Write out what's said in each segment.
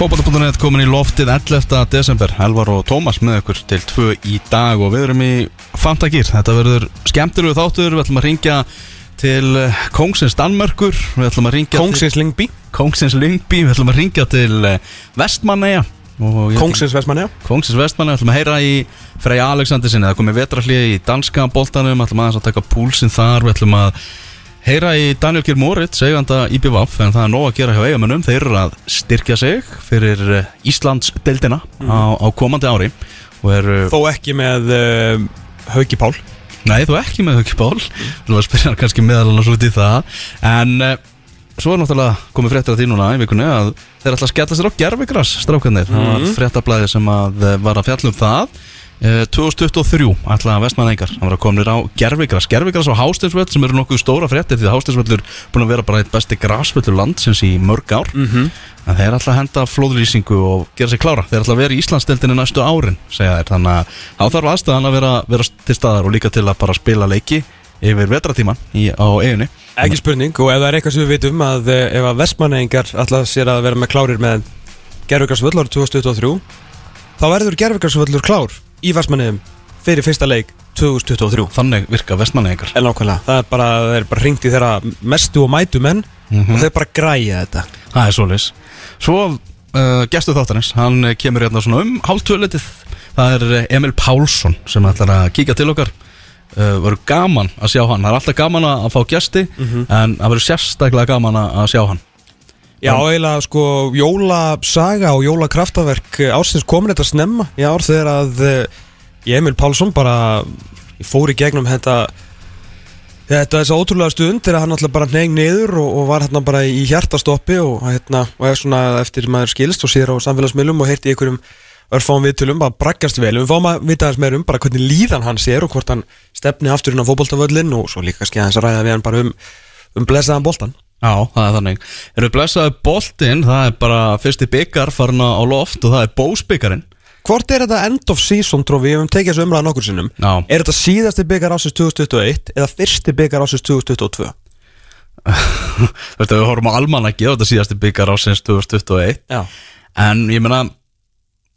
Fótbolta.net komin í loftið 11. desember. Elvar og Tómas með ykkur til 2 í dag og við erum í Fantagýr Þetta verður skemmtilegu þáttur. Við ætlum að ringja til Kongsins Danmörkur. Kongsins Lingby til Kongsins Lyngby. Við ætlum að ringja til ég- Kongsins Vestmann, já Kongsins Vestmanneja Við ætlum að heyra í Freyja Alexander sinni Það komið vetraflið í danska boltanum. Við ætlum að taka púlsinn þar. Við ætlum að heyra í Daniel Geir Moritz seganda IBVF en það er nóg að gera hjá eigamönnum þeir eru að styrkja sig fyrir eh, Íslands deildina á, á komandi ári eru Þó ekki með uh, Hauki Pál. Nei, þú ekki með Hauki Pál. Þú var að spyrja hann kannski meðal annars út í það. En uh, svo er náttúrulega komið fréttir að því núna í vikunni að þeir ætla að skella sér á gerfigras strákanir Það var fréttablaði sem að var að fjalla um það 2023 ætla að vestmanningar Það var að komnir á gerfigras Gerfigras á Hásteinsvöld sem eru nokkuð stóra fréttir Því að Hásteinsvöllur búin að vera bara eitt besti grasvöllur landsins í mörg ár. Mm -hmm. En þeir ætla að henda flóðlýsingu og gera sér klára. Þeir ætla að vera í Íslandsdeildinni næstu árin segja þeir. Þannig að þá þarf aðstæðan að vera, vera til staðar og líka til að bara spila leiki yfir vetratíman í, á eiginni Ekki spurning og ef það er eitthvað sem við vitum að uh, ef að 2023 þá verður Gervigarsvöllur klár í Vestmannegum fyrir fyrsta leik 2023 Þannig virka vestmanningar En nákvæmlega, það er bara, það er bara ringt í þeirra mestu og mætu menn og þeir bara græja þetta. Það er svoleiðis. Svo uh, gestu þáttanins, hann eh, kemur hérna svona um hálftvöletið Það er eh, Emil Pálsson sem ætlar að kíka til okkar. Uh, Verður gaman að sjá hann. Það er alltaf gaman að fá gesti En það verður sérstaklega gaman að sjá hann Já, eiginlega sko jólasaga og jólakraftaverk ásins komin þetta snemma í ár þegar að eh, Emil Pálsson bara fór í gegnum þetta þetta þess að ótrúlega stund þegar hann alltaf bara neyng niður og, og var hérna bara í hjartastoppi og hérna og er svona eftir maður skilst og sér á samfélagsmiðlum og heyrti einhverjum örfáum viðtölum bara braggast vel. Við fáum að vita þess meir um bara hvernig líðan hann sér og hvort hann stefni aftur inn á fótboltavöllin og svo líka skæða þess að ræða við hann bara um, um blessaðan boltan Já, það er þannig Eru blessaði boltinn, það er bara fyrsti byggar farin á loft og það er bósbyggarinn Hvort er þetta end of season trófi, við hefum tekið þessu umræða nokkur sinnum Já. Er þetta síðasti byggar ásins 2021 eða fyrsti byggar ásins 2022? Þú veist, ef við horfum á almanaki og þetta síðasti byggar ásins 2021 Já, En ég meina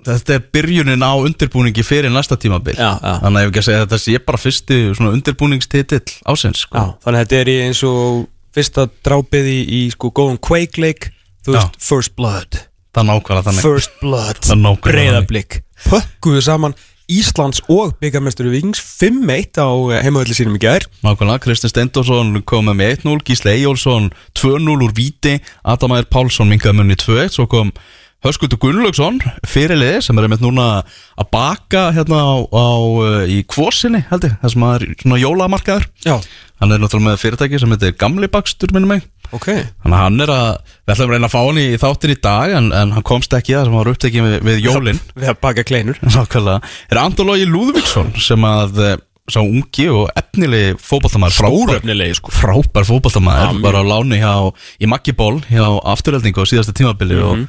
Þetta er byrjunin á undirbúningi fyrir næsta tímabil Já, já. Þannig að ég hef ekki að segja þetta sé bara fyrsti undirbúningstitill ásins sko. Já. þannig að þetta er í eins og fyrsta drápið í, í sko góðum Quake Lake Þú Já. veist, First Blood. Það nákvæmlega þannig. First Blood, breyðablík Pökkuðu saman Íslands og byggarmesturu Vings 5-1 á heimavöldi sínum í gær. Nákvæmlega, Kristinn Steindorsson kom með með 1-0 Gísle Eyjólfsson 2-0 úr Víti Adamæður Pálsson mingaði munni 2-1 Svo kom Höskuldur Gunnlaugsson fyrirliði sem er með núna að baka hérna á, á uh, í kvorsinni held ég, það sem er svona jólamarkaður. Já, Hann er náttúrulega með fyrirtæki sem heitir Gamli Bakstur minnum mig. Ok. Þannig að hann er að, við ætlum að reyna að fá hann í þáttin í dag en, en hann komst ekki að sem var upptekið við, við jólin. Við að baka kleinur. Nákvæmlega. Er Andológi Lúðvíksson sem að eh, sá ungi og efnilegi fótballtamaður frábær, Stórefnilegi sko. frábær mjög. var á láni hjá, í Maggiból hjá afturheldingu á síðasta tímabili og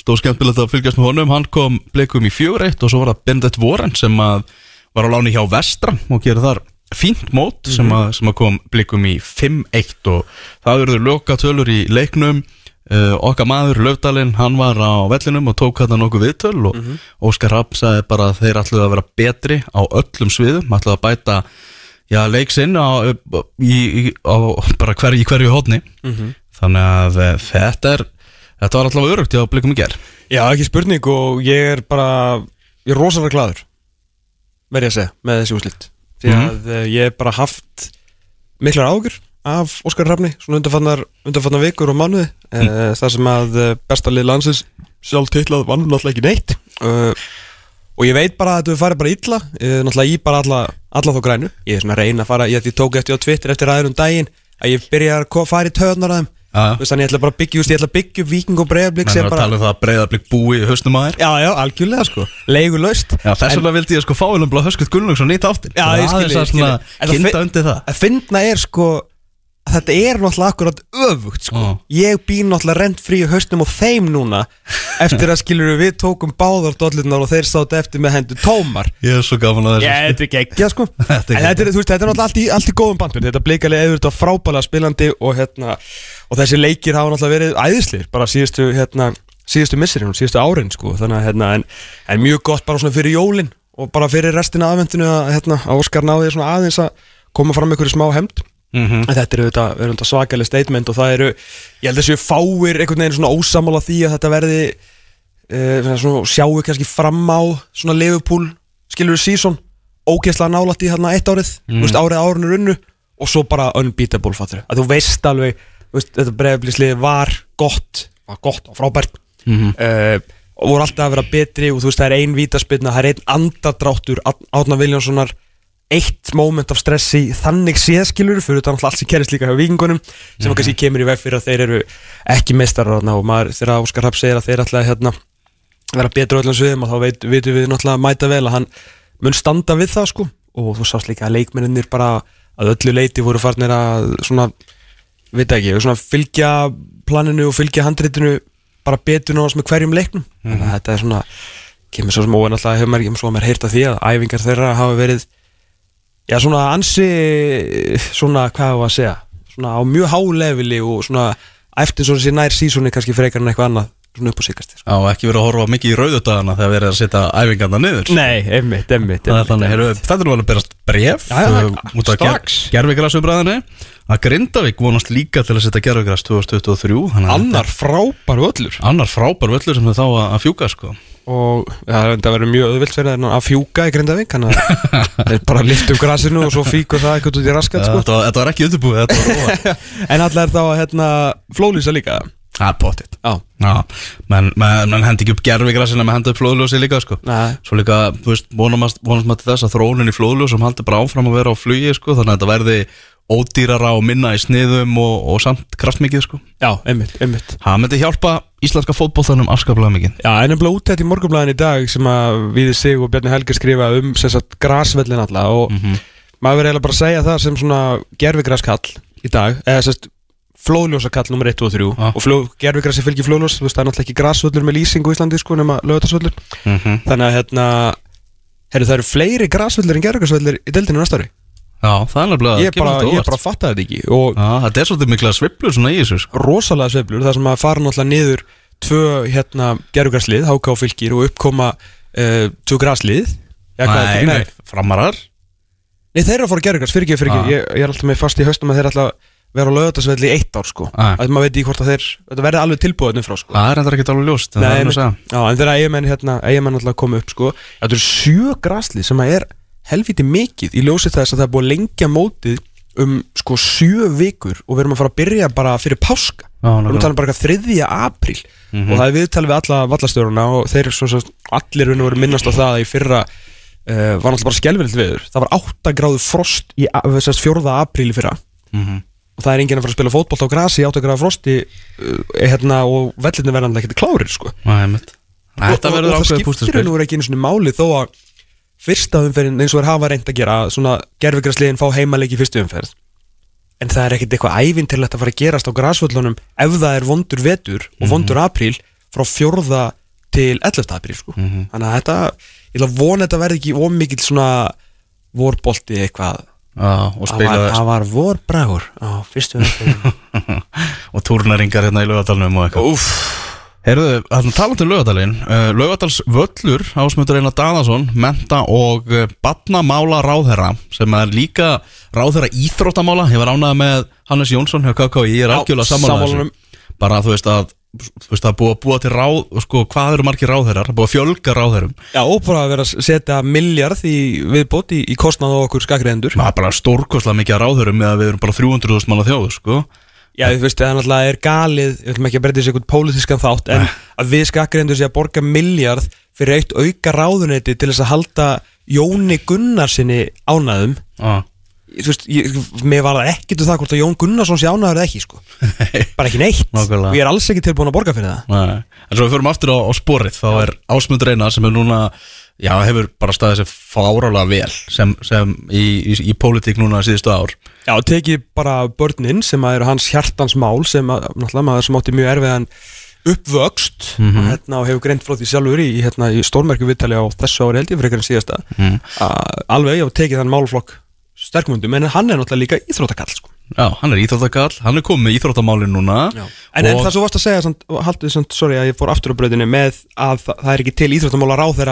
stóð skemmtilegt að fylgjast með honum. Hann kom blikum í fjögur eitt og svo var það Bendit Voren sem að var á láni hjá Vestra og gera þar fínt mót sem, að, sem að kom blikum í 5-1 og það verður loka tölur í leiknum. Uh, okkar maður Löfdalinn, hann var á vellinum og tók þetta nokkuð viðtöl og Óskar Rapp sagði bara að þeir ætluðu að vera betri á öllum sviðum, ætluðu að bæta já, leiksinn á, í, í, á bara hver, í hverju hótni þannig að eh, þetta er þetta var allavega örugt hjá blikum í ger Já, ekki spurning og ég er bara ég er rosalega gladur verð ég að segja, með þessi úslit því Mhm. að mm ég hef bara haft miklar águr af Óskar Rafni svona undarfannar, undarfannar vikur og mánuði mm. uh, þar sem að eh, besta lið landsins sjálf titlað vann náttúrulega ekki neitt uh, og ég veit bara að þetta við farið bara illa uh, náttúrulega í bara alla, alla þá grænu ég er svona að reyna að fara, ég, ég tók eftir á Twitter eftir aðeins um daginn að ég byrja að fara í töðunar að þeim. Þú veist, þannig ég ætla bara að byggja, ég ætla að byggja upp Víking og Breiðablík menn sem er að bara tala um það að breyðablik búi í hausnum að þér. Já, já, algjörlega sko. Leigulaust. Já, þess vegna vildi ég sko fá einhvern blá Höskut Gunnlaugsson í þáttin Já, ég skil, ég skil. En það Kinda undir það. Að finna er sko að Þetta er náttúrulega akkurat öfugt sko. Já. Ég býr náttúrulega rent frí í haustum og þeim núna Eftir að skilur við tókum báðar dollunar og þeir sátt eftir með hendur tómar. Ég er svo gaman að þessu þetta er geggja sko. Þetta er þetta er, þú veist, þetta er náttúrulega allt í, allt í góðum bandum. Þetta bleikalið eður þetta frábælega spilandi og hérna Og þessi leikir hafa náttúrulega verið æðislir Bara síðustu, hérna, síðustu missirinn og síðustu árin sko. Þannig að hérna en, en mjög gott bara svona fyrir jólin og bara fyrir restina aðvendinu að hérna að Óskar náði svona aðeins að koma fram með einhverju smá hemd Mhm. en þetta eru auðvitað, auðvitað svakaleg statement og það eru, ég held að þessu fáir einhvern veginn svona ósamála því að þetta verði uh, svona, sjáu kannski fram á svona Liverpool skilur við sísón, ógeðslega nálætt í hérna eitt árið, mm. veist, árið árinu runnu og svo bara unbeatable fattur að þú veist alveg, veist, þetta breyflislið var gott, var gott og frábært Mhm. uh, og voru alltaf að vera betri og þú veist það er ein vítaspilna, það er ein andadráttur Átna Viljánssonar eitt moment af stressi þannig séðskilur fyrir utan alltaf allt sem kerist líka hjá vikingunum sem kannski kemur í veg fyrir að þeir eru ekki meistarar og maður þegar Óskar Rapp segir að þeir að hérna, vera betur öllum sviðum og þá veit, veitum við náttúrulega mæta vel að hann mun standa við það sko. Og þú sást líka að leikmenninir bara að öllu leiti voru farnir að svona, veit ekki, svona fylgja planinu og fylgja handritinu bara betur náttúrulega með hverjum leiknum. Þannig að þetta er svona kemur svo sem óen alltaf hefur maður, maður heyrt að því að æfingar þeirra hafa verið já svona ansi svona hvað var að segja svona á mjög hálefili og svona eftir svo þessi nær sísoni kannski frekar en eitthvað annað svona upp á síkast sko. Já, og ekki verið að horfa mikið í rauðudagana þegar verið að setja æfingarna niður Nei, einmitt, einmitt, Það er þannig, heyrðu, þetta er alveg að berast bref uh, út af strax. gerfigrasumræðinni að Grindavík vonast líka til að setja gerfigras 2023 þannig að Annar frábær völlur annar frábær völlur sem þau þá að fjúka sko. Og það verður mjög auðvilt fyrir þeirna að fjúka í Grindavík þannig að þeir bara lift upp grasinu og svo fíkur það eitthvað út í raskat sko. þetta, þetta var ekki undirbúið en allar er þá að hérna, flólýsa líka. Það er pottitt menn men, men hendi ekki upp gerfigrasina með henda upp flóðljósi líka sko. Svo líka, þú veist, vonumast maður til þess að þróunin í flóðljósum haldi bara áfram að vera á flugi sko, þannig að þetta verði ódýrara og minna í sniðum og, og samt kraftmikið sko. já, einmitt, einmitt. Það myndi hjálpa íslenska fótboltanum afskaplega mikið. Já, en nefnilega út þetta í morgunblæðin í dag sem að við sig og Bjarni Helgi skrifa um sem sagt grasvellin alla og maður verður eiginlega bara að segja það sem svona gerfigraskall í dag eða sagt flóðljósakall nummer 1 og 3 Já. og fló, gerfigrasi fylgir flóðljós þú veist það er náttúrulega ekki grasvöllur með lýsing á Íslandi sko nema lögutarsvöllur mm þannig að hérna herru það eru fleiri grasvöllur en gerfigrasvöllur í deildinu næsta ári Já, það er nefnilega ég bara, ég bara fatta þetta ekki og Já, þetta er svolítið mikla sviplu svona í þessu sko. rosalega sveiflur þar sem að fara náttúrulega niður tvö hérna gerfugarslið, háká fylgir og uppkoma uh, tvö graslið Já, hvað- Nei, nei, framarar Nei, þeir eru að fara gerðugars, fyrir ekki, fyrir ekki Ah. ég, ég er alltaf með fast í haustum að þeir að vera á lögatarsvelli í eitt ár, sko Ah. að maður veit ekki hvort að þeir, þetta verði alveg tilbúið frá, sko Það er enda ekki alveg ljóst en það er nú að segja. Já, en þegar eigamenn, hérna, eigamenn alltaf koma upp, sko Þetta eru sjö graslið sem að er helviti mikið í ljósið þess að það er búið að lengja mótið um, sko, sjö vikur og við erum að fara að byrja bara fyrir páska Já, Við erum að tala bara 3. apríl og það er viðtalið við alla vallastjóruna og þeir svo, svo, allir og veru minnast á það að í fyrra uh, var náttúrulega bara skelvilegt viður það var 8 gráðu frost í a- sérst, 4. apríl í fyrra Mhm. og það er enginn að fara að spila fótbolt á grasi í 8 gráðu frosti uh, hérna, og vellinni verðanlega ekki klárir sko. Þetta og, og, og það skiptir og veru ekki einu svona máli þó að fyrsta umferðin eins og er hafa reynd að gera svona gerfigrasliðin fá heimaleiki í fyrstu umferð. En það er ekkit eitthvað ævintilegt að fara að gerast á grasvöllunum ef það er vondur vetur og vondur apríl frá fjórða til 11. apríl sko. þannig að þetta, ég ætla að vona að þetta verði ekki ómikið svona vorbolti eitthvað. Og það var, vorbragur á fyrstu umferðin og túrnaringar hérna í laugadalunum og eitthvað. Úff Heyrðu, þannig talandi um laugadalinn uh, Laugadals völlur, ásmöndur Einar Daðarsson menta og uh, batnamála ráðherra sem er líka ráðherra íþróttamála, ég var ánægð með Hannes Jónsson hjá KKI, ég er algjörlega þessu. bara þú veist að þú veist að búa, búa til ráð, sko, hvað eru margir ráðherrar? Búa fjölga ráðherrum. Já, og bara að vera að setja miljard í viðbót í, í kostnað á okkur skakriðendur maður er bara stórkostlega mikið ráðherrum með að við erum bara 300.000 manna þjóð, sko Já, þú veist, það er náttúrulega er galið Við ætlum ekki að breyta þessi eitthvað pólitískan þátt En að við skakriðendur sé að borga miljard Fyrir eitt auka ráðuneyti Til þess að halda Jóni Gunnarsinni ánæðum ah. Þú veist, ég, mér var það ekkert um það Hvort að Jón Gunnarsson sé ánæður eða ekki, sko. Bara ekki neitt. Nákvæmlega. Og ég er alls ekki tilbúin að borga fyrir það. Nei. En svo við förum aftur á, á sporið þá er Ásmund Reyna sem er núna já, hefur bara staðið sér fárálega vel sem, sem í, í, í pólitík núna síðustu ár Já, tekið bara börnin sem að eru hans hjartans mál sem að, náttúrulega maður sem átti mjög erfiðan uppvöxt og, hérna, og hefur greint frá því sjálfur í, hérna, í stórmerku viðtali á þessu ári held ég fyrir en síðasta mm. alveg, hef tekið þann málflokk sterkmundum, en hann er náttúrulega líka íþróttakall sko. Já, hann er íþróttakall, hann er komið íþróttamálin núna En, en það svo varst að segja, haldið sorry að ég fór aftur á bröðinu með að það, það er ekki til íþróttamála ráð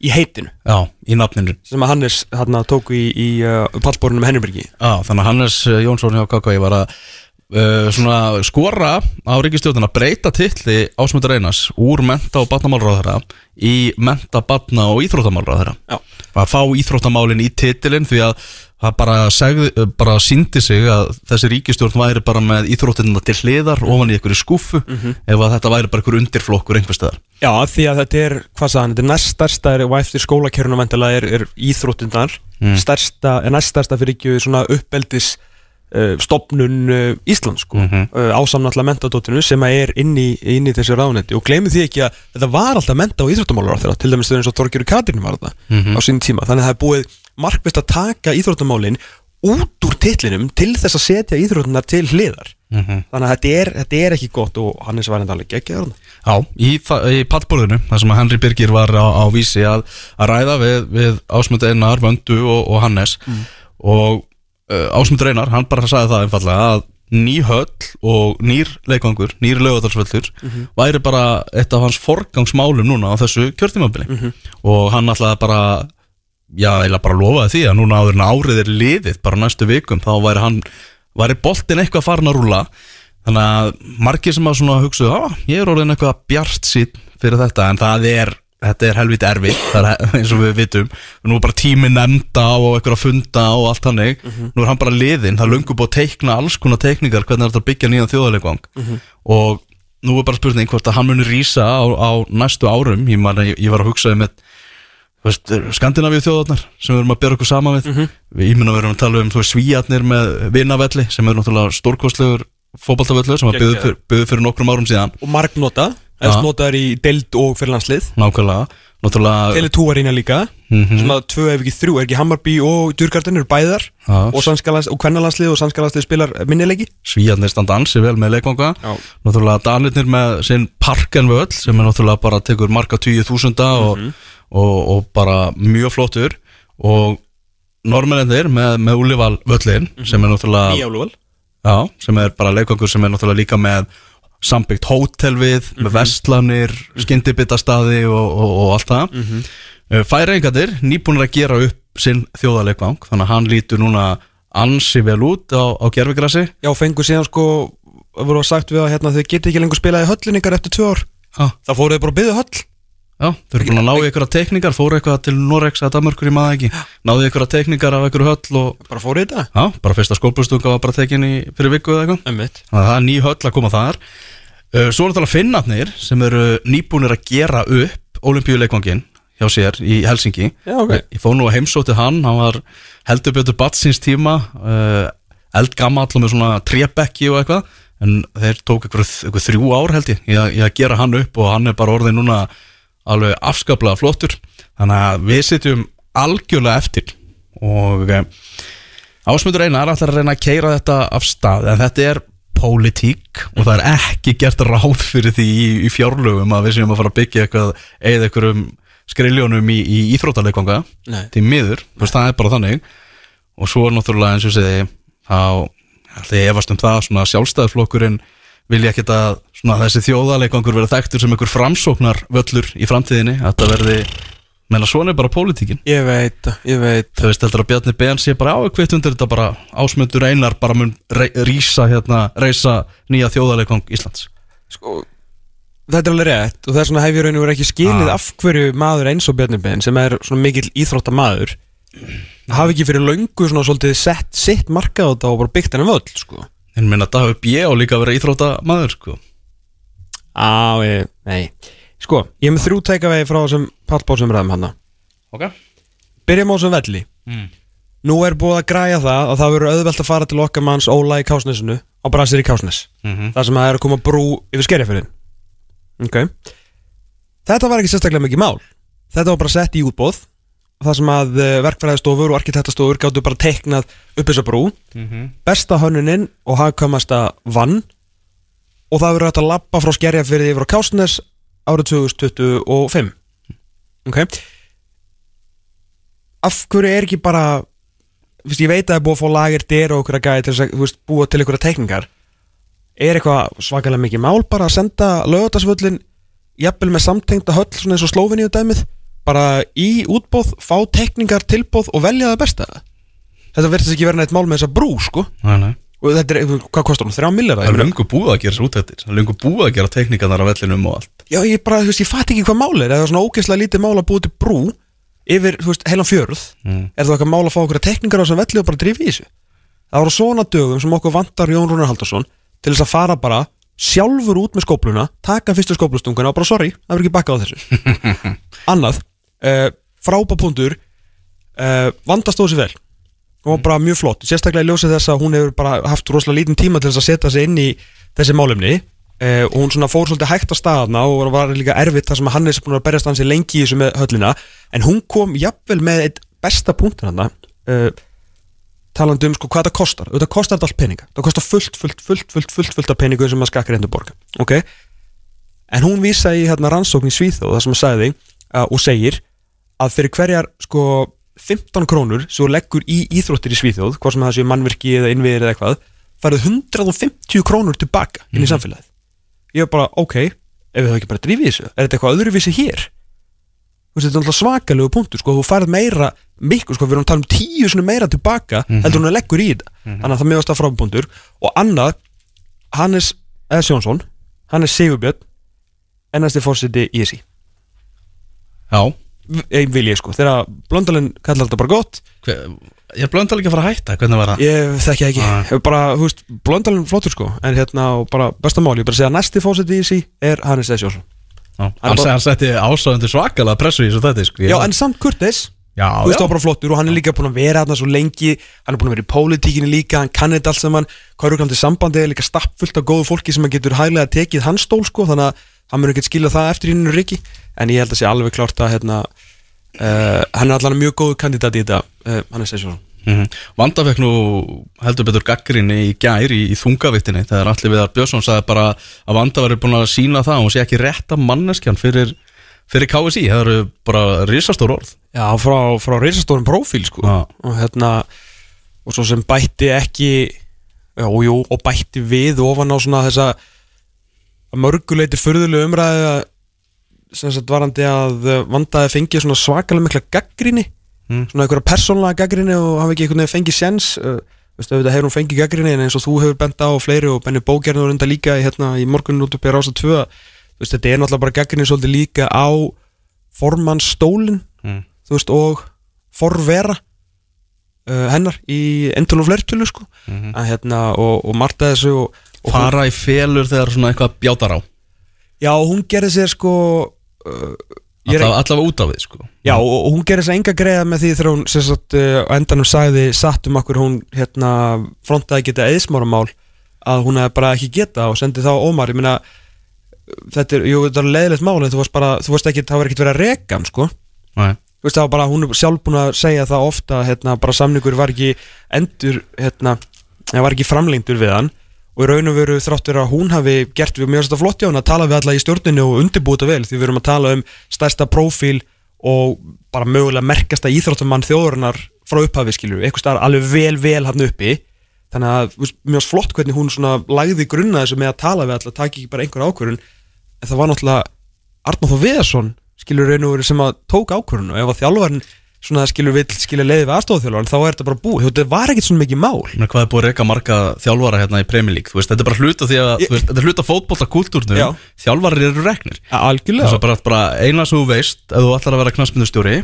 í heitinu. Já, í nafninu. Sem að Hannes hérna, tóku í, í uh, pallborunum með Henribergi. Já, þannig að Hannes eh, Jónsson hjá KKI var að uh, svona skora á ríkistjóðin að breyta titli ásmundar einas úr menta og batnamálráðara í menta, batna og íþróttamálráðara Já. að fá íþróttamálin í titilin því að það bara, segði, eh, bara síndi sig að þessi ríkistjórn væri bara með íþróttinna til hliðar ofan í einhverju skúfu ef að þetta væri bara einhver undirflokkur einhverstaðar Já, af því að þetta er, hvað sagði hann, þetta er næst stærsta er, og eftir skólakjörnum vendilega er, er íþróttindar stærsta, er næst stærsta fyrir ekki svona uppeldis uh, stopnun uh, Íslands sko, mm -hmm. ásamnallega mentadóttinu sem er inn í, inn í þessu ráðnetti og gleymið því ekki að þetta var alltaf menta og íþróttamálar á þeirra, til dæmis þau eins og Þorgjörður Katrín var þetta á sín tíma, þannig að það er búið markvist að taka íþróttamálin út úr titlinum til þess að setja íþróttunar til hliðar. Þannig að þetta er, þetta er ekki gott og Hannes var enda alveg geggjaður þarna. Já, í, í pallborðinu, þar sem að Henry Birgir var á, á vísi að, að ræða við, við Ásmund Einar, Vöndu og, og Hannes. Og uh, Ásmund Einar, hann bara sagði það einfallega að ný höll og nýr leikvangur, nýr lögadalsvöldur væri bara eitt af hans forgangsmálum núna á þessu kjörtímabili. Og hann ætlaði bara já, eiginlega bara lofaði því að núna áður en árið er liðið, bara næstu vikum þá væri hann, væri boltinn eitthvað farin að rúla þannig að margir sem að svona hugsaðu, á, ég er orðin eitthvað bjart sín fyrir þetta, en það er þetta er helviti erfitt, það er eins og við vitum. Nú er bara tími nefnda og eitthvað að funda og allt hannig nú er hann bara liðinn, það löngu búið að teikna alls konar teikningar, hvernig er þetta að byggja nýjan þjóðarleikvang. Og nú er bara spurning hvort að hann muni rísa á, á næstu árum, ég, man, ég, ég var að hugsa um Skandinavíu þjóðarnar sem við erum að bera okkur saman við. Við ímynda við erum að tala um svíjarnir með vinavelli sem er náttúrulega stórkostlegur fótballtavöllur sem var byggður Geggjaður. fyrir, fyrir nokkrum árum síðan. Og margnota, Já. eftir notaður í deild og fyrir landslið. Nákvæmlega. Náttúrulega Tele 2 arína líka sem að tvö ef ekki þrjú, er ekki Hammarby og Djurgardin eru bæðar. Já. og, kvennalandslið og sannskalandslið spilar minnileiki svíjarnir standa ansi vel með leikvanga. Náttúrulega danirnir með sinn parkenvöll sem er náttúrulega bara tekur tíu þúsunda og, Mhm. Og, og bara mjög flottur. Og normennir með, með Úlival völlin sem er náttúrulega Já, sem er bara leikvangur sem er náttúrulega líka með sambyggt hótel við, með vestlanir, skyndibitastaði og, og, og allt það. Mm -hmm. Færingadir, nýbúinir að gera upp sinn þjóðarleikvang, þannig að hann lítur núna ansi vel út á, á gerfigrassi. Já, fengur síðan sko voru sagt við að hérna, þau geti ekki lengur spilað í höllin ykkar eftir tvö ár. Já, Það fóruðu bara að byggja höll já, þau eru búin að ná í einhverja tekningar, fóru eitthvað til Norex eða Danmörkur í maður ekki, náðu í einhverja tekningar af einhverju höll og, Bara fóruðu þetta? Já, bara fyrsta skólbúrstunga var bara tekin í fyrir viku eða eitthvað. Að það er ný höll að koma þar. Uh, Svo er náttúrulega finnarnir sem eru nýbúnir að gera upp olimpíuleikvangin hjá sér í Helsingi Já, ok. Ég fór nú að heimsóti hann, hann var heldur betur batsins tíma uh, eldgamall og með svona trébekki og eitthvað. En þeir tók eitthvað, eitthvað þrjú ár held ég í að, í að gera hann upp og hann er bara orðið núna alveg afskaplega flottur. Þannig að við sitjum algjörlega eftir og uh, Ásmundur Einar ætlar að reyna að keira þetta af stað en þetta er pólitík og það er ekki gert ráð fyrir því í, í fjárlögum að við séum að fara að byggja eitthvað eða einhverjum skriljónum í, í íþrótaleikvanga til miður, það er bara þannig. Og svo náttúrulega eins og segi þá ætla ég efast um það svona sjálfstæðarflokkurinn vilja ekki að svona, þessi þjóðaleikvangur verða þekktur sem einhver framsóknar völlur í framtíðinni að þetta verði menna svona er bara pólitíkin Ég veit, það, ég veit Þú veist, heldur að Bjarni Ben sé bara ákveðt undir þetta bara ásmundur einar bara mun rey, rísa hérna, reisa nýja þjóðarleikvang Íslands sko, Þetta er alveg rétt og það er svona hef ég raun og verið ekki skilið Ah. af hverju maður eins og Bjarni Ben sem er svona mikill íþróttamaður hafi ekki fyrir löngu svona svolítið sett sitt markað á þetta og bara byggt henni völl sko En minna Dagur B. á líka að vera íþrótta maður sko. Á, ég, nei. Sko, ég er með þrjú teikavegi frá þessum pallbóðsum ræðum hann Ok. Byrjum á þessum velli. Mm. Nú er búið að græja það að það verður auðvelt að fara til okkar manns Óla í Kásnesinu á Brasir í Kásnes mm Það sem að það er að koma brú yfir skerjafyrin Ok. Þetta var ekki sérstaklega mikið mál. Þetta var bara sett í útbóð Það sem að eh, verkfræðistofur og arkitektastofur gáttu bara teiknað upp þessa brú. Besta hönnuninn og hagkvæmasta vann Og það verður hægt að labba frá skerjafyrði yfir á Kásnes árið 2025 Ok. Af hverju er ekki bara veist, ég veit að það er búið að fá lagir dyr og okkur að gæði til þess að veist, búa til ykkur tekningar er eitthvað svakalega mikið mál bara að senda lögatarsvöllin jafnvel með samtengta höll svona eins og slófiníu dæmið bara í útbóð, fá tekningar, tilbóð og velja það besta? Þetta verðist ekki vera neitt mál með þessa brú sko. Nei, nei. Og þetta er, hvað kostar hún, þrjá millir Það er lungu búið að gera þessu útættir Það er lungu búið að gera tekníkanar á vellinum og allt. Já, ég bara, þú veist, ég fatt ekki hvað mál er. Eða svona ógeðslega lítið mál að búið til brú yfir, þú veist, heilan fjörð. Mm. er það eitthvað mál að fá okkur tekningar á þessum velli og bara drífi í þessu? Það voru svona dögum sem okkur vantar Jón Rúnar Haldarsson til þess að fara bara sjálfur út með skópluna taka fyrstu skóplustunguna og bara það mjög flott, sérstaklega í ljósið þess að hún hefur bara haft rosalega lítinn tíma til þess að setja sig inn í þessi málumni uh, og hún svona fór svolítið hægt á staðna og var líka erfitt þar sem hann er búin að berjast hansi lengi í þessu með höllina. En hún kom jafnvel með eitt besta punktin hann uh, talandi um sko hvað það kostar. Þetta kostar þetta allt peninga, það kostar fullt, fullt, fullt, fullt, fullt, fullt af peningu sem maður skakkar endur borga ok, en hún vísa í hérna rannsókn í Svíþóð það sem að sagði uh, og segir að fyrir hverjar sko 15 krónur sem þú leggur í íþróttir í Svíþjóð hvort sem það sé mannvirki eða innviðir eða eitthvað farið 150 krónur tilbaka inn í samfélagið. Ég er bara, ok, ef við höfum ekki bara drifið þessu er þetta eitthvað öðruvísi hér? Þú veist, þetta er alltaf svakalegu punktur sko, þú farið meira, miklu, sko, við erum að tala um tíu meira tilbaka, heldur hún að leggur í þetta. Þannig að það meðast að frábundur og annað, Hannes eða Sjónsson, Hannes Sigurbjörn ennasti fórseti í þessi Já vil ég sko, þegar Blöndalinn kallar þetta bara gott. Hver, Ég blöndal ekki að fara að hætta, hvernig var það? ég þekki ekki. Ég bara, þú veist Blöndalinn flottur sko, en hérna bara besta mál, ég bara segja næsti fórseti í þessi er Hannes eða Sjónsson Já, Hann hann, hann setti ásáðandi svakalega pressu í þessu þetta sko. já, en samt kurteis já, þú veist, það var bara flottur og hann er líka búin að vera þarna svo lengi. Hann er búin að vera í pólitíkinni líka, hann kann þetta allt saman. Kauruglandi sambandi er líka stappfullt af góðu fólki sem að getur hæglega tekið hans stól sko, þannig að hann mun ekki skilja það eftir hinn Riki, en ég held að sé alveg klárt að hérna, uh, hann er allan mjög góðu kandidat í þetta uh, hann er Sessjón Mm Vanda fekk nú heldur betur gaggrinni í gær í, í þungavittinni þegar allir viðar Björnsson sagði bara að Vanda verið búin að sína það og hún sé ekki rétta manneskjan fyrir, fyrir KSI, það eru bara risastór orð. Já, frá, frá reysastórum prófíl sko. Já. og hérna og svo sem bætti ekki og jú, og bætti við ofan á svona þessa að mörguleiti furðulegu umræði að sem sagt varandi að eh, vandaði fengið svona svakalega mikla gaggrinni Mm. svona einhverja persónlega gaggrinni og hafa ekki einhvern veginn fengið séns uh, veistu, auðvitað hefur hún fengið gaggrinni en eins og þú hefur bent á og fleiri og Benny Bógerður enda líka í, hérna, í morgunin út upp í Rása 2 þú veist, þetta er náttúrulega bara gaggrinni svolítið líka á formannsstólin Mm. þú veist, og forvera uh, hennar í endurlu flertölu sko Mhm. að, hérna, og, og marta þessu og, og Fara í felur þegar svona eitthvað bjátar á. Já, hún gerði sér sko uh, ég er, Allavega, út af við sko. Já, og, og hún gerði sér enga greiða með því þegar hún sem sagt, uh, á endanum sagði satt um okkur hún hérna, frontaði geta eðsmáramál að hún hefði bara ekki geta og sendi þá ómar. Ég meina þetta er, jú, þetta er leiðilegt mál en þú varst bara, þú varst ekki, það var ekkert verið að reka hann sko. Nei. Þú veist það var bara, hún er sjálf búin að segja það ofta hérna, bara samningur var ekki endur, hérna, það var ekki framlengdur við hann og í raun og veru þráttur að hún hafi gert við mjög þetta flott hjá hann að tala við alla í stjórninu og undirbúta vel því við erum að tala um stærsta prófíl og bara mögulega merkasta íþróttamann þjóðurinnar frá upphafi skilur, eitthvað starf alveg vel vel hann uppi. Þannig að mjög flott hvernig hún svona lagði grunna þessu með að tala við alla, taki ekki bara einhver ákvörun en það var náttúrulega Arnóð Viðarsson skilur raun og veru sem að tók ákvörun og ef að þjálfarinn svona skilur vill skilja leiði við aðstofþjálfarinn þá er þetta bara búið, þetta var ekkert svona mikið mál Men hvað er búið að reyka marga þjálfara hérna í Premier League Þú veist, þetta er bara hluta því að Ég- þú veist, Þetta er hluta Já. fótbollakúltúrnum Þjálfarar eru reknir algjörlega Þess að bara, bara eina sem þú veist Ef þú ætlar að vera knastmyndustjóri.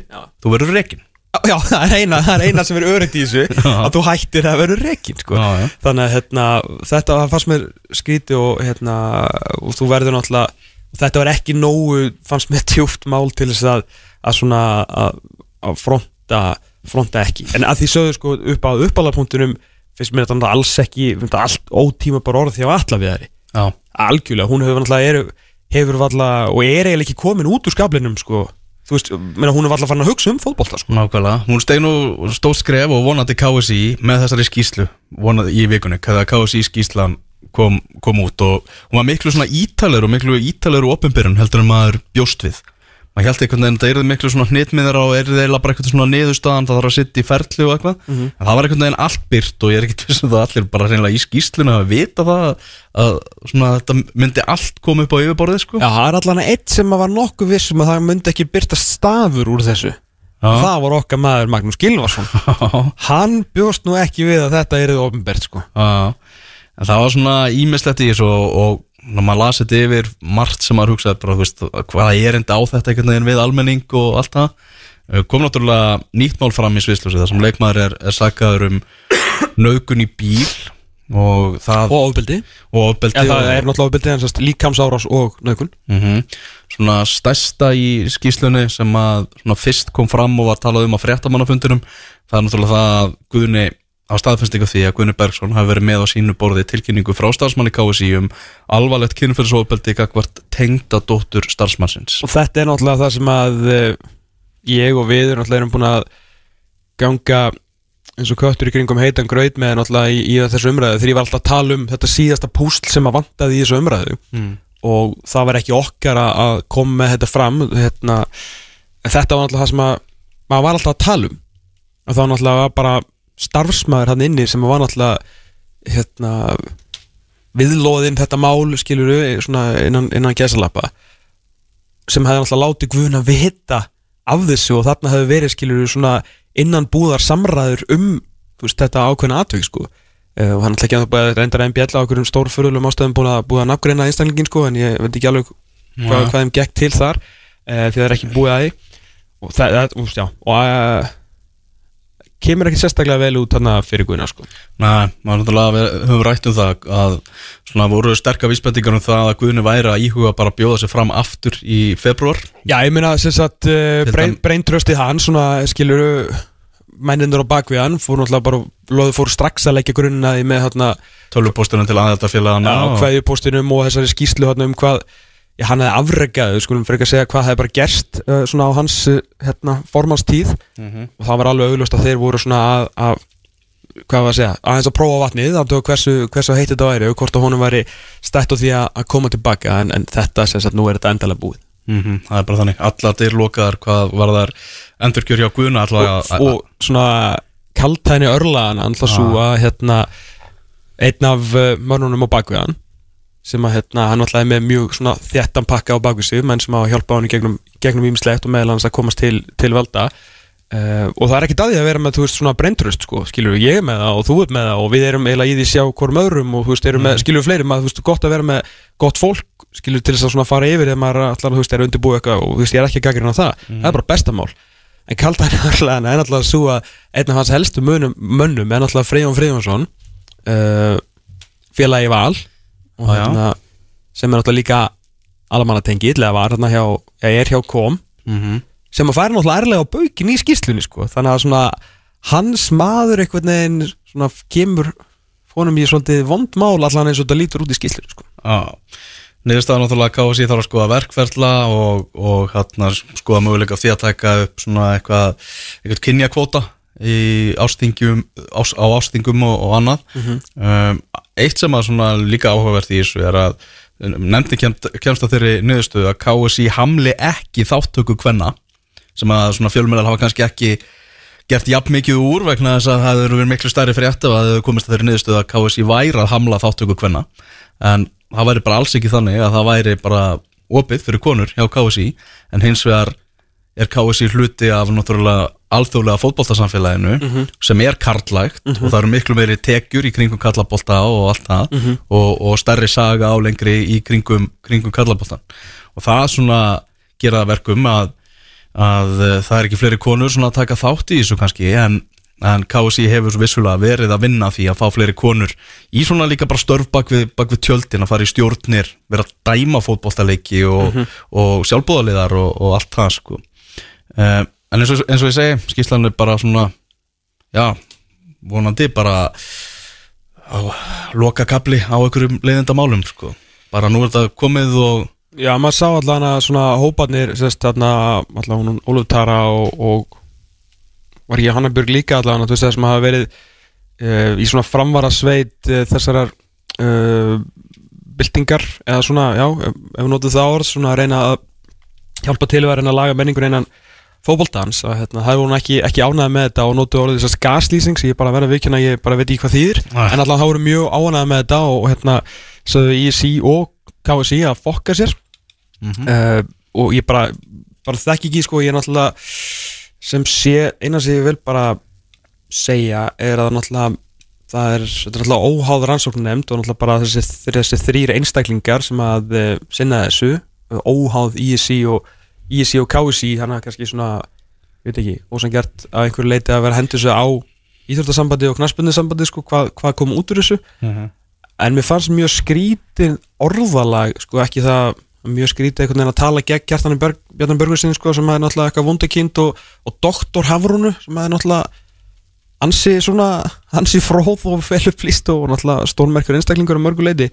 Þú verður rekin Já, það er eina, það er eina sem er örygt í þessu að þú hættir að vera rekin sko. Já, já. þannig að hérna, þetta það fannst mér skríti og, hérna, og þú verður náttúrulega og þetta var ekki nógu, fannst mér tjúft mál til þess að, að svona að, að fronta, fronta ekki. En að því sögðu sko upp á uppálapunktunum finnst mér þetta alls ekki allt ótíma bara orð því að alla við þeirri Já, algjörlega, hún hefur er, hefur valla, og er eiginlega ekki komin út úr skablinum sko, þú veist, meina, hún er valla farin að hugsa um fótbolta sko. nákvæmlega. Hún steig nú stóð skref og vonandi KSI með þessari skýslu vonandi í vikunni Þegar KSI skýslan kom, kom út. Og hún var miklu svona ítalur og miklu ítalur og opinbyrjun heldur en maður bjóst við maður held einhvern veginn, það eru miklu svona hnitmiðar og eru þeirra bara eitthvað svona niðurstaðan það þarf að sitta í ferli og eitthvað. Mhm. en það var einhvern veginn allt byrt og ég er ekkert vissum það allir bara reynilega í skýsluna að vita það að svona þetta myndi allt koma upp á yfirborðið sko. Já, það er allan eitt sem að var nokkuð vissum að það myndi ekki byrta stafur úr þessu. Það var okkar maður Magnús Gilvarsson Hann bjóst nú ekki við að þetta erið ofnbært sko. Já, en það var svona ímislegt í þessu og, og maður lasi þetta yfir margt sem maður hugsaði bara, veist, hvaða er enda á þetta einhvern veginn við almenning og allt það. Eh, kom náttúrulega nýtt mál fram í Svisljósi þar sem leikmaður er, er sakaður um nögun í bíl og það Og ofbeldi. Og ofbeldi Já, það og, er náttúrulega ofbeldi en sérst líkamsárás og nögun mm svona stærsta í skýslunni sem að svona fyrst kom fram og var talað um á fréttamannafundinum það er náttúrulega það að Guðni á staðfinnst því að Guðni Bergson hafi verið með á sínu borði tilkynningu frá starfsmanni KSI um alvarlegt kynferðsofbeldi gagvart tengda dóttur starfsmannsins. Og þetta er náttúrulega það sem að eh, ég og við erum náttúrulega erum búin að ganga eins og köttur í kringum heitan gröð með náttúrulega í, í þessu umræðu þegar ég var alltaf að tala um þetta síðasta púsl sem að vantaði í þessu umræðu. Mm. og það var ekki okkar að- koma með þetta fram hérna, þetta var náttúrulega það sem að maður var alltaf að tala um. Og var náttúrulega bara starfsmæður hann inni sem var náttúrulega hérna, viðlóðin þetta mál skiluru svona innan, innan gesalappa sem hefði náttúrulega látið guðuna vita af þessu og þarna hefði verið skiluru svona innan búðar samræður um veist, þetta ákveðna atvik sko Uh, og hann ætla ekki að það reyndar einn bjalla á okkur stórfurðulegum ástæðum búin að búið að nafngreina einstaklingin sko en ég veit ekki alveg hvað, Ja. hvað þeim gekk til þar uh, því það er ekki búið að því og það, það úst, já, og uh, kemur ekki sérstaklega vel út þarna fyrir guðina sko. Nei, við höfum rætt um það að svona voru sterkar vísbendingar um það að Guðni væri að íhuga bara að bjóða sig fram aftur í februar Já, ég meina sem sagt uh, breintröstið hann svona skilur mænindur á bakvið hann fór náttúrulega bara loðu fór strax að leggja grunnina í með tölvupósturinn til aðeldafélagana á kveðjupóstinum og þessari skýslu um hvað já, hann hefði afregað, við skulum fyrir ekki að segja hvað hefði bara gerst uh, svona á hans uh, hérna, formanstíð Mhm. og það var alveg augljóst að þeir voru svona að, að hvað var að segja, aðeins að prófa vatnið að hversu, hversu heitt þetta væri og hvort að honum væri stætt á því að, koma tilbaka en, en þetta sem sagt nú er þetta endalega búið. Mhm, Það er bara þannig, allar dyr lokaðar hvað var þar endurkjör hjá Guðna og, og svona kaltæni örlaðan alltaf svo að hérna einn af uh, mörnunum á bakvið hann sem að hérna hann alltaf er með mjög svona þéttan pakka á bakvið sig menn sem á að hjálpa hann gegnum, gegnum ímislegt og meðal hans að komast til, til valda. Uh, og það er ekki daðið að vera með þú veist svona brenntröst sko, skilur við ég er með það og þú ert með það og við erum eiginlega í því sjá hvorm öðrum og þú veist erum með, skilur við fleiri maður þú veist gott að vera með gott fólk skilur til þess að svona fara yfir þegar maður allar þú veist er undirbúið eitthvað og þú veist ég er ekki að gaggrina það. Það er bara bestamál en örlaðan er náttúrulega svo að einn af hans helstu mönnum, mönnum er náttúrulega Freyjón Freyjónsson uh, félagi val og hérna, sem er náttúrulega líka alamannatengi, eða var hérna hjá eða er hjá kom Mhm. sem að færa náttúrulega ærlega á baukin í skýslunni sko. þannig að svona hans maður einhvern veginn svona kemur honum í svolítið vondmál allan eins og þetta lítur út í skýslunni sko. Já, niðurstaðan náttúrulega KSI þarf að skoða verkferla og, og hérna skoða möguleika því að taka upp svona eitthvað, eitthvað kynjakvóta í ástingum, ás, á ástingum og, og annað um, Eitt sem að líka áhugavert í þessu er að nefndi kemst, að þeirri niðurstöðu að KSI hamli ekki þáttöku kvenna sem að fjölmjölar hafa kannski ekki gert jafn mikið úr vegna þess að það hefur verið miklu stærri frétt ef að hefur komist að þeirri niðurstöðu að KSI væri að hamla þáttöku kvenna. En það væri bara alls ekki þannig að það væri bara opið fyrir konur hjá KSI en hins vegar er KSI hluti af náttúrulega alþjóðlega fótboltasamfélaginu sem er karlægt og það eru miklu meiri tekjur í kringum kallabolta og allt það og, og stærri saga álengri í kringum, kringum kallaboltan og það svona gera verkum að, að eh, það er ekki fleiri konur svona að taka þátt í þessu kannski en, en KSI hefur vissulega verið að vinna því að fá fleiri konur í svona líka bara störf bak við, bak við tjöldin að fara í stjórnir vera að dæma fótboltaleiki og, og sjálfbúðaliðar og, og allt það sko. Uh, en eins og, eins og ég segi skýrslan er bara svona já, vonandi bara loka kapli á einhverjum leiðindamálum sko. Bara nú er þetta komið og Já, maður sá allan að svona hóparnir allan hún Óluf Tara og, og var ekki Hannabjörg líka allan að þú veist það sem hafa verið uh, í svona framvara sveit uh, þessarar uh, byltingar eða svona, já, ef við notum það orð svona að reyna að hjálpa til að að laga menningur innan fótboltans og hérna, það er hún ekki, ekki ánægð með þetta og notu orðið þess að gaslýsing sem ég bara verða vikina, ég bara veit ekki hvað þýðir. Nei. en allavega það voru mjög ánægð með þetta og, hérna, sagðu ISI og KSI að fokka sér. Uh, og ég bara bara þekki ekki, sko, ég er náttúrulega sem sé, eina sem ég vil bara segja er að náttúrulega það er, þetta er náttúrulega óháð rannsókn nefnd og náttúrulega bara þessi, þessi þrýr einstaklingar sem að uh, sinna þessu óháð ISI og ISI og KSI, þannig að kannski svona veit ekki, ósangjart að einhverju leiti að vera hendur sig á íþjóttasambandi og knarsbundisambandi, sko, hvað, hvað kom út úr þessu. En mér fannst mjög skrítin orðalag sko ekki það mjög skrítið einhvern veginn að tala gegn Gjartan Berg, Bjartan Börgursin sko sem er náttúrulega eitthvað vondekind og, og doktor Hafrúnu sem er náttúrulega ansi svona, ansi fróð og felupplýst og náttúrulega stórmerkur einstaklingur á mörguleiti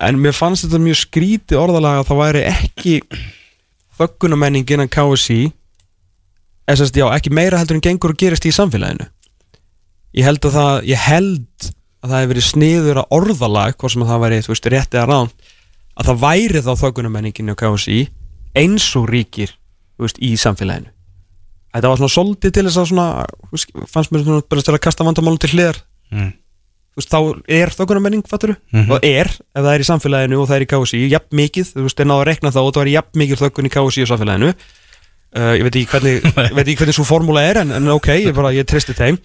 en mér fannst þetta mjög skrítið orðalag að það væri ekki þöggunamenning innan KSI sérst já, ekki meira heldur en gengur og gerist í samfélaginu. Ég held að það, ég held að það hefur verið sniður að orðalag hvort sem að það væri, þú veist, rétt eða ránt að það væri þá þöggunamenninginu á KSI eins og ríkir veist, í samfélaginu. Þetta var svona soldið til þess að svona fannst mér svona bara að kasta vandamálum til hliðar. Mm. Veist, þá er þöggunamenning, fattur Mhm. og er, ef það er í samfélaginu og það er í KSI jafn mikið, þú veist, er náðu að rekna það og það er jafn mikið þöggun í KSI og samfélaginu. Uh, ég veit ekki hvernig veit ekki hvernig svo formúla er, en, en ok ég, bara, ég tristi þeim.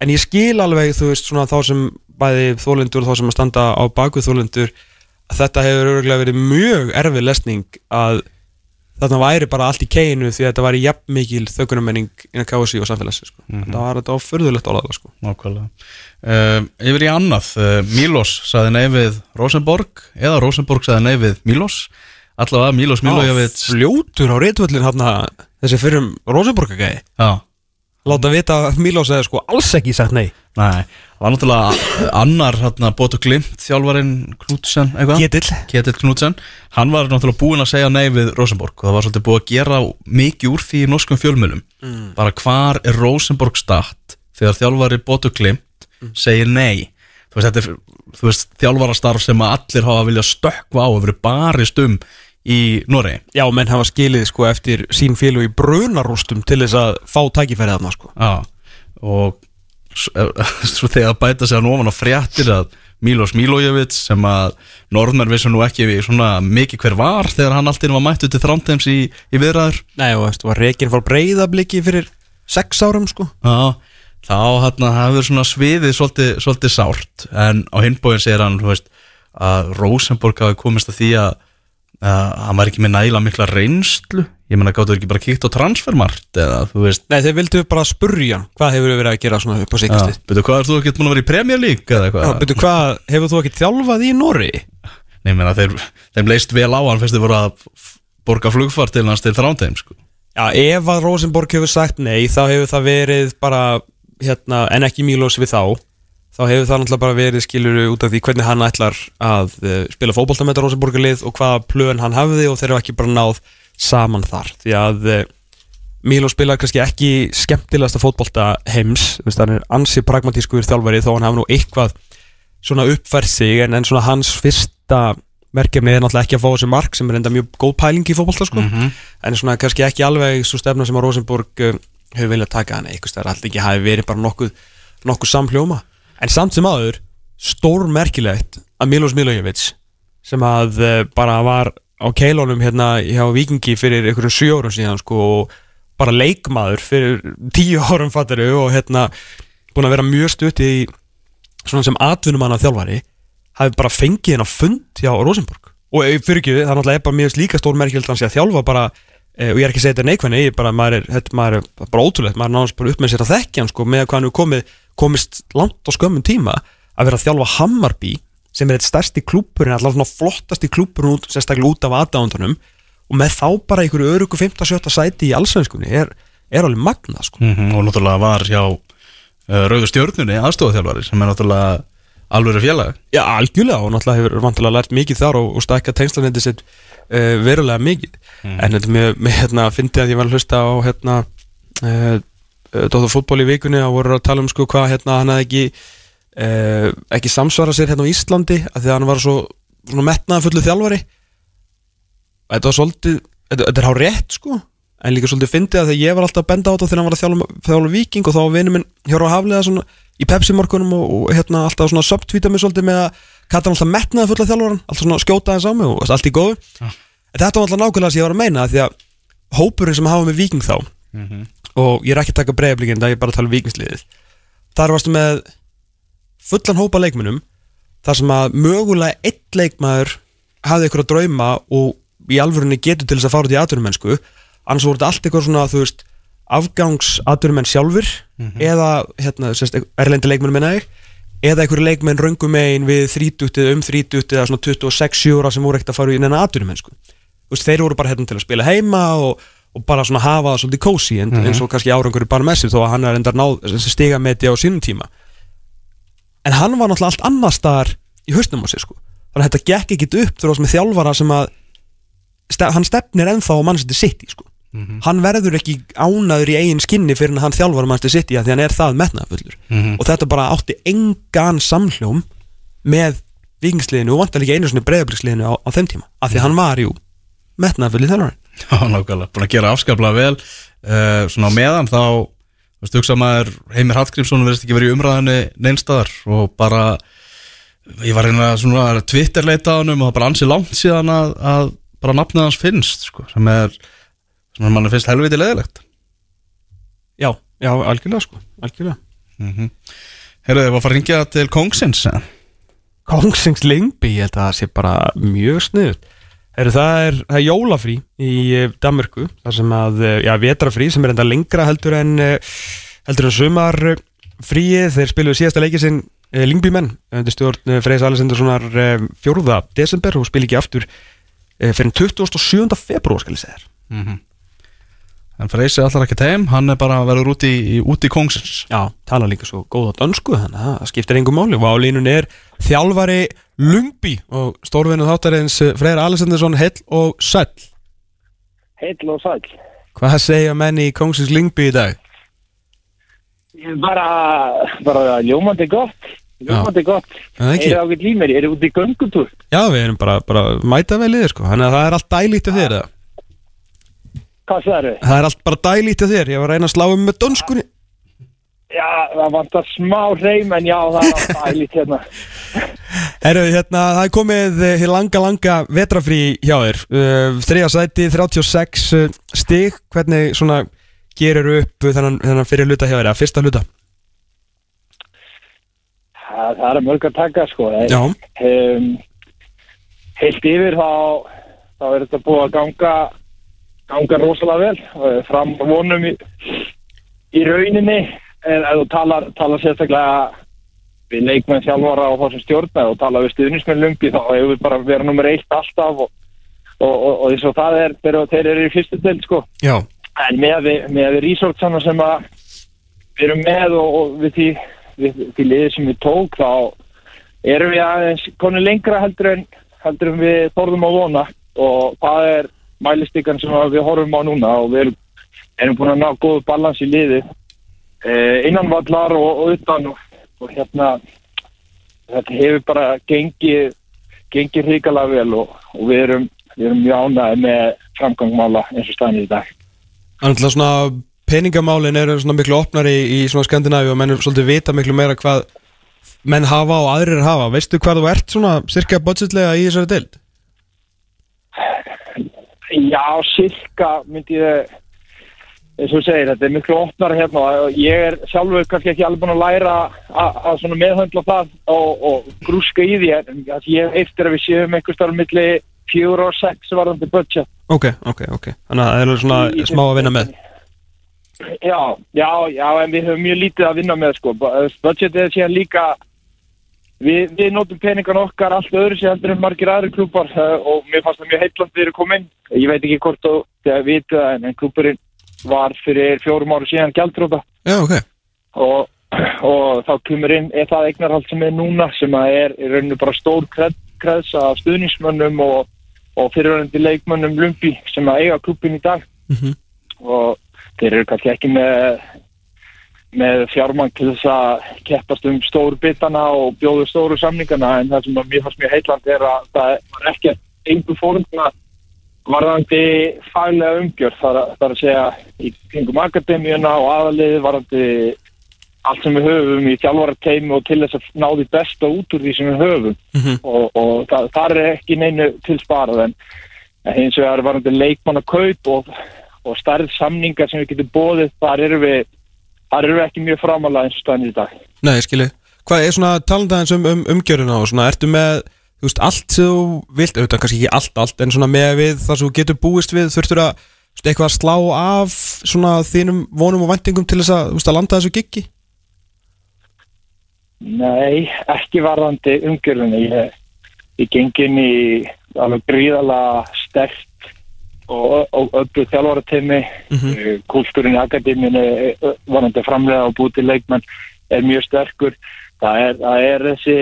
En ég skil alveg, þú veist, svona þá sem bæði þólendur og þá sem að standa á baku þólendur þetta hefur örgulega verið mjög erfið lesning að þarna væri bara allt í keinu því að þetta væri jafn mikil þökunamenning innan KSI og samfélagsins sko. þetta var þetta var furðulegt orðaða sko. Nákvæmlega. Uh, Yfir í annað uh, Milos saði nei við Rosenborg eða Rosenborg saði nei við Milos. Allavega Milos Milojevic fljótur á reytvöllin hérna þessi fyrrum Rosenborgagæði Já, láta vita að Mílós hefði sko alls ekki sagt nei. Nei Það var náttúrulega annar hérna Boto Glimt þjálfarinn Knudsen eitthvað? Ketill. Ketill Knudsen. Hann var náttúrulega búinn að segja nei við Rosenborg. Og það var svolítið búið að gera mikið úr því í norskum fjölmjölum bara hvar er Rosenborg statt þegar þjálfari Boto Glimt segir nei? Þú veist, þetta er þú veist, þjálfarastarf sem allir hafa viljað stökkva á og verið barist um í Noregi. Já, menn hafa skilið sko eftir sín félag í brunarústum til þess að fá tækifærið þarna sko. Já, og s- svo þegar bæta sig hann ofan á fréttir að Milos Milojevic sem að norðmenn vissu nú ekki við svona mikið hver var þegar hann alltaf var mættu til þrámteims í, í viðræður. Nei, og veist, var reikin fór breyðabliki fyrir sex árum sko. Já, þá hann hafður svona sviðið svolítið, svolítið sárt en á hinbóin segir hann þú veist, að Rosenborg hafi komist að því að að hann var ekki með nægilega mikla reynslu ég menna gáttu ekki bara kíkt á transfermart eða þú veist Nei, þeir vildu bara spurja hvað hefur verið að gera svona upp á síkastið Já, betur hvað er þú ekki búin að vera í Premier League eða Já, eitthvað? betur hvað, hefur þú ekki þjálfað í Nóri? Nei, ég meina þeir, þeim leist vel á hann fyrst þið voru að borga flugfart til hans til þrándheim sko. Já, ef að Rosenborg hefur sagt nei þá hefur það verið bara hérna, en ekki Mílos við þá þá hefur það náttúrulega bara verið skiluru út af því hvernig hann ætlar að uh, spila fótbolta með þetta Rosenborgarlið og hvaða plön hann hafði og þeir eru ekki bara náð saman þar. Því að uh, Mílos spilar kannski ekki skemmtilegasta fótbolta heims, þú veist, hann er ansi pragmatískur þjálfari þó hann hafi nú eitthvað svona uppfært sig en, en svona hans fyrsta verkefni er náttúrulega ekki að fá þessi mark sem er enda mjög góð pæling í fótbolta sko. En svona kannski ekki alveg svo stefna sem að Rosenborg uh, hefur viljað taka hann eitthvað stær allt ekki hafi verið bara nokkuð, nokkuð samhljóma en samt sem aður stór merkilegt að Milos Milojevic sem að uh, bara var á keilunum hérna hjá Vikingi fyrir einhverjum sjö árum síðan sko og bara leikmaður fyrir tíu árum fattaru og hérna búin að vera mjög stutt í svona sem atvinnumann af þjálfari hafi bara fengið henn að fund hjá Rosenborg. Og eh, fyrir ekki, það er náttúrulega bara mjög líka stór merkild hans að þjálfa bara eh, og ég er ekki að segja þetta neikvæðni, ég er bara, maður er, þetta, maður er bara ótrúlegt, maður er náttúrulega bara upp með sér að þekkja hann sko, með hvað hann er komið, komist langt á skömmun tíma að vera að þjálfa Hammarby sem er eitt stærsti klúpurinn, allavega svona flottasti klúpurinn út, sérstaklega út af aðdándunum og með þá bara einhverju örugu 15-17 sæti í allsvenskunni er, er alveg magnað sko. -hmm. og náttúrulega var hjá uh, Rauður stjörnunni aðstofaþjálfari sem er náttúrulega alvöru félag Já, algjörlega og náttúrulega hefur vantilega lært mikið þar og, og stækka tengslanetti sitt uh, verulega mikið en þetta með, með hérna, fyndi að ég var að hlusta á hérna uh, Dóttar fútból í vikunni og voru að tala um sko hvað hérna hann hefði ekki uh, ekki samsvara sér hérna á Íslandi af því að hann var svo svona metnaða fullu þjálfari þetta var svolítið þetta, þetta er hár rétt sko en líka svolítið fyndið að þegar ég var alltaf að benda á þetta þegar hann var að þjálfa, þjálfa viking og þá var vinur minn Hjóra Hafliða svona í Pepsi morgunum og, og hérna alltaf svona subtvíta mig svolítið með að kalla hann alltaf metnaði fulla þjálfaran alltaf svona skjóta þess á mig og og ég er ekki að taka breyflingin það er bara að tala um vikingsliðið þar varstu með fullan hópa leikmennum þar sem að mögulega eitt leikmaður hafði ykkur að drauma og í alvörunni getur til þess að fara út í atvinnumennsku. Annars voru þetta allt eitthvað svona þú veist afgangsatvinnumenn sjálfur eða hérna, erlendi leikmenn minna ég eða einhverju leikmenn röngum megin við 30 eða um 30 eða svona 26 ára sem voru ekkert að fara í neina veist, þeir voru bara hérna til að spila heima og, og bara svona hafa það svolítið kósi en, eins og kannski árangur bara með sér þó að hann er endar stiga með þetta á sínum tíma. En hann var náttúrulega allt annar staðar í hausnum á sér sko. Þannig að þetta gekk ekkit upp oss með þjálfara sem að stef, hann stefnir ennþá á mannsætti sitt sko. hann verður ekki ánaður í eigin skinni fyrir hann þjálfara mannsætti sitt því hann er það metnaðfullur og þetta bara átti engan samhljóm með vikingsliðinu og vantar líka einu svona breyðabliksliðinu á, á þeim tíma af því að hann var jú metnaðfullið þjálfari Já, nákvæmlega, búin að gera afskaplega vel. Uh, Svona á meðan þá Þú veist, hugsa maður Heimir Hallgrímsson verðist ekki verið í umræðinni neinstadar og bara ég var hérna svona Twitter leita á hann og það bara ansið langt síðan að, að bara nafnið hans finnst sko, sem er sem er manni finnst helviti leðilegt já, já, algjörlega sko algjörlega. Heyrðu, þið var að fara að ringja til Kongsins eða? Kongsings Lingby, ég held að það sé bara mjög sniðut Heru, það, er, er jólafrí í eh, Danmörku þar sem að, eh, já, vetrafrí sem er enda lengra heldur en eh, heldur en sumarfríið þeir spiluðu síðasta leikið sinn Lingby menn undir stjórn Freys Alessandarssonar 4. desember og spil ekki aftur fyrir 27. februar skal ég segja þér En Freysi allar ekki heim, hann er bara að vera út í, út í Kongsins Já, tala líka svo góða dönsku þannig að það skiptir engum máli línunni er þjálfari Lungby og stórvinu þáttarins Freyr Alessandarsson hell og sæll Heill og sæl. Hvað segja menni í Kongsins Lungby í dag? Bara, bara ljómandi gott. Ljómandi gott. Það ekki? Er það ákveð límeri? Er það út í göngutúr? Já, við erum bara, bara mæta vel í þér sko Þannig að það er allt dælít af þér eða? Hvað það eru? Það er allt bara dælít af þér Ég var að reyna að slá um með dönskunni Já, það vantar smá reym en já, það er alltaf ælitt hérna. Herru, hérna, það er komið eh, hér langa, langa vetrafrí hjá þér uh, Þriða sæti, 36 uh, stig Hvernig svona gerir upp þennan, þennan fyrir hluta hjá þér, eða fyrsta hluta? Það, það er mörg að taka, sko. Já, Um, heilt yfir þá, þá er þetta búið að ganga, ganga rosalega vel. eh, Fram vonum í, í rauninni. En þú talar, talar sérstaklega við leikmenn þjálfara og þá sem stjórna og tala við stuðnismenn lungi þá hefur við bara verið nummer eitt alltaf og, og, og, og eins og það er þeir, þeir eru í fyrstu del sko já, en með með við resortsana sem að við erum með og, og við því við, því liðið sem við tók þá erum við aðeins konu lengra heldur en heldur en við þorðum á vona og það er mælistíkan sem við horfum á núna og við erum, búin að ná góðu balans í liði eh, innan vallar og, og utan og, og hérna þetta hefur bara gengið gengið hrikalega vel og, og við erum erum mjög ánægði með framgangmála eins og staðin í dag að svona peningamálin eru svona miklu opnari í, í svona Skandinavíu og menn svolítið vita miklu meira hvað menn hafa og aðrir hafa Veistu hvað þú ert svona cirka budgetlega í þessari deild? Já, sirka myndi ég eins og segir, þetta er miklu opnar hérna og ég er sjálfur kannski ekki alveg búin að læra að svona meðhöndla það og, og grúska í því en ég eftir að við séum einhver starf milli fjóra og sex varðandi budget. Ok, ok, ok. Þannig að það er svona Í- smá að vinna með. Já, já, já, en við höfum mjög lítið að vinna með sko. Bu- Budgetið er síðan líka við, við notum peningan okkar allt öðru sér heldur en margir aðri klúpar uh, og mér fannst það mjög heitland við erum komin. Ég veit ekki hvort þú þegar vitið það en, en klúpurinn var fyrir fjórum áru síðan gjaldróta Já, ok. Og, og þá kemur inn er það eignarhald sem er núna sem er í rauninu bara stór kreds af stuðnismönnum og, og fyrirvændi leikmönnum Lumbi sem eiga klúpin í dag. Mhm. og þeir eru kannski ekki með með fjármann til þess að keppast um stóru bitana og bjóðu stóru samningana en það sem að mér fannst mjög heitland er að það var ekki einhver fórundna varðandi faglega umgjörð þar, að- að segja í kringum akademíuna og aðaliði varðandi allt sem við höfum í þjálfarateimi og til þess að ná því besta út úr því sem við höfum. Og, og það, það er ekki neinu til sparað en en hins vegar varðandi leikmanna kaup og, og stærð samningar sem við getum bóðið þar eru við þar eru ekki mjög framalega eins og staðin í dag. Nei, ég skilji. Hvað er svona talandaðins um, um umgjöruna og svona, ertu með þú veist, allt sem þú vilt, auðvitað kannski ekki allt, allt en svona með við það sem þú getur búist við þurftur að, veist, eitthvað að slá af svona þínum vonum og væntingum til þess að, veist, að landa þessu giggi? Nei, ekki varðandi umgjörðinni. Ég, ég geng inn í alveg gríðala sterkt og, öllu þjálfarateimi. Mm Kúltúrin í akademíunni eh, varðandi framlega og búið til leikmenn er mjög sterkur. Það er, það er þessi,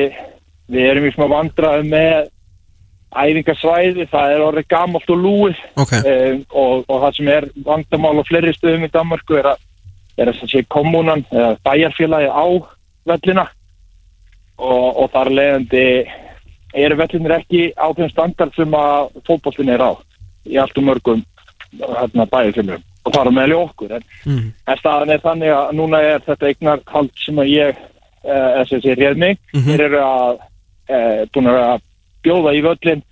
við erum í smá vandraði með æfingarsvæði, það er orðið gamalt og lúið Ok, um, og, og það sem er vandamál á fleiri stöðum í Danmarku er að, er að sé kommunan eða bæjarfélagi á vellina og, og þar leiðandi eru vellinir ekki á þeim standard sem að fótbollin er á í allt um mörgum hérna, bæjarfélagum og það er meðal okkur. En, mm. en staðan er þannig að núna er þetta eignarhald sem að ég eh, þessi réð mig. Mhm. þeir eru að eh, að bjóða í völlin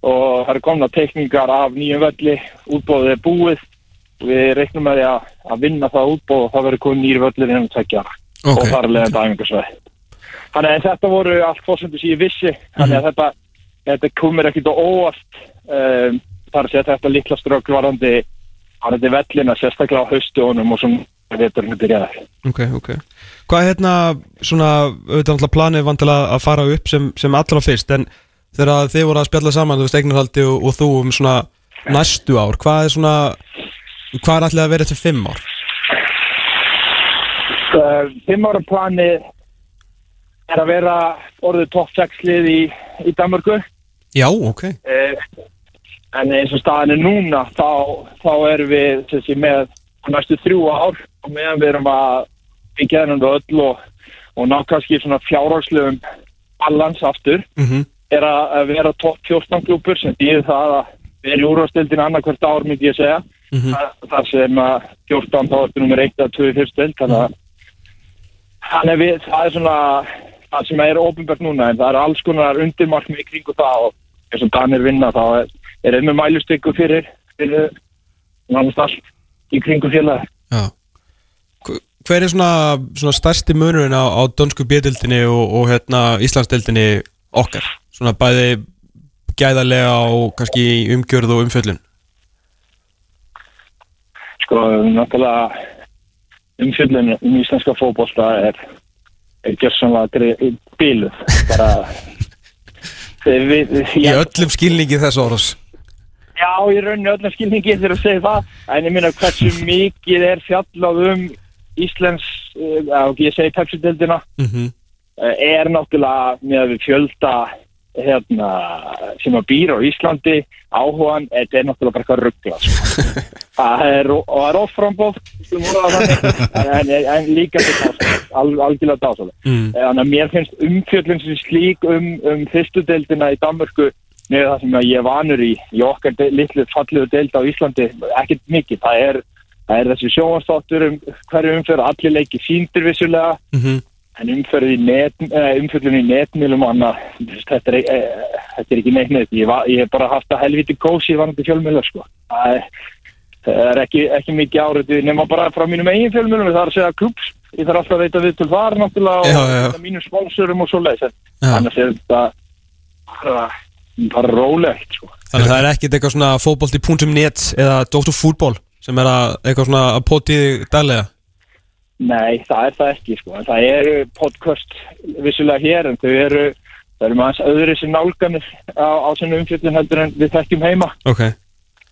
og það eru komna teikningar af nýjum völli útbóðið er búið. Við reiknum með því að, að vinna það útbóð og það verður komið nýjum völlin innan tvekja ára. Ok. og það er leiðan dæfingarsveið þannig að þetta voru allt fórsendur sem ég vissi. Þannig að þetta, þetta komir ekkit á óvart um, þar að segja þetta litla strökk varandi varandi vellina sérstaklega á haustuðunum og svona veturinn byrjaði Ok, ok. Hvað er hérna svona, auðvitað náttúrulega planið vantilega að fara upp sem, sem allra fyrst en þegar þið voru að spjalla saman, þú veist, eignarhaldi og, og þú um svona næstu ár, hvað er svona hvað er allir að vera eftir fimm ár? Uh, Fimm ára planið er að vera orðið topp 6 lið í, í Danmarku Já, ok. Uh, en eins og staðan er núna þá, þá erum við sé, með næstu þrjú ár og meðan við erum að byggja þennan öll og, og ná kannski svona fjárhagslegum balans aftur mm er að, vera topp 14 klúpur sem býður það að við erum úrvastildin annarkvært ár myndi ég segja. Mhm. Þa- þar sem að 14 þá ertu nummer 1 að 2 í fyrstild þannig að þannig að við, það er svona það sem er ofinbært núna en það er alls konar undirmarkmið í kringu það og eins og Danir vinna þá er, er einnig mælustykku fyrir fyrir nánast allt í kringu Já. Hver- er svona, svona stærsti munurinn á, á dönsku bjöldildinni og, og hérna Íslandsdildinni okkar? Svona bæði gæðarlega og kannski í umgjörð og umfjöllun? Sko, náttúrulega umfjöldun um íslenska fótbolta er, er gjörsamlega bíluð bara við, Í ég, öllum skilningi þess orðs já, í rauninni öllum skilningi þegar að segja það, en ég minna hversu mikið er fjallað um Íslands, uh, ég segi Pepsi-dildina, mm -hmm. uh, er náttúrulega með fjölda hérna, sem að býra á Íslandi áhugan, þetta er náttúrulega bara eitthvað ruggla sko. það er, og það er offrambóð en, en, líka dásalega al, algjörlega dásalega mm. þannig að mér finnst umfjöllun sem slík um, um fyrstu deildina í Danmörku með það sem ég er vanur í í okkar litlu falliðu deild á Íslandi ekkert mikið, það er það er þessi sjónastáttur um hverju umfjörð allir leiki síndir vissulega. Mm en umfjörð í eh, netmilum og annað þetta er, eh, þetta er ekki neitt ég, var, ég hef bara haft að helviti kósi vanandi fjölmjölu sko. Það er, það er ekki, ekki mikið áriði nema bara frá mínum eigin fjölmjölum það er að segja klubs, ég þarf alltaf að veita við til þar náttúrulega Já, og já, mínum sponsorum og svo leiðis annars er þetta bara, rólegt sko. Þannig að það er ekkit eitthvað svona fótbolti.net eða Dr. Fútból sem er að eitthvað svona að potið daglega Nei, það er það ekki sko. það eru podcast vissulega hér en þau eru það eru maður öðru sem nálganir á, á sinni umfjöldin heldur en við þekkjum heima Ok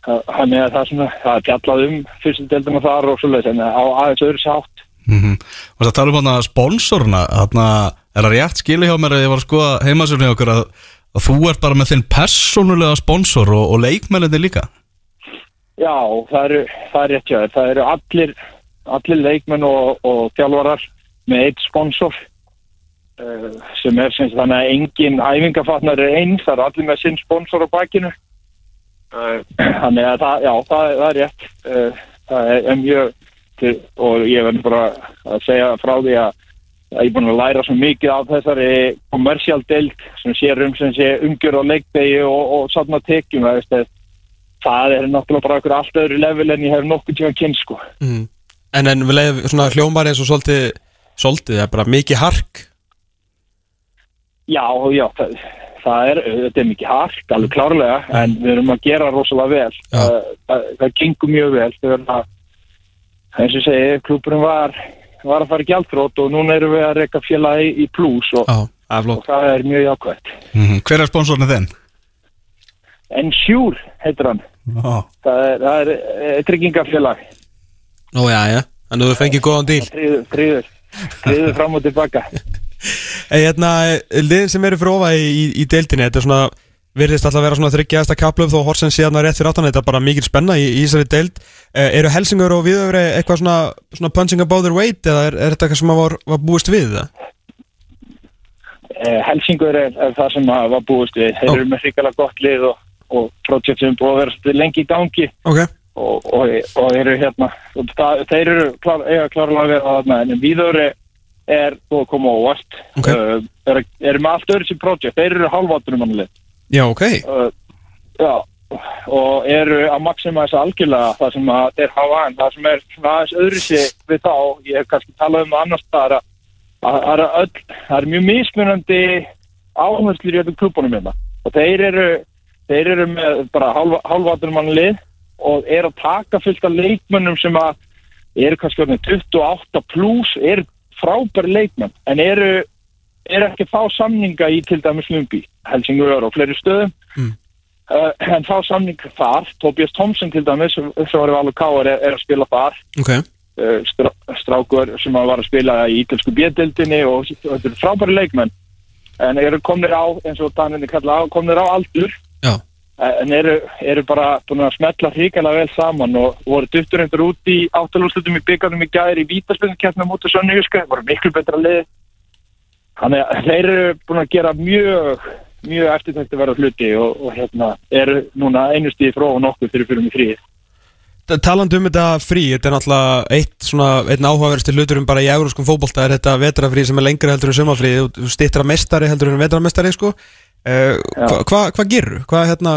þannig að það er svona það er fjallað um fyrstudeldina þar og svoleiðis en á aðeins öðru sátt mm -hmm. Og það tala um hann að sponsorna þarna, er það rétt skili hjá mér að ég var að skoða heimasörni okkur að, að þú ert bara með þinn persónulega sponsor og, og leikmenninni líka? Já, það eru, það er rétt þér. Það eru allir, allir leikmenn og, og þjálfarar með eitt sponsor uh, sem er sem þannig að engin æfingafatnar er eins, það eru allir með sinn sponsor á bakinu. Uh, Þannig að það, já, það, það er rétt. Uh, það er, mjög og ég verður bara að segja frá því að að ég er búin að læra svo mikið af þessari kommersial deild sem sér um sem sé umgjör á leikdegi og, og sátna tekjum það, að það er náttúrulega bara okkur allt öðru level en ég hef nokkuð tíma kynnt sko mm. En en við leiðum svona hljómar eins og svolítið Svolítið, það er bara mikið hark Já, já, það, það er, þetta er mikið hark, alveg klárlega, en við erum að gera rosalega vel. Já. Það, það, gengur mjög vel. Það, eins og segi, klúburinn var, var að fara í gjaldrót og núna erum við að reyka félagi í plus og, er og flott það er mjög jákvæmt. Mhm. Hver er sponsorinn þinn? Ensure heitir hann. Já. Það er, það er e, tryggingafélag. Nú, já, já, þannig að þú fengið góðan díl Tríður, tríður, tríður fram og tilbaka. Ei, hérna, lið sem eru fyrir ofa í, í, í deildinni, þetta er svona virðist alltaf að vera svona þryggjaðasta kaplöf þó Horsen sé hérna rétt fyrir áttan, þetta er bara mikil spenna í, í þessari deild eh, Eru Helsingur og Viðöfri eitthvað svona, svona punching above their weight eða er, er þetta eitthvað sem var, var búist við það? Eh, Helsingur er, er það sem var búist við. Þeir eru með hrikalega gott lið og, og projekt sem er búið að vera lengi í gangi. Ok, og, og, og eru hérna það, þeir eru klár, eiga klárlega að vera þarna en viðöri er búið að koma óvart Ok. uh, eru, eru með allt öðru sem projekt þeir eru halváttunum mannlið já, ok. Uh, já og eru að maximæsa algjörlega það sem að þeir hafa en það sem er svona aðeins öðru sig við þá ég hef kannski talað um annars að að það er öll, það er mjög mismunandi áherslur í öllum klubunum hérna. Og þeir eru þeir eru með bara halváttunum mannlið og eru að taka fullt af leikmönnum sem að eru kannski orðin 28 pluss eru frábæri leikmenn en eru, eru ekki að fá samninga í til dæmis Lumbi, Helsingur og fleiri stöðum. Mm. uh, en fá samning þar. Tobias Thompson til dæmis sem var í Valur Káar er, er að spila þar. Ok, uh, strá, strákur sem var að spila í ítölsku bjöldildinni og þetta eru frábæri leikmenn. En eru komnir á, eins og Daninni kalla á komnir á aldur. Já, en eru, eru bara búin að smetla hrikalega vel saman og voru duttur einhver út í áttalúslutum í byggarnum í gæri í vítaspilnkeppnum út af Sönniuska, voru miklu betra lið þannig að þeir eru búin að gera mjög mjög eftirtækti verða hluti og, og hérna eru núna einu stíði frá og nokkuð fyrir fyrir mig fríð Ta- Talandi um þetta frí, þetta er náttúrulega eitt svona, einn áhugaverðstir hlutur um bara í euróskum fótbolta er þetta vetrafrí sem er lengra heldur en sumafrí, þú stittra mestari heldur en vetramestari, sko. Uh, Hvað hva, hva gerur? Hvað hérna,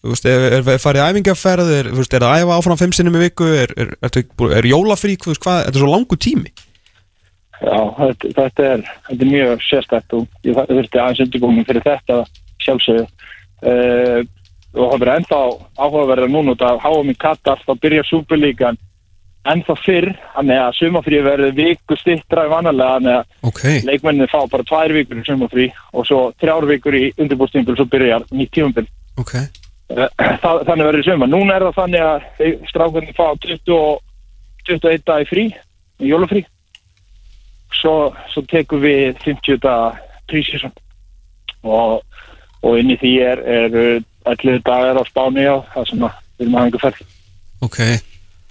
þú veist, er, er, er farið æfingaferð, er, er það æfa áfram fimm sinnum í viku, er, er, er, er, er jólafrí, hvað, þetta er svo langu tími Já, þetta, þetta, er, þetta er mjög sérstætt og ég þurfti aðeins undirbúning fyrir þetta sjálfsögðu. Uh, og það verður ennþá áhugaverða núna út af háum í Katar þá byrjar Superlíkan ennþá fyrr þannig að sumafrí verður viku stittra í vanalega þannig að Ok, leikmenninni fá bara tvær vikur í sumafrí og svo þrjár vikur í undirbúrstímpil svo byrjar nýtt tímumbil ok, Þa- þannig verður í sumar. Núna er það þannig að strákunni fá 20 og 21 dag í frí í jólufrí svo, svo tekum við 50 dag prísísum og, og inn í því er, er allir dagar á spáni og það sem að við erum aðeins ferð. Ok.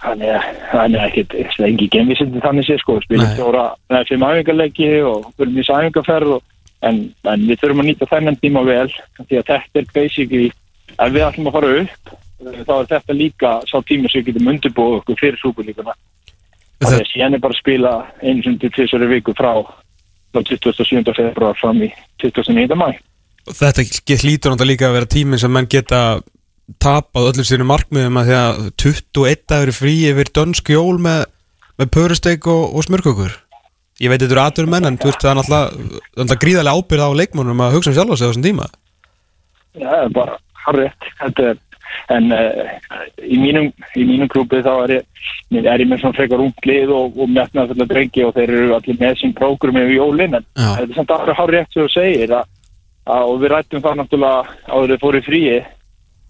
Þannig að það er ekkit það er engi gemvísindi þannig sé sko. Við spilum fjóra, neða fimm æfingarleiki og við erum í þessu æfingarferð og, en, en við þurfum að nýta þennan tíma vel því að þetta er basically ef við ætlum að fara upp þá er þetta líka sá tíma sem við getum undirbúið okkur fyrir súperlíkuna Það- að síðan er bara að spila einu sem til tvisari viku frá frá 27. februar fram í 29. mæ Þetta hlýtur náttúrulega líka að vera tíminn sem menn geta tapað öllum sínum markmiðum að því að 21 dagur er frí yfir dönsk jól með, með pörusteik og, og smörkökur Ég veit þetta eru aðurum menn en þú veist það er náttúrulega gríðarlega ábyrð á leikmónum að hugsa um sjálfa sig á þessum tíma Já, það er bara harrið þetta er en uh, í mínum í mínum klúpi þá er ég er ég með svona frekar unglið og, og metnað fyrir drengi og þeir eru allir með sín prógrum yfir jólin. En Já. þetta er samt sem þú segir að, að, og við rættum það náttúrulega áður fóru í fríi.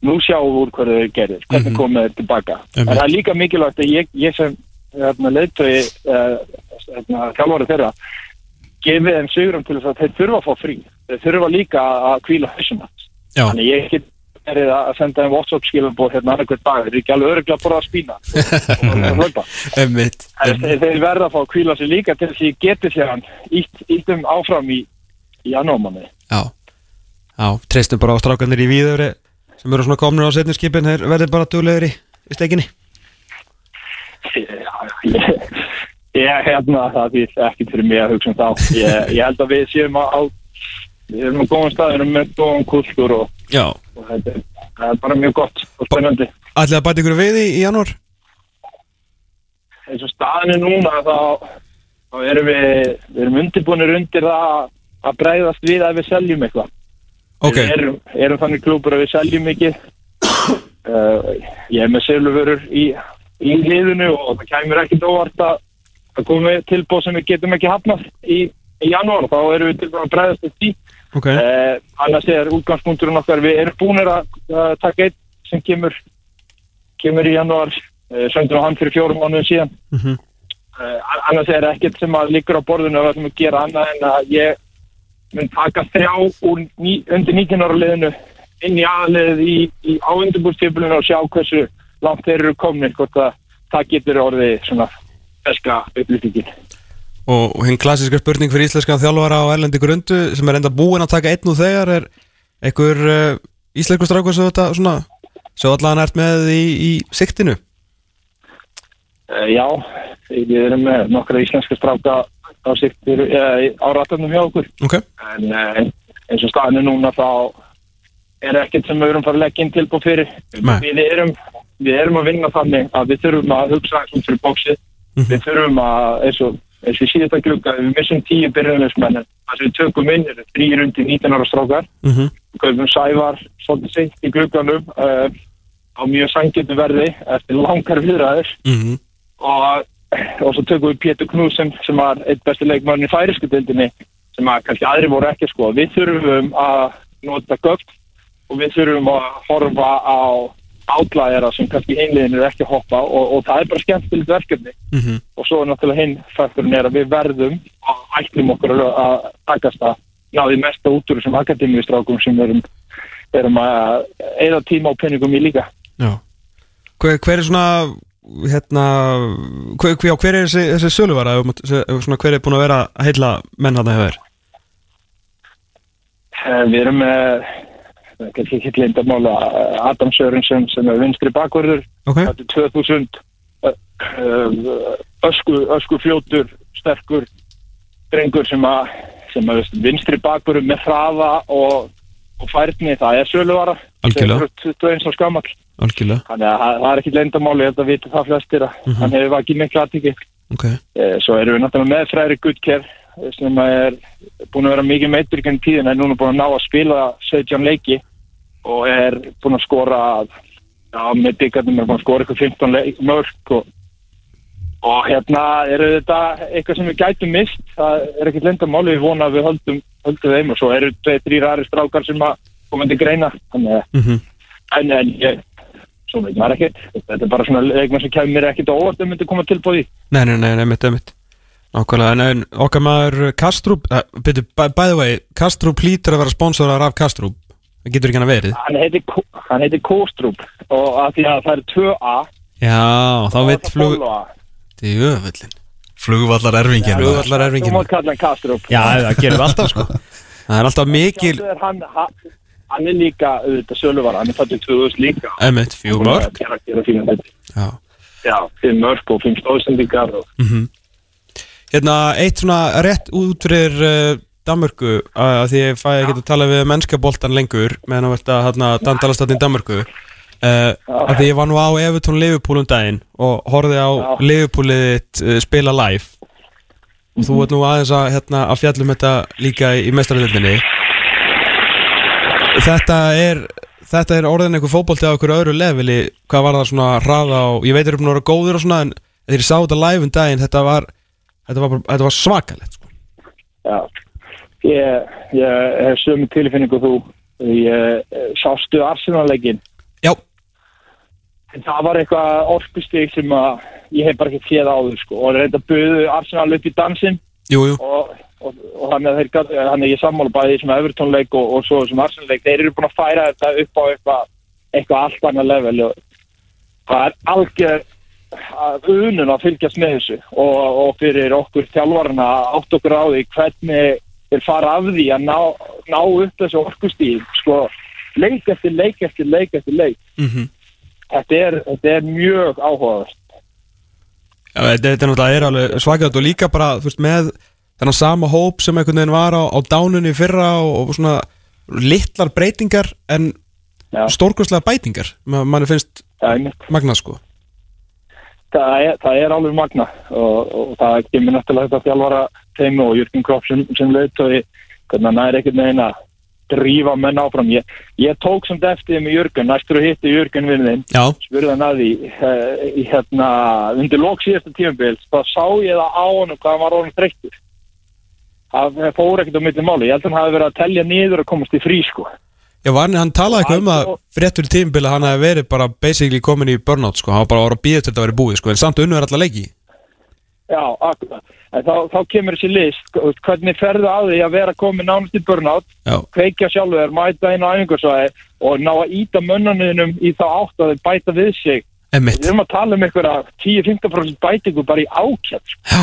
Nú sjáum við úr hverju þau gerir hvernig mm komið þeir tilbaka Einmitt. en það er líka mikilvægt að ég, ég sem hérna, leiðtögi uh, hérna, þjálfari þeirra gefið þeim sigurum til þess að þeir þurfa að fá frí. Þeir þurfa líka að kvíla hausum Þannig ég get verið að senda þeim WhatsApp skilabóð hérna annarkvært dag, þeir eru ekki alveg öruglega að borða að spína. Og og hlaupa. emmitt En þeir, þeir verða að fá að kvíla sig líka til þess að ég geti sér hann ítt, íttum áfram í, í janúarmanni. Já, já, treystum bara á strákanir í víðöfri sem eru svona komnir á setni skipin. Þeir verði bara duglegir í, í stekinni ég, ég hérna það er ekki fyrir mig að hugsa um þá. Ég, ég held að við séum á, á við erum á góðan stað, við erum með góðan kultúr og, og þetta er- það er bara mjög gott og spennandi. Ætlið að bæta ykkur við í, í janúar? eins og staðinu núna þá, þá erum við við erum undirbúinir undir það að bregðast við að við seljum eitthvað. Ok, við erum, erum þannig klúpur að við seljum mikið. Uh, ég er með seluvörur í, í liðinu og það kæmur ekkit óvart að að koma með tilbúð sem við getum ekki hafnað í, í janúar, þá erum við tilbúin að bregðast við því ok. Uh, annars er útgangspunkturinn okkar við erum búinir að uh, taka einn sem kemur kemur í janúar uh, söndur á hann fyrir fjórum mánuðin síðan. Mhm. uh, annars er ekkert sem að liggur á borðinu við ætlum að gera annað en að ég mun taka þrjá úr ní, undir 19 ára liðinu inn í aðlið í, í á undirbúrstíflinu og sjá hversu langt þeir eru komnir hvort að það getur orðið svona feska upplýstingin Og hinn klassiska spurning fyrir íslenskan þjálfara á Erlendi Grundu sem er enda búinn að taka einn úr þegar er einhver uh, íslensku strákur sem þetta svona sem allan ert með í, í siktinu uh, Já, við erum með nokkra íslenska stráka á siktir uh, á ratarnum hjá okkur. Ok. En uh, eins og staðinu núna þá er ekkert sem við erum fara að leggja inn tilbúð fyrir. Við erum, við erum að vinna þannig að við þurfum að hugsa eins og fyrir bóksið við þurfum að eins og, í síðasta glugga við missum tíu byrjunleismenn þar sem við tökum inn þrýr undir 19 ára strákar mm -hmm. kaupum Sævar svolítið seint í glugganum uh, á mjög sangjötu verði eftir langar viðræður Mm og, og svo tökum við Pétur Knúsem sem var eitt besti leikmann í færisku dildinni sem að kannski aðri voru ekki að skoða. Við þurfum að nota gögn og við þurfum að horfa á átlæðara sem kannski einliðin er ekki að hoppa og, og það er bara skemmtilegt verkefni Mhm. og svo er náttúrulega hinn faktorinn er að við verðum og ætlum okkur að- að takast að ná því mesta út úr þessum akademíustrákum sem erum, erum að eða tíma og penningum í líka. Já Hver, hver er svona hérna hver, hver, hver er þessi, þessi söluvara hver er búinn að vera að heilla menn hann að hefur Eh, Við erum með það kannski ekki lindamála Adam Sörensen sem er vinstri bakverður Ok. Þetta er 2000 eh, eh, ösku, ösku fljótur sterkur drengur sem að, sem að vinstri bakverður með hraða og, og færni, það er söluvara. Algjörlega. Þeir eru 21 og skamall Algjörlega. Þannig að það er ekki lindamáli ég held að vita það flestir að Mhm. hann hefur vakið miklu aðtíki Ok. Svo erum við náttúrulega með Fræri Gutker sem er búin að vera mikið meittur í tíðin en núna búin að ná að spila 17 leiki og er búin að skora já, með byggarnum er búin að skora eitthvað 15 leik, mörg og, og hérna eru þetta eitthvað sem við gætum mist það er ekkert lendamáli, við vona að við höldum, höldum þeim og svo eru tveið, þrýr aðri strákar sem að koma til greina. Þannig að mm en, en ég, svo veit maður ekkert. Þetta er bara svona leikmann sem kemur ekkert á að myndi koma tilbúið Nei, nei, nei, nei, mitt, mitt Nákvæmlega, en, okkar maður Kastrup, uh, byrju, by, the way Kastrup lítur að vera sponsorar af Kastrup Það getur ekki hann að verið. Hann heitir, Ko- hann heitir Kostrup og að því að það eru 2A Já, þá veit flug. Þetta er öfullin Flugvallar erfingin Flugvallar þú erfingin mátt kalla hann Kastrup Já, það gerum við alltaf sko. Það er alltaf mikil er hann, hann, hann er líka auðvitað söluvara, hann er fættið 2000 líka. Emmett, fjú mörg. Já. Já, fimm mörg og fimm stóðsendingar mm Hérna, eitt svona rétt út fyrir uh, Danmörku að því ég fæ ekki að tala við mennskaboltan lengur meðan að verða hérna dandalastatinn Danmörku. Uh, að því ég var nú á Evertón Liverpool um daginn og horfði á Já. Liverpoolið þitt uh, spila live. Og þú ert nú aðeins að, hérna, að fjallum þetta líka í, mestaröldinni Þetta er Þetta er orðin einhver fótbolti á einhverju öðru leveli hvað var það svona hraða og ég veit búin að vera góðir og svona en þegar ég sá þetta live um daginn þetta var, þetta var, þetta var svakalegt sko. já ég, ég hef sömu tilfinningu þú. Ég eh, sástu Arsenal-leikin Já, En það var eitthvað orkustig sem að ég hef bara ekki séð áður sko. Og reynda buðu Arsenal upp í dansinn. Jú, jú. Og, og, og hann er þeir gat- hann er ég sammála bæði sem Everton leik og, og svo sem Arsenal leik, þeir eru búin að færa þetta upp á eitthvað, eitthvað allt annað level og það er algjör að unun að fylgjast með þessu. Og, og fyrir okkur þjálfarna átt okkur á því hvernig þeir fara af því að ná, ná upp þessu orkustíð sko, leik eftir leik eftir leik eftir leik mm þetta er, þetta er mjög áhugavert Já, þetta, þetta er náttúrulega er alveg svakað og líka bara, veist, með þennan sama hóp sem einhvern veginn var á, á dánunni í fyrra og, og svona litlar breytingar en Já. stórkostlega bætingar Ma, manni finnst mitt. magnað sko það er, það er alveg magna og, og það kemur náttúrulega þetta þjálfara teimi og Jörgjum Kropp sem, sem leiðtói hvernig hann er ekkert neina drífa menn áfram. Ég, ég tók samt eftir því með Jörgjum næstur að hitti Jörgjum vinnin Já, spurði hann að því uh, í hérna, undir lók síðasta tíumbil þá sá ég það á hann hvað hann var orðin þreyttur. Það fór ekkert á milli máli. Ég held að hann hafi verið að telja niður og komast í frí sko. Já, var, hann talaði eitthvað um að fréttur í tímabili hann hefði verið bara basically komin í burnout sko, hann var bara að að býða til þetta að vera búið sko, en samt unnur allar leiki. Já, akkurat. En þá, þá kemur þessi list, hvernig ferðu að því að vera komin nánast í burnout, Já, kveikja sjálfur, mæta á æfingarsvæði og ná að íta mönnunum í þá átt að þeir bæta við sig. emmitt Við erum að tala um einhverja 10-15% bætingu bara í ákjætt. Sko. Já,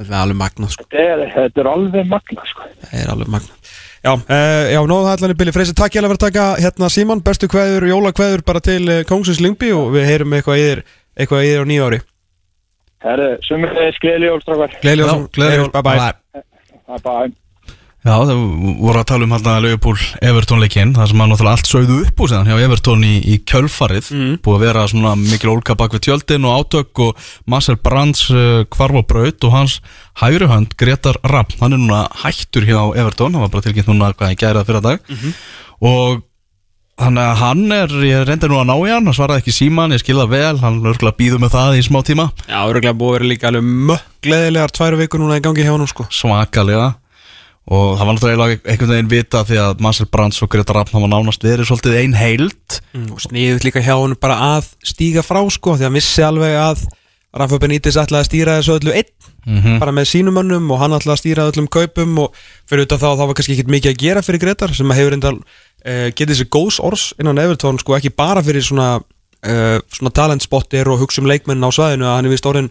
þetta er alveg magnað sko Þetta, er, þetta er alveg magna. Sko. Það er alveg magnað Já, uh, já, nóðu það allan í byrju Freysi, takk ég alveg fyrir að taka hérna Síman, bestu kveður, jólakveður bara til uh, Kongsins Lyngby og við heyrum eitthvað þér á nýja ári Herru, sumir skreili jólstrákar. Gleðileg Já, jól, gleðileg jól. bye bye Það er bara Já, það voru að tala um hérna Leopold Everton leikinn Það sem að náttúrulega allt sögðu upp úr síðan hjá Everton í, í kjölfarið. Mm. Búið að vera svona mikil ólka bak við tjöldin og átök og Marcel Brands uh, kvarf á braut og hans hægri hönd Gretar Rapp Hann er núna hættur hjá Everton Hann var bara tilkynnt núna hvað ég gærað fyrir dag Og Þannig að hann er, ég reyndi nú að ná í hann, hann svaraði ekki síman, ég skilða vel, hann örgulega býður með það í smá tíma, Já, örgulega búið vera líka alveg mökk gleðilegar tvær vikur núna í gangi hjá hann sko. Svakalega. Og það var náttúrulega einhvern veginn vita því að Marcel Brands og Greta Rapp hafa nánast verið svolítið ein heild. Mm, og sniðut líka hjá hann bara að stíga frá sko því að hann vissi alveg að Rafa Benítez ætlaði að stýra þessu öllu einn mm bara með sínum mönnum og hann ætlaði að stýra öllum kaupum og fyrir utan þá þá var kannski ekkit mikið að gera fyrir Gretar sem hefur enda uh, getið sér góðs orðs innan Evertón sko ekki bara fyrir svona, uh, svona talentspottir og hugsa um leikmenn á svæðinu að hann er vist orðin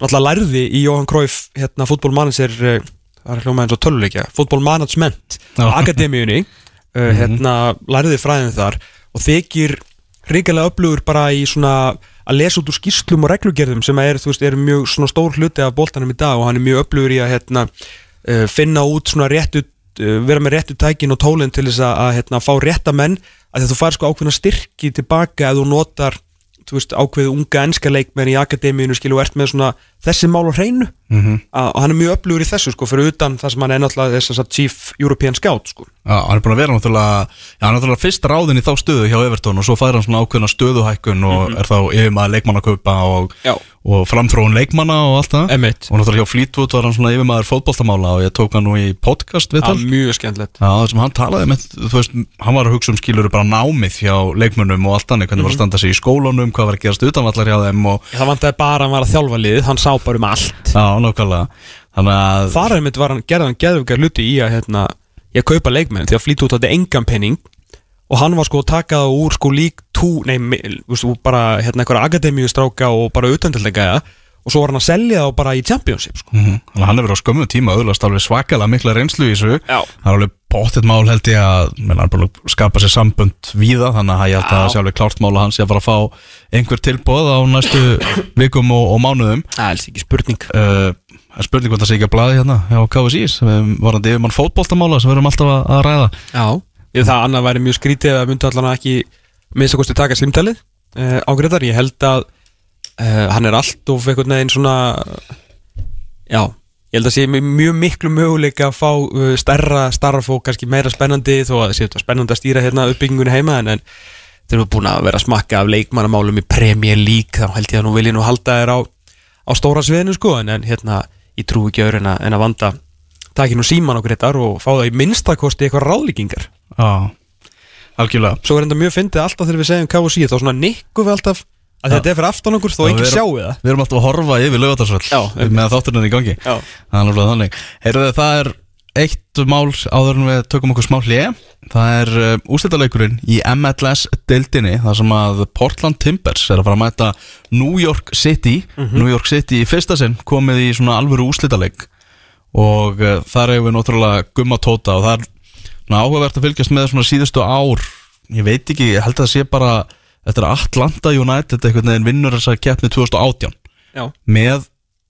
náttúrulega lærði í Johan Cruyff hérna fútbolmanager uh, það er hljóma eins og töluleikja fútbolmanagement Já. akademíunni uh, hérna lærði fræðin þar og þykir ríkilega upplugur bara í svona að lesa út úr skýrslum og reglugerðum sem er, veist, er mjög stór hluti af boltanum í dag og hann er mjög upplugur í að hérna, uh, finna út réttu uh, vera með réttu tækin og tólinn til þess að, að hérna, fá rétta menn. Að þú fær sko ákveðna styrki tilbaka ef þú notar veist, ákveðu unga enska leikmenn í akademíunu skilu og ert með svona þessi mál á hreinu -hmm. að, og hann er mjög upplugur í þessu sko fyrir utan það sem hann er náttúrulega þess að Chief European Scout sko. Já, hann er búin að vera náttúrulega, já, hann er náttúrulega fyrst ráðin í þá stöðu hjá Everton og svo fær hann svona ákveðna stöðuhækkun og er þá yfir maður leikmannakaupa og, og framþróun leikmanna og allt það. Emitt og náttúrulega hjá Fleetwood var hann svona yfir maður fótboltamála og ég tók hann nú í podcast við Já, mjög skemmtilegt. Já, það sem hann talaði með, þú veist, hann var að hugsa um skilur bara námið hjá leikmönnum og allt annað, hvernig var að standa sig í skólanum, hvað var að gerast utanvallar hjá þeim og, Það bara að hann var að þjálfa liðið, hann sá bara um allt. Já, nákvæmlega, þannig að, Þar einmitt var hann, gerði hann geðvika hluti í að hérna, ég kaupa leikmenn því að flýta út þetta engan penning og hann var sko að taka það úr sko lík tú, nei, me- þú veist, bara hérna einhverja akademíu stráka og bara utandilega og svo var hann að selja þá bara í championship sko. mm þannig að hann hefur á skömmu tíma auðvast alveg svakalega mikla reynslu í þessu, Já. það er alveg bóttið mál held ég að, menn hann er bara að skapa sér sambönd víða, þannig að ég held að það sé alveg klárt mál að hann sé að fara að fá einhver tilbóð á næstu vikum og, og mánuðum, Það er alls ekki spurning. Uh, Það er spurning hvort það sé ekki að blaði hérna hjá KSI sem varandi yfirmann fótboltamála sem við erum alltaf að, að ræða. Já. Ég það annað væri mjög skrítið að myndu allan ekki minnst að kosti taka símtalið uh, á Gretar, ég held að hann er allt og einhvern veginn svona já, ég held að sé mjög miklu möguleika að fá uh, stærra starfólk, kannski meira spennandi þó að það sé þetta spennandi að stýra hérna uppbyggingunni heima en, en þeir eru búin að vera að smakka af leikmannamálum í Premier League þá held ég að nú vilja nú halda þér á, á stóra sviðinu sko en, en hérna, ég trú ekki öðru en að, en að vanda taki nú síman á Gretar og fá það í minnstakosti eitthvað ráðlíkingar Já, algjörlega. Svo er enda mjög fyndið alltaf þegar við segjum KFC þá svona nikku við alltaf að þetta er fyrir aftan okkur þó erum- sjáu það. Við erum alltaf að horfa yfir lögatarsvöld með þátturinn í gangi. Er náttúrulega þannig. Heyrðu það er eitt mál áður en við tökum okkur smá hlið Það er uh, úrslitaleikurinn í MLS-deildinni þar sem að Portland Timbers er að fara að mæta New York City. New York City í fyrsta sinn komið í svona alvöru úrslitaleik. Og uh, þar hefur við náttúrulega gumma tóta og það er áhugavert að fylgjast með svona síðustu ár. Ég veit ekki, ég held að það sé bara Þetta er Atlanta United einhvern veginn vinnur þess að keppni 2018 Já. Með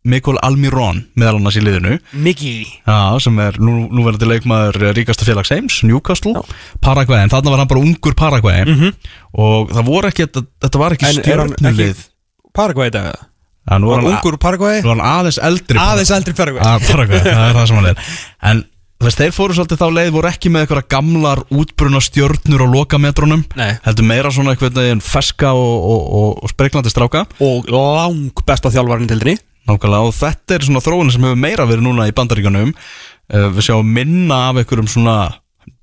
Mikkel Almirón meðal annars í liðinu. Miki Já, sem er nú, nú verður leikmaður ríkasta félags heims, Newcastle Paraguay, en þarna var hann bara ungur Paraguay og það voru ekki, þetta, var ekki stjórnulið Paraguay dag hann, Ungur Paraguay? Nú var hann aðeins eldri Aðeins eldri Paraguay. Að Paraguay, það er það sem hann er. En veist, þeir fóru svolítið þá leið voru ekki með eitthvað gamlar útbruna stjörnur á lokametrunum Nei. heldur meira svona eitthvað feska og, og, og, og spreglandi stráka. Og lang besta þjálfarinn til dæni Nákvæmlega, og þetta er svona þróunin sem hefur meira verið núna í bandaríkanum uh, Við sjáum minna af einhverjum svona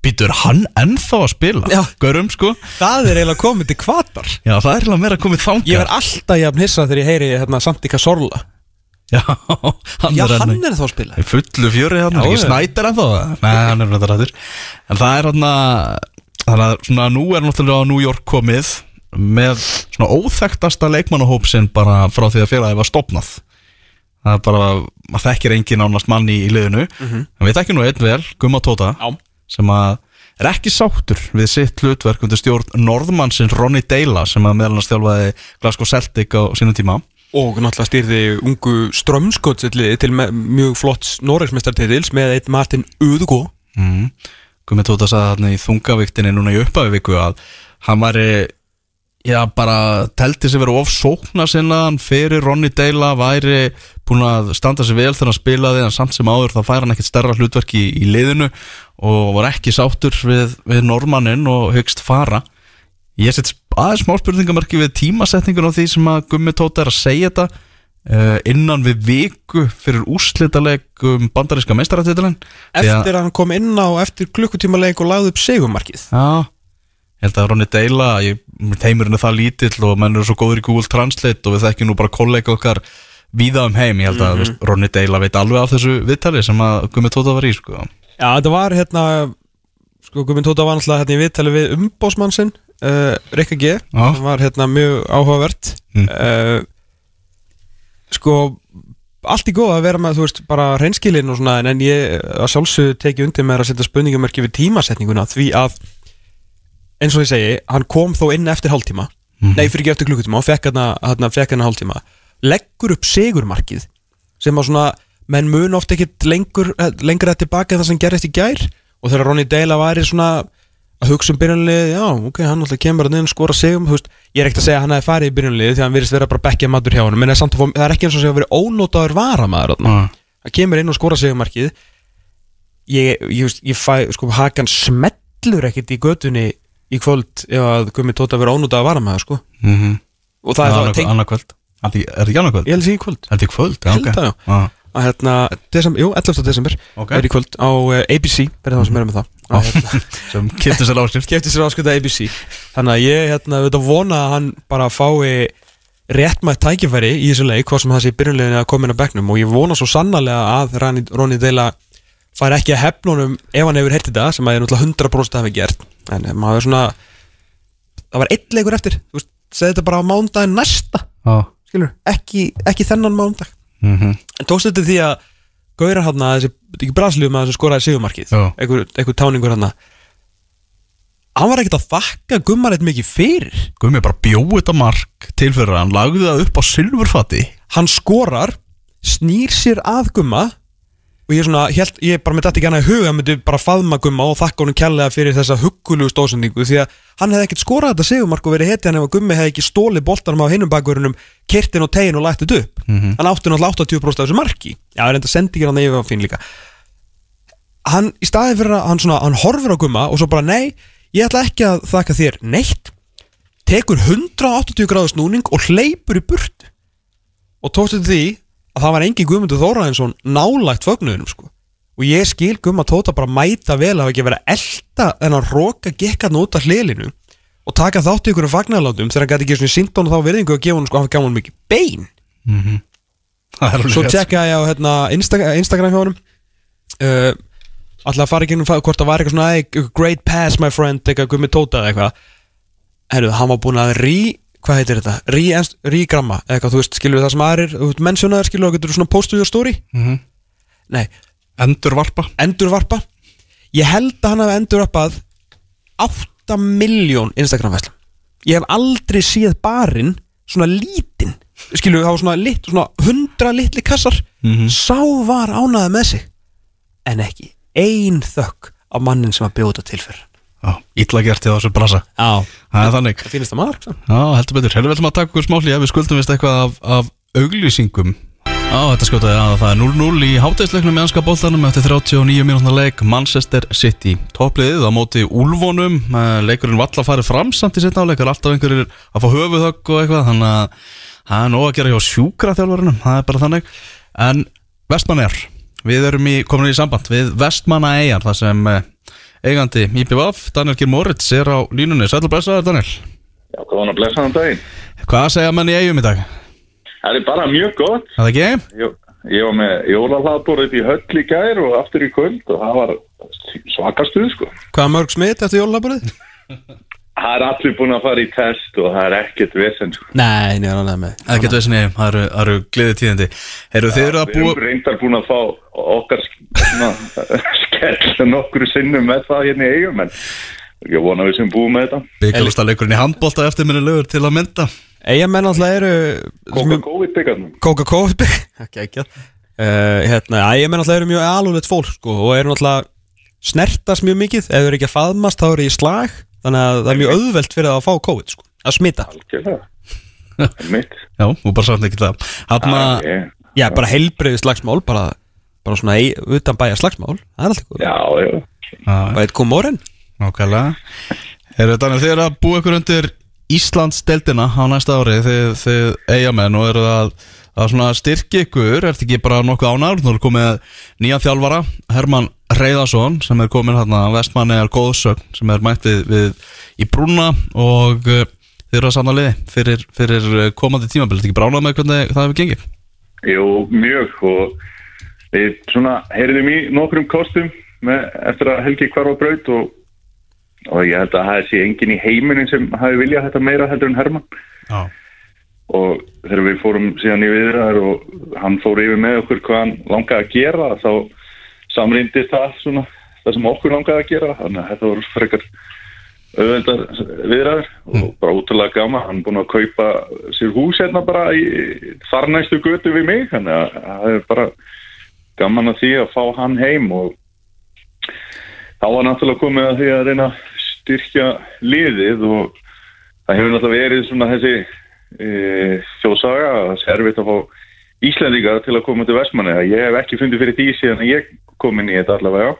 Býtur hann ennþá að spila? Já. Gaurum, sko. Það er eiginlega komið til kvatar Já, það er eiginlega meira komið þangað. Ég verð alltaf jafn hissað þegar ég heyri hérna, Santi Cazorla Já, hann Já, er hann enn er þá að spila. Í fullu fjöri hann, Já, ekki já. snætir ennþá Nei, hann er þetta rættur. En það er hann Þannig að svona nú er náttúrulega New York komið með svona óþekktasta leikmannahópsinn bara frá því að félagi var stopnað það er bara, maður þekkir engin ánast manni í liðinu, en við þekkjum nú einn vel Gumma Tóta, Já. sem að er ekki sáttur við sitt hlutverk undir stjórn norðmannsins Ronny Deila sem að meðal hans þjálfaði Glasgow Celtic á sínum tíma Og náttúrulega stýrði ungu strömskottsliði til mjög flott Norregsmestartitils með eitt Martin Udugo mm. Gummi Tóta sagði þarna í þungaviktinni núna í upphafi viku að hann væri já bara telti sig verið of sókna sinnaðan fyrir Ronny Deila væri búin að standa sig vel þegar hann spilaði en samt sem áður þá fær hann ekkert stærra hlutverk í, í liðinu og var ekki sáttur við, við normannin og högst fara ég set aðeins smá spurningamarki við tímasetningun á því sem að Gummi Tóta er að segja þetta uh, innan við viku fyrir úrslitaleg um bandaríska meistaratítilin Eftir að hann kom inn á eftir klukkutíma leik og lagði upp segumarkið Já, ég held að Ronny Deila heimurinn er það lítill og menn eru svo góður í Google Translate og við þekkjum nú bara kollega okkar víða um heim. Ég held að mm Ronny Deila veit alveg af þessu viðtali sem að Gummi Tóta var í sko. Já, þetta var hérna sko, Guðmund Tóta var náttúrulega hérna í viðtali við umbósmann uh, Rikka G Já. sem var hérna mjög áhugavert Mm. uh, sko allt í góð að vera með, þú veist, bara reynskilin og svona, en- ég að sjálfsög teki undir með að setja spurningamerki við tímasetninguna því að eins og ég segi, hann kom þó inn eftir hálftíma nei, fyrir ekki eftir klukkutíma, hann fekk fekk hérna hálftíma leggur upp segurmarkið sem að svona, menn mun oft ekkit lengur, eh, lengra tilbaka en það sem gerist í gær og þegar Ronny Deila væri svona að hugsa um byrjunlið, já, ok, hann alltaf kemur að niður skora sigum, þú veist, ég er ekkert að segja að hann hefði farið í byrjunlið því að hann virðist vera bara bekkja matur hjá hann, menn er að fá, það er ekki eins og sé að vera ónótaður varamaður þarna. Já. hann kemur inn og skora sigumarkið ég, ég, ég, ég fæ, sko, hakan smellur ekkert í götunni í kvöld ef að Gummi Tóta vera ónótaður varamaður, sko, mm -hmm. og það er þá tengt, annarkvöld Er þetta ekki annarkvöld? ég held í kvöld Er í kvöld? Að hérna, desember, jú, 11. desember Ok. er í kvöld á uh, ABC, verður það sem er með það að, hérna, Sem kipti sér áskrift. kefti sér áskölda ABC þannig að ég hérna, veit að vona að hann bara fái réttmætt tækifæri í þessu leik hvað sem það sé í byrjunleginu að koma inn á bekknum. Og ég vona svo sannarlega að Ronny, Ronny Deila fær ekki að hefnunum ef hann hefur heyrtið það sem að ég náttúrulega 100% hafi gert. En eh, maður svona það var einn leikur eftir þú veist, segði þetta bara á mándaginn næsta Já. skilur, ekki, ekki þennan mándag Mhm. En tókst þetta því að Gaurar hann að þessi, ekki braslíum að þessi skoraði sigumarkið einhver, einhver táningur hann Hann var ekkert að þakka Gumma reitt mikið fyrir. Gummi bara bjóði þetta mark til fyrir hann lagði það upp á silfurfati. Hann skorar, snýr sér að Gumma og ég svona, held, ég bara með þetta ekki hann að huga myndi bara faðma Gumma og þakka honum kærlega fyrir þessa huggulegu stóðsendingu því að hann hefði ekkert skorað þetta sigumark og verið hetjan ef að Gummi hefði ekki stólið boltanum á hinum bakverunum kirtin og tegin og lægt þetta upp. Hann átti náttúrulega 80% af þessu marki. Já, það er enda sendingir hann yfir á fín líka. Hann, í staði fyrir að hann svona, hann horfir á Gumma og svo bara nei, ég ætla ekki að þakka þér neitt. Tekur 180 gráðu snúning og hleypur í burt og tókstu því að það var engin Guðmundur Þóraðinsson nálægt fögnuðinum sko. Og ég skil Gumma tóta bara mæta vel að ekki vera að elta en að roka gekkarn út af hlilinu og taka þátt í ykkur fagnarlátum þegar hann gæti ekki svona sínt honum þá virðingu að gefa honum sko, hann gaf honum mikið bein. Er alveg Svo rétt. tjekkaði ég á hérna, Insta Instagram hjá honum. Uh, Alltaf að fara ekki um hvort það var eitthvað svona "Hey, Great pass my friend, eitthvað gummi tóta eitthvað. Herru, hann var búinn að rí Hvað heitir þetta? Rí, rí gramma Eitthvað, þú veist, skilur það sem aðrir Þú veist, mennsjónaðar skilur og getur svona postuð your story? Mhm. Nei, Endurvarpa endurvarpa Ég held að hann hafi endurvarpað 8 miljón Instagram-vesla Ég hef aldrei séð barinn svona lítinn. Skilur, það var svona lit, svona 100 litli kassar. Sá var ánaði með sig. En ekki ein þökk á mannin sem að bjóta til fyrir Illa gert í þessu brasa. Já. Það er þannig. Það finnst það marg. Já, heldur betur. Herðu vel sem að taka okkur smáli ef við skuldum vist eitthvað af, af auglýsingum. Já, þetta skjótaði að það er 0-0 í hátæðisleiknum í anska bóltanum eftir 39 mínútna leik Manchester City. Toppliðið á móti Úlfonum Eh, Leikurinn valla farið fram samt í setna áleik. Það er alltaf einhverjir að fá höfuðhögg og eitthvað Þannig að það er nóg að gera hjá sjúkra þjálfarunum Það er bara þannig. En Vestmann er Við erum í, komin í samband við Vestmanna Eyjar þar sem eh, eigandi IPVF, Daniel Gir Moritz er á línunni, sætla blessaður Daniel Já, góðan að blessa hann daginn. Hvað segja menn í eigum í dag? Það er bara mjög gott. Það ekki? Ég, ég var með jólahlaðborðið í höll í gær og aftur í kvöld og það var svakastuð, sko. Hvað mörg smitt eftir jólaborðið? Það er allir búin að fara í test og það er ekkert vesen, sko. Nei, neina, neina með Það getur veist nefn, það eru, það eru gleði tíðindi Heyrðu þið eru að Við búa erum reyndar búin að fá okkar svona, skell nokkru sinnum með það hérna í eigum, en ég vona við sem búum með þetta. byggalasta leikurinn í handbólta eftir minni lögur til að mynda Eyjamenn alltaf eru Coca-Cola-byggarnum. Coca-Cola Ekki ekki uh, hérna, Eyjamenn alltaf eru mjög alúleitt fólk sko, og eru alltaf snertast mjög mikið ef þau eru ekki að faðmast þá eru í slag þannig að það er mjög auðvelt fyrir það að fá COVID sko, að smita. Já, og bara sagt ekki það. Hanna, Já, ég- Já, bara heilbreyði slagsmál bara, bara svona ei, utan bæja slagsmál það er alltaf góð, Já, já. bara eitt kom morinn nákvæmlega. Heyrðu Daniel, þið eru að búa ykkur undir Íslands deildina á næsta ári. Þið, þið eigamenn og eru að, að svona styrki ykkur, er þetta ekki bara nokkuð ánár þú eru komið nýja þjálfara Herman Reyðarsson sem er komin hérna vestmanni er góðsögn sem er mætt við, í brúna og uh, þið eru að sanna liði fyrir, fyrir uh, komandi tímabil, þetta ekki bránað með hvernig það hefur gengið? Jú, mjög og við svona heyrðum í nokkrum kostum með, eftir að Helgi hvar á braut og, og ég held að það sé engin í heiminin sem hafi viljað þetta meira heldur en Herman Já, og þegar við fórum síðan í viðræður og hann fór yfir með okkur hvað hann langaði að gera þá samrýndist það svona það sem okkur langaði að gera þannig að þetta voru frekar auðvendar viðræður og bara útrúlega gama hann er búin að kaupa sér hús hérna bara í þarnæstu götu við mig þannig að það er bara gaman að því að fá hann heim og þá var náttúrulega komið að því að reyna að styrkja liðið og það hefur náttúrulega verið svona þessi e, þjóðsaga að það er erfitt að fá Íslandíka til að koma til Vestmanni ég hef ekki fundið fyrir því síðan að ég kom inn í þetta allavega.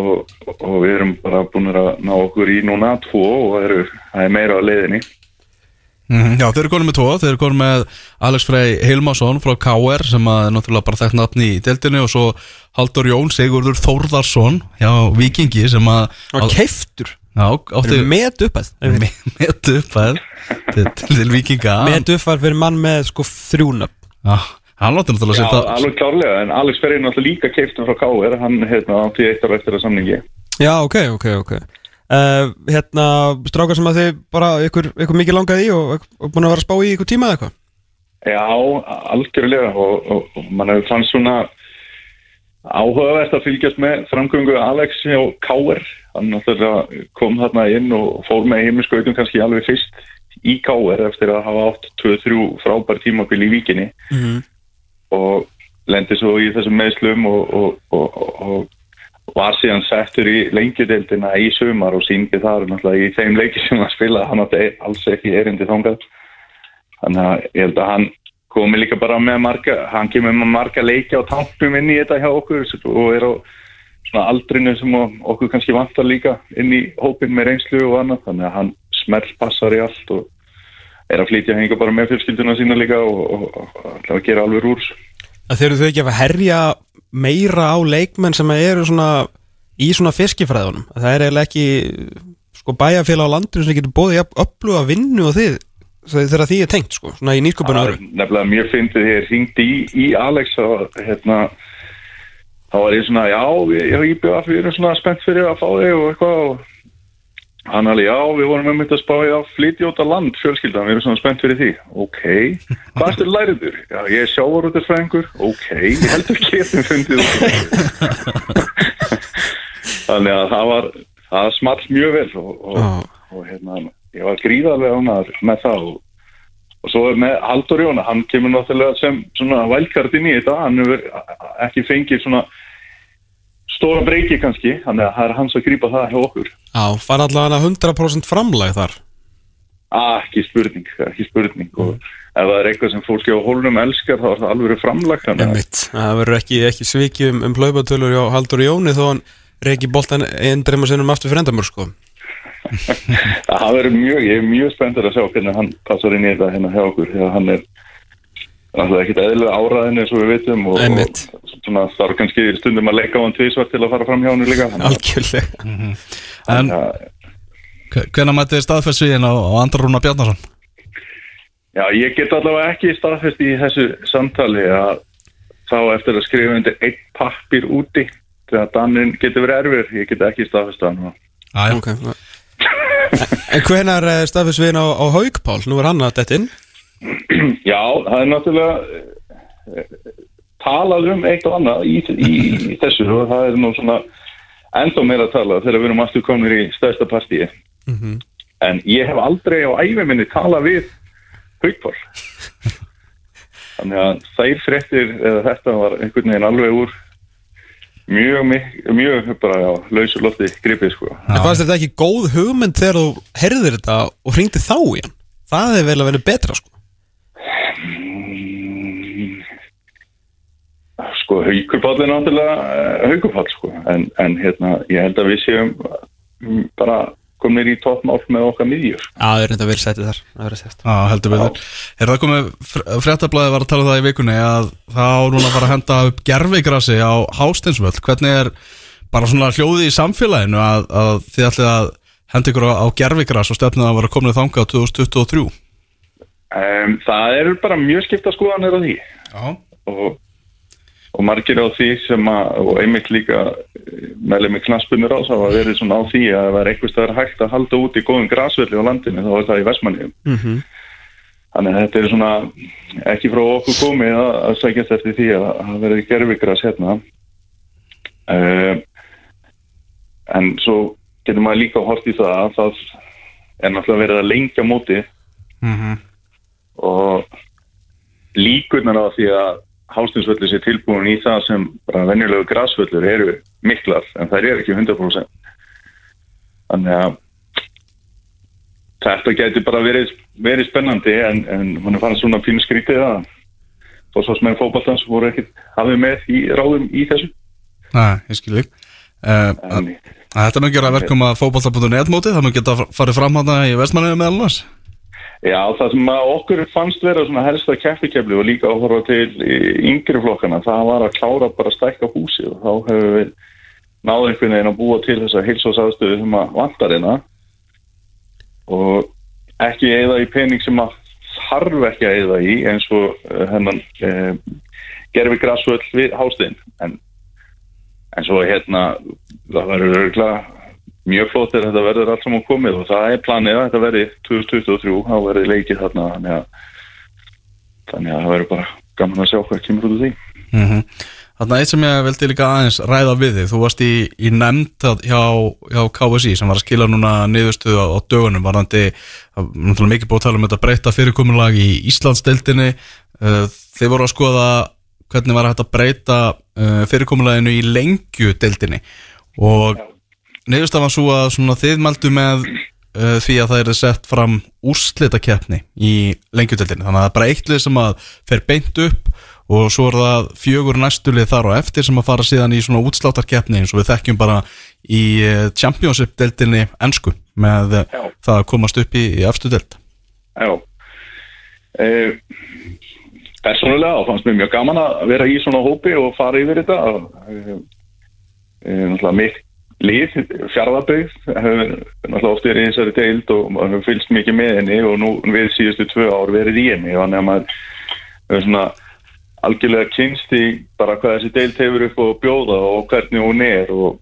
Og, og við erum bara búin að ná okkur í núna tvo og það eru, það er meira á leiðinni. Mhm, Já, þeir eru konum með tvo, þeir eru konum með Alex Frey Hilmarsson frá KR sem að er náttúrulega bara þekkt nafni í deildinu og svo Haldur Jón Sigurður Þórðarsson hjá Vikingi sem að og keiftur, Já, átti met upp að með upp að til, til Vikinga met upp var fyrir mann með sko þrjúnöp Já, hann láti náttúrulega Já, setja alveg klárlega, en Alex Ferri er náttúrulega líka keiftum frá K.R. hann hérna átti eitt ára eftir að samningi. Já, ok, ok, ok. Uh, Hérna, strákar sem að þið bara ykkur, ykkur mikið langaði í og, og búin að vera að spá í ykkur tíma eða eitthvað? Já, algjörlega og, og, og mann hefur fannst svona áhugavert að fylgjast með framgöngu Alex hjá K.R. hann náttúrulega kom þarna inn og fór með heiminskautum kannski alveg fyrst í K.R. eftir að hafa átt 2-3 frábær tímabil í víkinni Mhm. og lendi svo í þessum meðslum og, og, og, og var síðan settur í lengjudeildina í sumar og síndi þar náttúrulega í þeim leiki sem hann spilaði hann átti alls ekki erindi þangað þannig að ég held að hann komi líka bara með marga hann kemur með marga leiki á tanknum inn í þetta hjá okkur og er á svona aldrinu sem okkur kannski vantar líka inn í hópin með reynslu og annað. Þannig að hann smell passar í allt og er að flytja henga bara með fjölskylduna sína líka og, og, og, og ætla að gera alveg úr að þeir eru þau ekki að herja meira á leikmenn sem eru svona í svona fiskifræðunum? Að það er eiginlega ekki sko bæjarfélag á landinu sem getur bóðið að uppluga vinnu og þið þegar því er tengt sko, svona í nýsköpun Það áru er nefnilega mjög fyndið þegar ég ringdi í, í Alex og hérna þá var ég svona, já, við, já, IBF við erum svona spennt fyrir að fá þig og eitthvað og hann alveg, já, við vorum með mitt að spá ég að flytja út á land fjölskyldan, við erum svona spennt fyrir því. Ok, hvað erstu læriður? Já, ég er sjávarútisfræðingur, ok. Ég heldur ekki að þeim fundið þannig að það var það small mjög vel og, og, og hérna, ég var gríðarlega ánæður með það og, og svo er með Haldur Jóna, hann kemur náttúrulega sem svona vælkart inn í þetta, hann hefur ekki fengið svona stóra breyki kannski, þannig að það er hans að grípa það hjá okkur. Já, fann allavega 100% framlag þar. Ah, ekki spurning, ekki spurning. Og ef það er eitthvað sem fólki á hólnum elskar þá er það alveg framlag þannig. Það verður ekki, ekki svikið um, um hlaupatölur hjá Haldur Jóni þó hann reyki boltan einn dreima sinnum aftur fyrir endamur sko það verður mjög, ég er mjög spenntur að sjá hvernig hann passar inn í þetta hérna hjá okkur því að hann er náttúrulega ekkit eðlilega áraðin eins og við vitum og, og svona þarf kannski stundum að leika á hann tvísvart til að fara fram hjá hann líka þannig Algjörlega En að hvenær mætið staðfessviðin á, á Andra Rúna Bjarnason? Já, ég get allavega ekki staðfest í þessu samtali að þá eftir að skrifa undir einn pappir úti þegar dannin getur verið erfir, ég get ekki staðfest það núna. Aja, okay. En hvenar staðfess við á, á Haugpál? Nú er hann að detta inn Já, það er náttúrulega eh, talað um eitt og annað í, í, í þessu og það er nú svona enda meira að tala þegar við erum aftur komnir í stærsta partíi. En ég hef aldrei á æfi minni talað við haugpál. Þannig að þær fréttir eða þetta var einhvern veginn alveg úr mjög, mjög, bara já, lausu lofti gripið sko. En fannst þetta ekki góð hugmynd þegar þú herðir þetta og hringdi þá í hann? Það hefði vel að vera betra sko Sko haugupall er náttúrulega uh, haugupall sko en, en hérna ég held að við séum mm, bara komnir í toppmál með okkar miðjur. Já, það er reynda vel settið þar Já, heldur við þér. Er það komið, fréttablaði var að tala um það í vikunni að það á núna að fara að henda upp gerfigrasi á Hásteinsvöld. Hvernig er bara svona hljóði í samfélaginu að, að þið ætlið að henda ykkur á, á gerfigras og stefnið að vera komin þangað á 2023? Um, það er bara mjög skipta skoðanir á því Já. og, og margir á því sem að, og einmitt líka meðlega með knaspunir á það var verið svona á því að það var einhvers það er hægt að halda út í góðum grasvelli á landinu þá er það í Vestmanniðum. mm -hmm. Þannig að þetta er svona ekki frá okkur komið að, að sækjast eftir því að það verði gerfigras hérna. Um, en svo getur maður líka hort í það að það er náttúrulega verið að lengja mótið Mm og líkurnar á því að hástinsvöldur sé tilbúin í það sem bara venjulegu grasvöldur eru miklar en það er ekki 100% þannig að þetta getur bara verið, verið spennandi en, en hún er fann svona pínu skrítið að og svo sem enn fókbaltans voru ekkert hafið með í ráðum í þessu Nei, ég skil lík. Uh, en, þetta mun gera verkum að fótbolta.net mótið, það mun geta farið fram hana í vestmanniðu meðal annars. Já, það sem okkur fannst vera svona helsta keppikefli og líka horfa til yngri flokkana, það var að klára bara að stækka húsi og þá hefur við náðu einhvern veginn að búa til þessa heilsásaðstöðu sem að vantar hérna. Og ekki eða í pening sem að þarf ekki að eða í eins og hennan uh, gerfi græsvöld við hástegin en, en svo hérna það verður örgulega mjög flott er þetta verður allt saman komið og það er planið að þetta verði 2023 þá verði leikið þarna þannig að, þannig að það verður bara gaman að sjá hvað kemur út úr því. Mm -hmm. Þannig að eitt sem ég veldi líka aðeins ræða við þig, þú varst í, í nefnd hjá, hjá KSI sem var að skila núna niðurstuðu á, dögunum varðandi, mikið búið að tala um þetta breyta fyrirkomulag í Íslandsdeildinni. Uh, þeir voru að skoða hvernig var að breyta uh, fyrirkomulaginu í lengjudeildinni. Og niðurstað var svo að þið mældu með uh, því að það er sett fram úrslitakeppni í lengjudeildinni. Þannig að það er bara eitt lið sem að fer beint upp og svo er það fjögur næstulið þar og eftir sem að fara síðan í svona útsláttarkeppni eins og við þekkjum bara í eh, Championship-deldinni ennsku með Já. það að komast upp í, í efstu deld Já. Eh, Persónulega þá fannst mér mjög gaman að vera í svona hópi og fara yfir þetta. Eh, eh, náttúrulega mitt lið, fjárðabögg hefur náttúrulega oft verið í þessari deild og maður fylgst mikið með henni og nú við síðustu tvö ár verið í henni. Þannig að maður svona algjörlega kynst í bara hvað þessi deild hefur upp og bjóða og hvernig hún er og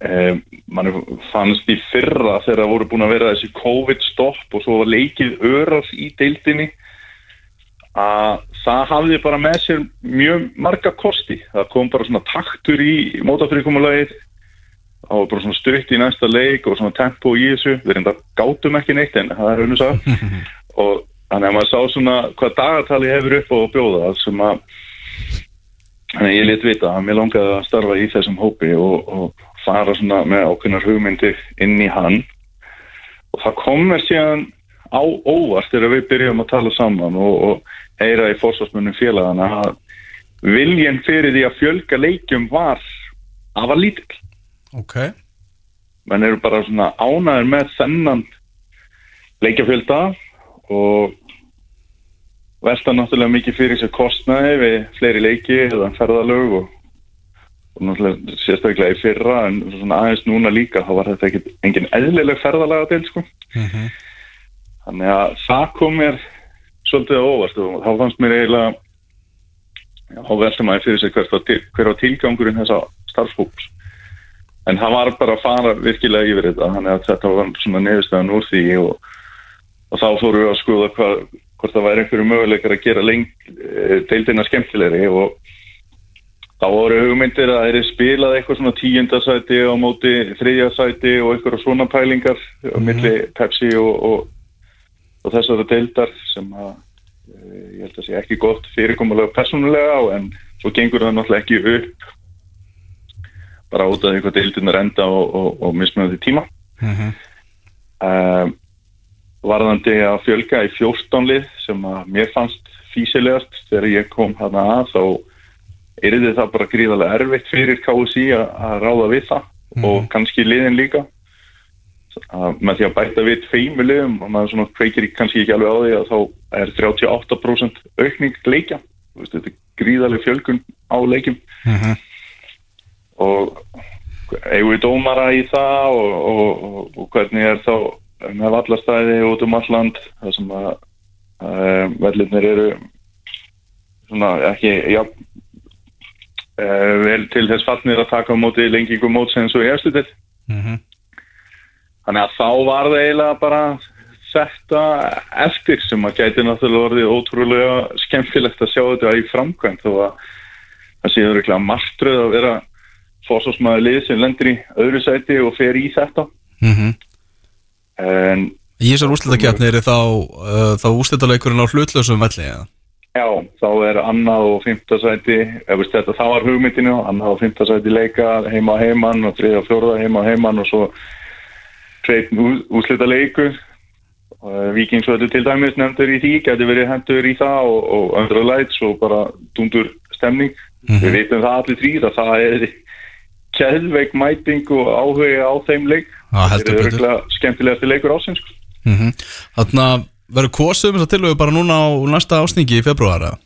eh, mann fannst í fyrra þegar það voru búin að vera þessi COVID-stopp og svo var leikið öras í deildinni að það hafði bara með sér mjög marga kosti. Það kom bara svona taktur í mótafyrirkomulagið það var bara svona stutt í næsta leik og svona tempo í þessu, við reynda gátum ekki neitt en það er unnus að og þannig að maður sá svona hvað dagartali hefur upp á að bjóða sem að ég lit vita að mér langaði að starfa í þessum hópi og, og fara svona með ákveðnar hugmyndir inn í hann. Og það kom mér síðan á óvart þegar við byrjum að tala saman og, og heyra í fórsvarsmunum félagana að viljen fyrir því að fjölga leikjum var að var lítill. Ok. Menn eru bara svona ánæður með þennan leikjafjölda og velta náttúrulega mikið fyrir sér kostnaði við fleiri leiki eða ferðalög og, og náttúrulega sérstaklega í fyrra en svona aðeins núna líka þá var þetta ekki engin eðlileg ferðalaga til sko þannig að það kom mér svolítið á óvart og þá fannst mér eiginlega þá velta maður fyrir sér hver, hver á tilgangurinn þessa starfsfólks en það var bara að fara virkilega yfir þetta þannig að þetta var svona nefnstæðan úr því og, og þá fórum við að skoða hvað, hvort það væri einhverju möguleikar að gera leng, deildina skemmtilegri og þá voru hugmyndir að þeirri spilað eitthvað svona tíundasæti á móti þriðjasæti og eitthvað svona pælingar á milli Pepsi og, og, og þessari deildar sem að eh, ég held að sé ekki gott fyrirkomulega persónulega á en svo gengur það náttúrulega ekki upp bara út af því hvað deildunar enda og, og, og mismunandi tíma. Um, varðandi að fjölga í 14 lið sem að mér fannst físilegast þegar ég kom hana að þá er það bara gríðarlega erfitt fyrir KSI að, ráða við það og kannski liðin líka. Að með því að bæta við tveimu liðum og maður svona kveikir kannski ekki alveg á því að þá er 38% aukning leikja. Veist, þetta er gríðarlega fjölgun á leikjum. Og eigum við dómara í það og, og, og, og hvernig er þá með vallastæði út um alland það sem að um, vellirnir eru svona ekki já, uh, vel til þess fallnir að taka á móti lengingum mótsins og í eftir til þannig að þá var það eiginlega bara þetta eftir sem að gæti náttúrulega orðið ótrúlega skemmtilegt að sjá þetta í framkvæmt þó að það séður ekki að martröð að vera fórsvarsmaður lið sem lendir í öðru sæti og fer í þetta en Í þessar úrslitakeppni er þá, uh, þá úrslitaleikurinn á hlutlausum velli eða? já, þá er annað og fymta sæti ef þetta, þá var hugmyndinu annað og fymta sæti leika heima á heimann og þriða og fjóruða heima á heimann og svo tveit úrslita leikur Víkingsvöldu til dæmis nefndur í því, gæti verið hendur í það og, og öndra læts og bara dundur stemning. Við veitum það allir þrýr að það er keðveik mæting og áhuga á þeim leik. Það er betur. örgulega skemmtilegasti leikur ásins. sko. Mm Þannig að verður kosið um þess að tilögu bara núna á næsta ásningi í februar eða?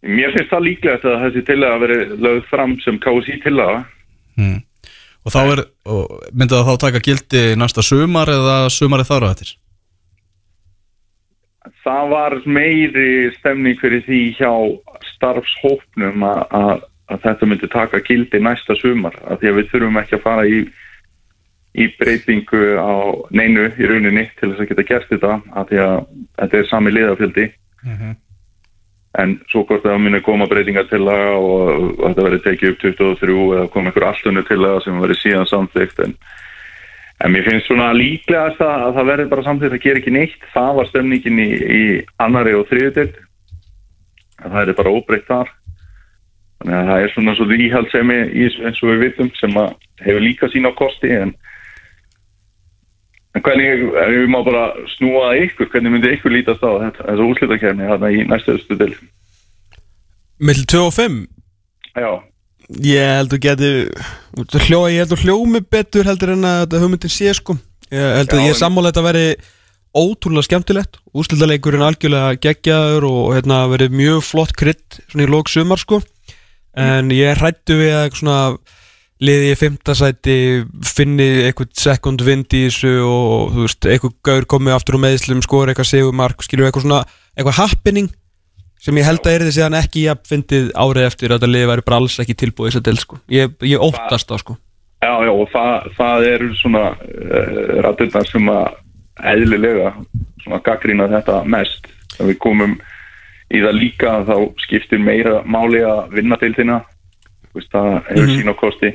Mér finnst það líklegt að þessi tillaga að veri lögð fram sem KSI tillaga. Mm. Og þá er, og myndi það þá taka gildi næsta sumar eða sumari þar á eftir? Það var meiri stemning fyrir því hjá starfshópnum að, að, að þetta myndi taka gildi næsta sumar af því að við þurfum ekki að fara í, í breytingu á neinu í rauninni til þess að geta gert þetta af því að þetta er sami liðafjöldi en svo hvort það muni koma breytingar til það og, og þetta verði tekið upp 23 eða koma einhver alltunni til það sem verði síðan samþygt en En mér finnst svona líklegast að, að það verði bara samþýtt að gera ekki neitt. Það var stemningin í, í annari og þriðutild. Það er bara óbreytt þar. Þannig að það er svona svo íhaldsemi eins og við vitum sem að hefur líka sína kosti. En, en hvernig, ef við má bara snúa að ykkur, hvernig myndi ykkur lítast á þetta, þessu úrslitakerni hérna í næstuðustu til? Mill 2 og 5 Já, Ég held að geti hljó, Ég held að hljómi betur heldur en að þetta hugmyndin sé sko. Ég held að Já, ég sammála þetta veri ótrúlega skemmtilegt. Úrslitaleikurinn algjörlega geggjaður og hérna verið mjög flott krydd svona í lók sumar sko. En ég hrættu við að svona liði í fimmtasæti finni eitthvað second wind í þessu og þú veist, eitthvað gaur komið aftur á meðslum skor eitthvað segumark, skilur eitthvað svona eitthvað happening sem ég held að er þið síðan ekki jafn fyndið árið eftir að þetta liði væri bara alls ekki tilbúið þess að del sko. ég, ég óttast það sko Já, já, og það, það eru svona uh, rættirnar sem að eðlilega svona gaggrína þetta mest. Þegar við komum í það líka þá skiptir meira máli að vinna til þína. Veist, það hefur sína kosti.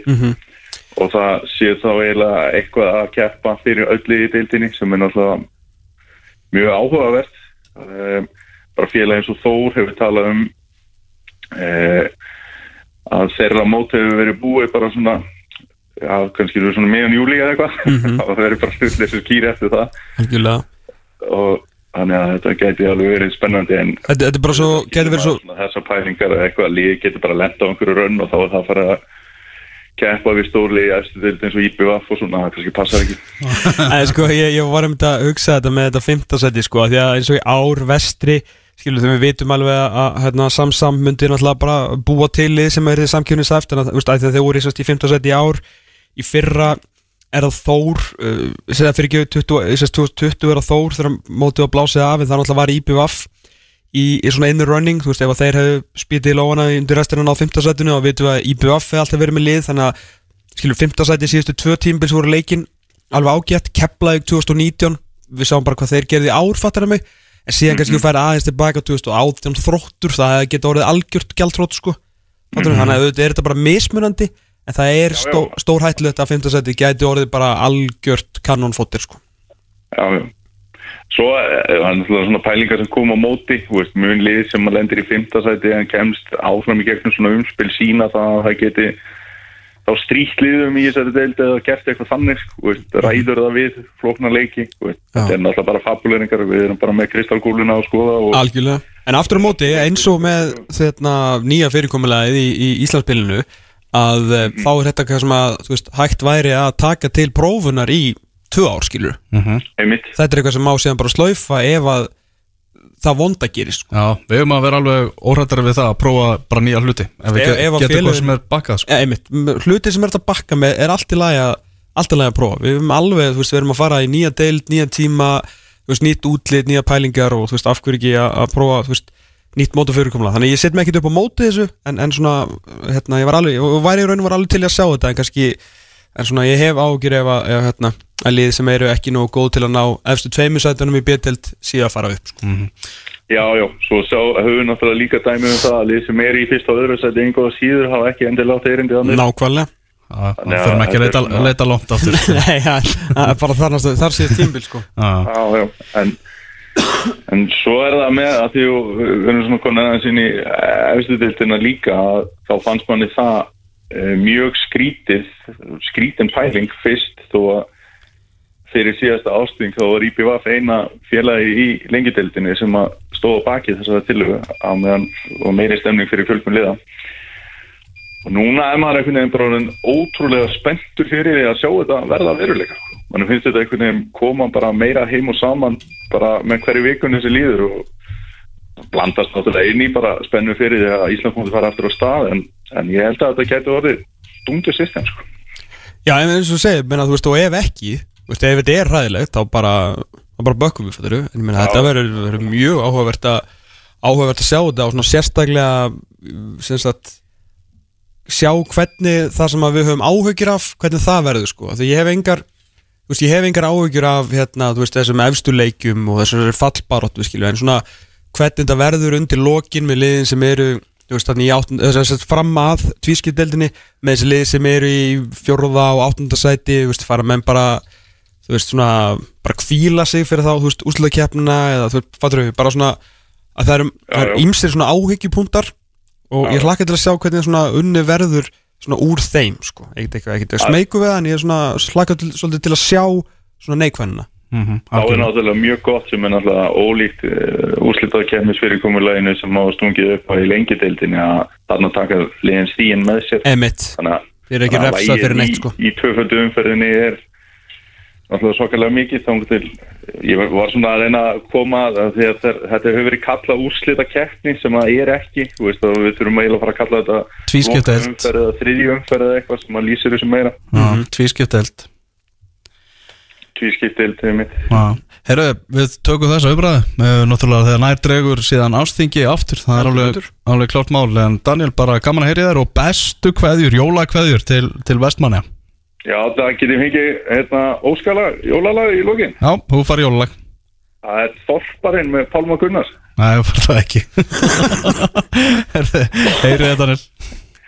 og það sé þá eiginlega eitthvað að keppa fyrir öllu í deildinni sem er náttúrulega mjög áhugavert. Um, bara félag eins og Þór hefur talað um um, að þeirra mót hefur verið búið bara svona já, kannski eru svona meðan júli eða eitthvað. Mhm. og það verið bara stutleysir kýri eftir það. Algjörlega. Og þannig að þetta gæti alveg verið spennandi en Þetta, þetta er bara svo, svo þessar pælingar eða eitthvað að líði getur bara lenda á einhverju raun og þá er það að fara að keppa við stórli í eftir dild eins og IPVF og svona, það kannski passar ekki. En sko, ég, ég var um þetta að hugsa þetta með þetta fimmtasæti sko, af því að eins og í ár vestri, skilur þegar við vitum alveg að, að hérna, samsam myndi náttúrulega bara búa til lið sem er þið samkjöfnisæft en að, þú veist, að að þeir voru í, sérst, í fimmtasæti í ár í fyrra er það Þór uh, segja fyrir ekki 20, í sérst 2020 er það Þór þegar mótið að blásið af en það náttúrulega var IPVF í, í svona einu running, þú veist, ef þeir hefðu spýtið í lóana undir restina á fimmtasætinu og vitum við að IPVF hefði alltaf verið með lið þannig að skilur fimmtasæti síðustu tvö tímbils voru leikin alveg ágætt, Keflavík 2019 við sáum bara hvað þeir gerði í ár fattar mig, en síðan kannski þú færi aðeins tilbaka 2018 þróttur, það geta orðið algjört gjaldþrótt sko fattar mig, þannig að auðvitað er þetta bara mismunandi en það er stó, stór hættulegt að fimmtasæti gæti orðið bara algjört kanonfóttir sko. Já, já. Svo eh, það er náttúrulega svona pælingar sem kom á móti, veist, mun lið sem að lendir í fimmtasæti en kemst áfram í gegnum svona umspil sína það að það geti þá stríkt liðum í þessari deild eða gert eitthvað þannig, veist, ræður það við flóknar leiki, Já. þetta er náttúrulega bara fabuleringar, við erum bara með kristalkúluna að skoða og Algjörlega. En aftur á móti, eins og með þetta, nýja fyrirkomulegið í, í Íslandspilinu að mm. þá er þetta hvað sem að þú veist, hægt væri að taka til prófunar í tvö ár skilur einmitt, Þetta er eitthvað sem má síðan bara slaufa ef að það vonda gerist sko. Já, við höfum að vera alveg óhrættari við það að prófa bara nýja hluti Ef við að getum félögin- hvað sem er bakkað sko. ja, Hluti sem er þetta að bakka með er allt í lagi að prófa Við erum alveg, þú veist, við erum að fara í nýja deild, nýja tíma þú veist, nýtt útlit, nýja pælingar og þú veist, af hverju ekki að, að prófa, þú veist nýtt mótu fyrirkomla, þannig ég set mig ekkert upp á móti þessu en, en svona, hérna, ég var alveg og væri í raun og var alveg til að sjá þetta en kannski, en svona, ég hef ágjur ef að, ef, hérna, að lið sem eru ekki nógu góð til að ná efstu tveimu sætunum í B-deild síðan að fara upp, sko. já, já, svo sá, höfum við náttúrulega líka dæmi um það að lið sem er í fyrsta og öðru sæti einhvað síður hafa ekki endilega átt mér. Nákvæmlega Það þurfum ekki að leita, leita langt aftur sko. Nei, ja, það er bara þar, þar síðan tímbil, sko Já, Já, já, en, en svo er það með að því við erum svona konin aðeins inn í efstu deildina líka að þá fannst manni það e, mjög skrítið, skrítin pæling fyrst þó að fyrir síðasta ásting þá var IPVF eina félagi í lengjudeildinni sem að stóða baki þessara tilögu á meðan og meiri stemning fyrir fjölkun liða. Og núna er maður einhvern veginn bara ótrúlega spenntur fyrir því að sjá þetta verða að veruleika mann finnst þetta einhvern veginn koma bara meira heim og saman bara með hverju vikunni sem líður og blandast náttúrulega í bara spennu fyrir því að Ísland múti fara aftur á stað en, en ég held að þetta getur orðið dundur system sko. Já, en eins og segir, menna, þú veist, og ef ekki þú veist, ef þetta er ræðilegt, þá bara bara bökkum við, fattur en ég meina, þetta verður mjög áhugavert að áhugavert að sjá þetta og svona sérstaklega sem sagt sjá hvernig það sem að við höfum áhugir af, hvernig það verður, sko. Því ég hef engar, þú veist, ég hef engar áhugir af, hérna, þú veist, þessum efstu leikjum og þessum fallbaróttu, skilju, en svona hvernig þetta verður undir lokin með liðin sem eru þú veist, þannig í áttund, þess að fram að tvískipdeldinni með þessi lið sem eru í fjórða og áttunda sæti þú veist, fara menn bara þú veist, svona, bara kvíla sig fyrir þá, þú veist, úsluðakefnina eða þú veist, fattur við, bara svona að það já. ímstir svona áhyggjupunktar og ég hlakka til að sjá hvernig svona unni verður svona úr þeim, sko, ekkert eitthvað, ekkert smeyku við það, en ég er svona hlakka til, svolítið til að sjá svona neikvæðina mhm, þá er algjörlega. náttúrulega mjög gott sem er náttúrulega ólíkt uh, úrslitað kemmisfyrirkomulaginu sem á stungið upp á í lengideildinni að þarna taka liðin stíin með sér. Emitt, Þið eru ekki refsað fyrir neitt, í, sko. í tvöföldu umferðinni er náttúrulega svakalega mikið þá til. Ég var- var svona að reyna að koma að að þetta hefur verið kallað úrslita keppni sem að er ekki þú veist að við þurfum eiginlega að fara að kalla þetta umferð eða þriðju umferð eða eitthvað sem að lýsir þessu meira. Já, tvískipteld tvískiptild til mitt. Já. Herru, við tökum þessa umræðu. Náttúrulega þegar nær dregur síðan ástingi aftur. Það er alveg, alveg klárt mál. En Daniel, bara gaman að heyri þér og bestu kveðjur, jólakveðjur til, til vestmanni Já, það getið fengið hérna, óskala jólalag í lokin. Já, þú farið jólalag. Það er Þorparinn með Pálma Gunnars. Nei, þú farið það ekki. Heyri þetta Daniel.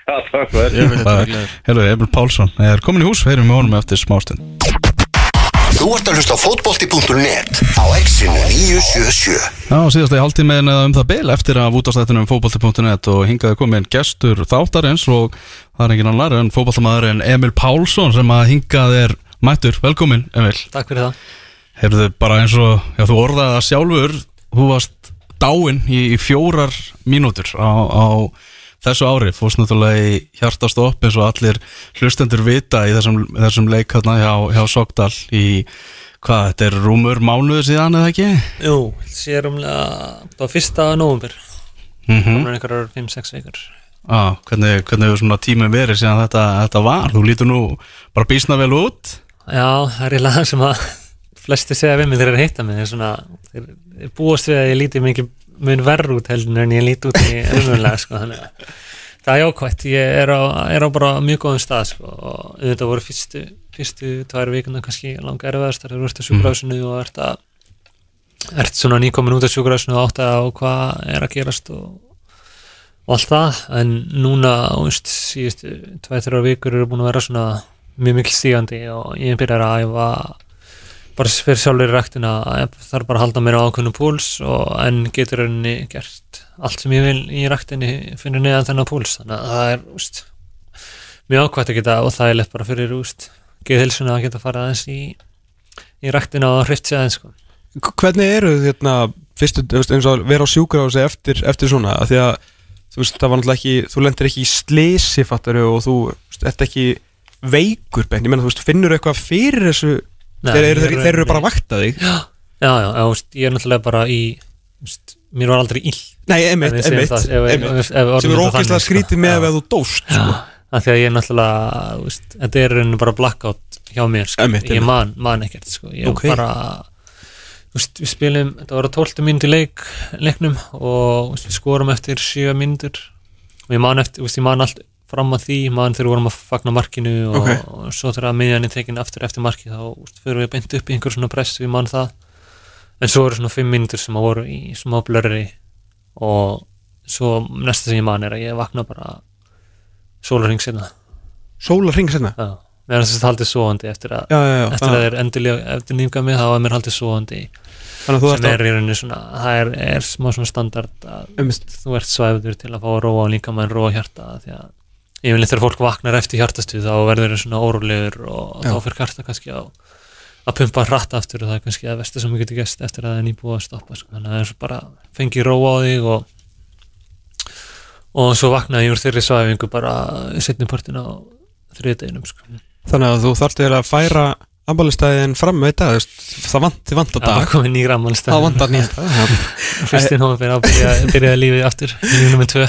Já, takk fyrir. Herru, Emil Pálsson er komin í hús, við erum með honum eftir smástund. Þú ert að hlusta á fótbolti.net á exinu 977 Já, síðast í hálftímiðin eða um það bil eftir að vútastættunum fótbolti.net og hingaði komin gestur þáttarins og það er engin annar en fótboltamæðurinn Emil Pálsson sem að hingað er mættur, velkomin Emil. Takk fyrir það. Heyrðu bara eins og, já þú orðaði það sjálfur þú varst dáinn í, í fjórar mínútur á, á þessu ári, fórst náttúrulega í hjartastopp eins og allir hlustendur vita í þessum, þessum leik hérna hjá, hjá Sogdal í, hvað, þetta er rúmur mánuður síðan eða ekki? Jú, sé rúmlega á fyrsta nóvumber Mm Komur einhverjar 5-6 vikur. Á, hvernig, hvernig hefur svona tíminn verið síðan þetta, þetta var? Þú lítur nú bara bísna vel út. Já, það er eiginlega það sem að flesti segja við mig þegar þeir heita mig. Þeir, svona, þeir, þeir búast við að ég líti mikið mun verð út heldur en ég líti út í raunverulega sko, þannig að það er jákvæmt, ég er á, er á bara mjög góðum stað sko, og þetta voru fyrstu, fyrstu tvær vikuna kannski langa erfiðast þegar þú ert að sjúkrásinu og ert að ert svona nýkomin út af sjúkrásinu og átt að hvað er að gerast og, og allt það. En núna, þú veist, síðustu tvær, þrjár vikur eru búin að vera svona mjög mikil stígandi og ég byrjar að æfa bara fyrir sjálfur í ræktina. Það er bara að halda mér á ákveðnum púls og en getur henni gert allt sem ég vil í ræktinni finnur neðan þennan púls. Þannig að það er úst, mjög ákvæmt að geta og það er lett bara fyrir úst, geðhilsuna að geta farið aðeins í, í ræktina og hrift sér aðeins sko. Hvernig eru hérna fyrstu, veist, eins og að vera á sjúkrahúsi eftir, eftir svona, af því að þú veist, það var náttúrulega ekki, þú lendir ekki í slisi fattaru og þú veist, ert ekki veikur, ben, ég menna, þú veist, finnur eitthvað fyrir þessu, Nei, þeir, eru, þeir, þeir eru bara að vakta þig já, já, já, úst, ég er náttúrulega bara í úst, mér var aldrei ill Nei, ef- ef orðum sem er þetta ógeðslega sko. skrítið með Já. ef þú dóst sko. Af því að ég er náttúrulega úst, þetta er rauninni bara blackout hjá mér sko. Einmitt, ég man, man ekkert sko. ég Ok. bara úst, við spilum, þetta var að 12 mínúti leik leiknum og úst, við skorum eftir 7 mínútur og ég man eftir, ég man allt fram að því, man þegar við vorum að fagna markinu og, Ok. og svo þegar að miðjan er tekin aftur eftir marki þá fyrir við beint upp í einhver svona press við man það en svo eru svona 5 mínútur sem að voru í smá blörri og svo næsta sem ég man er að ég vakna bara sólarring sinna Sólar hring senna Já, mér er þess að haldið svoandi eftir að, Já, já, eftir að já. þeir endurlega eftir nýmga mig þá var mér haldið svoandi sem er í rauninni svona, það er, er smá svona standard að Einmitt. þú ert svæfður til að fá að róa og líka maður róa hjarta því að yfirleitt þegar fólk vaknar eftir hjartastuð þá verður þeir svona órólegur og þá fyrir hjarta kannski á að pumpa hratt aftur og það er kannski að versta sem við getur gæst eftir að það er nýbúið að stoppa sko. þannig að það er bara fengið róa á þig og og svo vaknaði ég úr þeirri svæfingu bara setni partin á þriðdeginum sko. Þannig að þú þarft til að færa ammálistæðin fram með þetta Það vant, þið vantar það dag. komið nýra ammálstæð Það vantar nýja fyrsti nóvember að byrja, byrjaði lífið aftur lífið með tvö.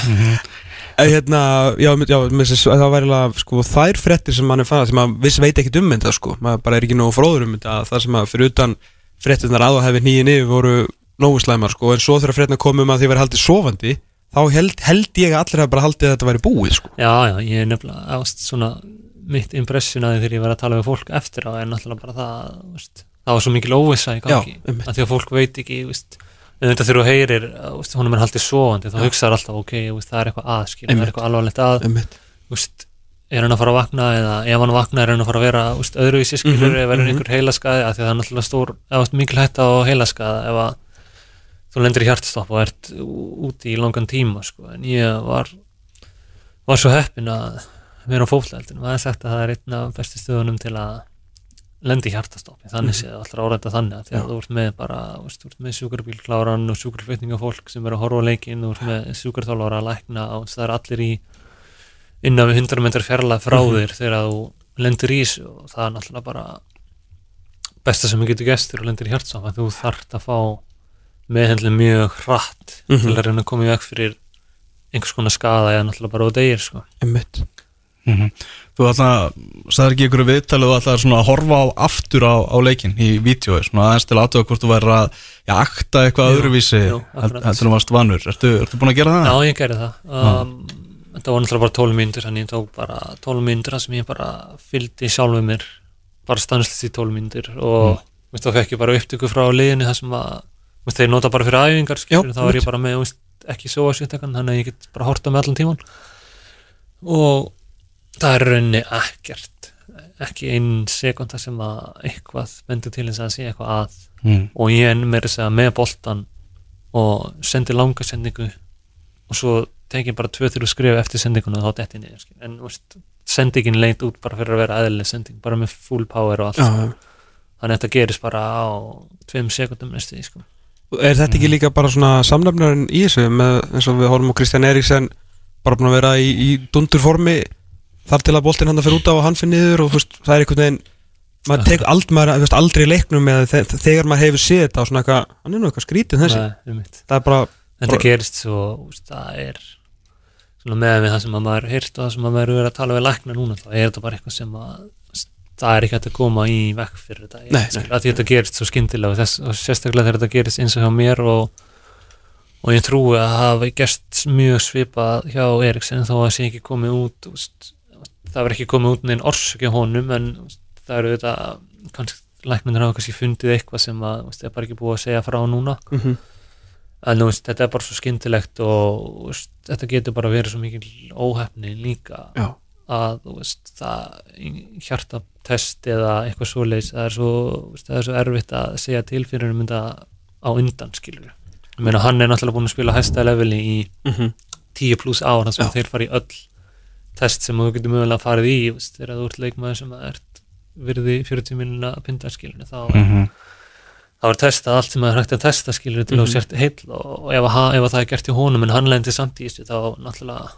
Eh, Hérna, já, já það væri alveg, sko, þær frettir sem mann er fannað, sem maður viss veit ekkit um þetta, sko, maður bara er ekki nógu fróður um þetta, það sem að fyrir utan frettirnar að nýjinn yfir voru nógu slæmar, sko, en svo þegar frettirnar komum að því verið haldið sofandi, þá held, held ég að allir hafa bara haldið að þetta væri búið, sko. já, já, ég er nefnilega ást svona mitt impression að því þegar ég var að tala við fólk eftir á er náttúrulega bara það veist, það var svo mikil óvissa í gangi Já, einmitt. að því að fólk veit ekki veist, en þetta þegar þú heyrir veist, honum er haldið svoandi þá hugsaður alltaf ok, það er eitthvað aðskil það Einmitt. er eitthvað alvarlegt að veist, er hann að fara að vakna eða ef hann vakna er hann að fara að vera öðruvísi skilur Mhm, eða verður mhm. einhver heilaskaði að því að það er náttúrulega stór eða mikil hætta á heilaskaða ef að þú lendir í hjartstopp og ert úti í langan tíma sko. en ég var var svo heppin að vera á fótleldinu maður sagt að það er einn af bestu stöðunum til að lendi í hjartastoppi. Þannig séð allra árætta þannig að því að þú ert með bara þú veist, þú ert með sjúkarbílkláran og sjúkarflutningafólk sem er að horfa leikinn þú ert með sjúkarþálara að lækna og það er allir í innan við 100 metrar fjarlæð frá þér þegar þú lendir í þessu og það er náttúrulega bara besta sem við getur gestur og lendir í hjartstopp að þú þarft að fá meðhendli mjög hratt Mhm. til að reyna að koma í veg fyrir einhvers konar skada eða náttúrulega bara á degir sko. Einmitt. Mhm. Þú ætla, sagðir ekki ykkur viðtalið og ætlaði svona að horfa á aftur á, á leikin í vídjói, svona aðeins til aðtöða hvort þú væri að ja, akta eitthvað Jú, öðruvísi heldur þú varst vanur. Ertu, ertu búin að gera það? Já, ég gerði það um, Þetta var náttúrulega bara 12 mínútur þannig ég tók bara 12 mínútur þar sem ég bara fylgdi sjálfu mér bara stanslist í 12 mínútur og mm. þá fekk ég bara upptöku frá liðinu þar sem að veist, þeir nota bara fyrir Já, þá einmitt. ég bara með veist, ekki svo að sýttakan þannig að ég get bara horta með allan tíman og það er í rauninni ekkert ekki einn sekunda sem að eitthvað bendur til þess að sé eitthvað að mm. og ég er meira að segja með boltan og sendi langa sendingu og svo tek ég bara tvö þrjú skrif eftir sendinguna og þá detti niður en veist, sendingin leit út bara fyrir að vera eðlileg sending, bara með full power og allt sko. þannig að þetta gerist bara á tveim sekundum næstu því sko. Er þetta ekki líka bara svona samnefnarinn í þessu með, eins og við horfum á Kristján Eriksson bara búin að vera í, í dundurformi þar til að boltinn hann að fyrir út á og hann fyrir niður og veist, það er einhvern veginn maður tek ald, maður, veist, aldrei leiknum þegar maður hefur séð þetta svona eitthvað, hann er nú eitthvað skrítið þessi. Nei, það er bara, þetta gerist svo það er svona með við það sem að maður heyrt og það sem að maður er að tala við lækna núna þá er þetta bara eitthvað sem að það er ekki hægt að koma í vekk fyrir þetta. Nei, Skil, að þetta gerist svo skyndilega og, þess, og sérstaklega þegar þetta gerist eins og hjá mér og, og ég trúi að það hafi gerst mjög svipað hjá Eriksen þó að það sé ekki komið út úst, það verður ekki komið út neinn orsök hjá honum en úst, það eru þetta kannski læknarnir hafa kannski fundið eitthvað sem að úst, er bara ekki búið að segja frá núna. Mm en þú veist, þetta er bara svo skyndilegt og þetta getur bara verið svo mikil óhefni líka já, að þú veist, það hjartatest eða eitthvað svoleiðis það er svo, þú veist, það er svo erfitt að segja til fyrir um þetta á undan skilur ég meina hann er náttúrulega búin að spila hæsta leveli í mm 10 pluss ár þar sem Já. þeir fara í öll test sem þú getur mögulega farið í þú veist, þegar þú ert leikmaður sem ert virði 40 minna pinda skilur þá er Mm það var testað allt sem það er hægt að testa skilur til mm. -hmm. sért heill og, ef, að, ef að það er gert í honum en hann lendi samt í þessu þá náttúrulega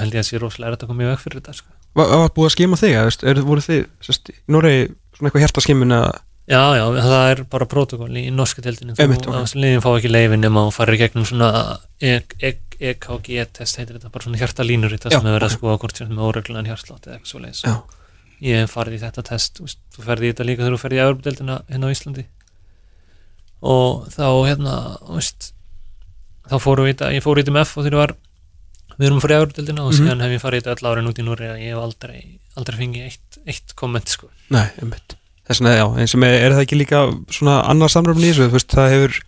held ég að sé rosalega er þetta komið í veg fyrir þetta sko. Var, var búið að skima þig, er, voru þið sest, í Noregi svona eitthvað hjartaskimun eða já, já, það er bara protokól í norsku tildinu ok. okay. liðin fá ekki leifin nema og farir gegnum svona E- E- EKG test heitir þetta, bara svona hjartalínur í það Já, sem hefur verið að skoða hvort sem með óreglunan hjartslátt eða eitthvað svoleiðis Já. ég farið í þetta test þú ferði í þetta líka þegar þú ferði í Evropadeildina hérna á Íslandi og þá hérna veist, þá fórum við í þetta ég fór í þetta með F og þegar ég var við erum fyrir Evropadeildina og Mhm. síðan hef ég farið í þetta öll árin út í Núri að ég hef aldrei, aldrei fengið eitt, eitt komment sko Nei, einmitt Þess vegna, já, eins og með, er það ekki líka svona annar samröfni í þessu, það hefur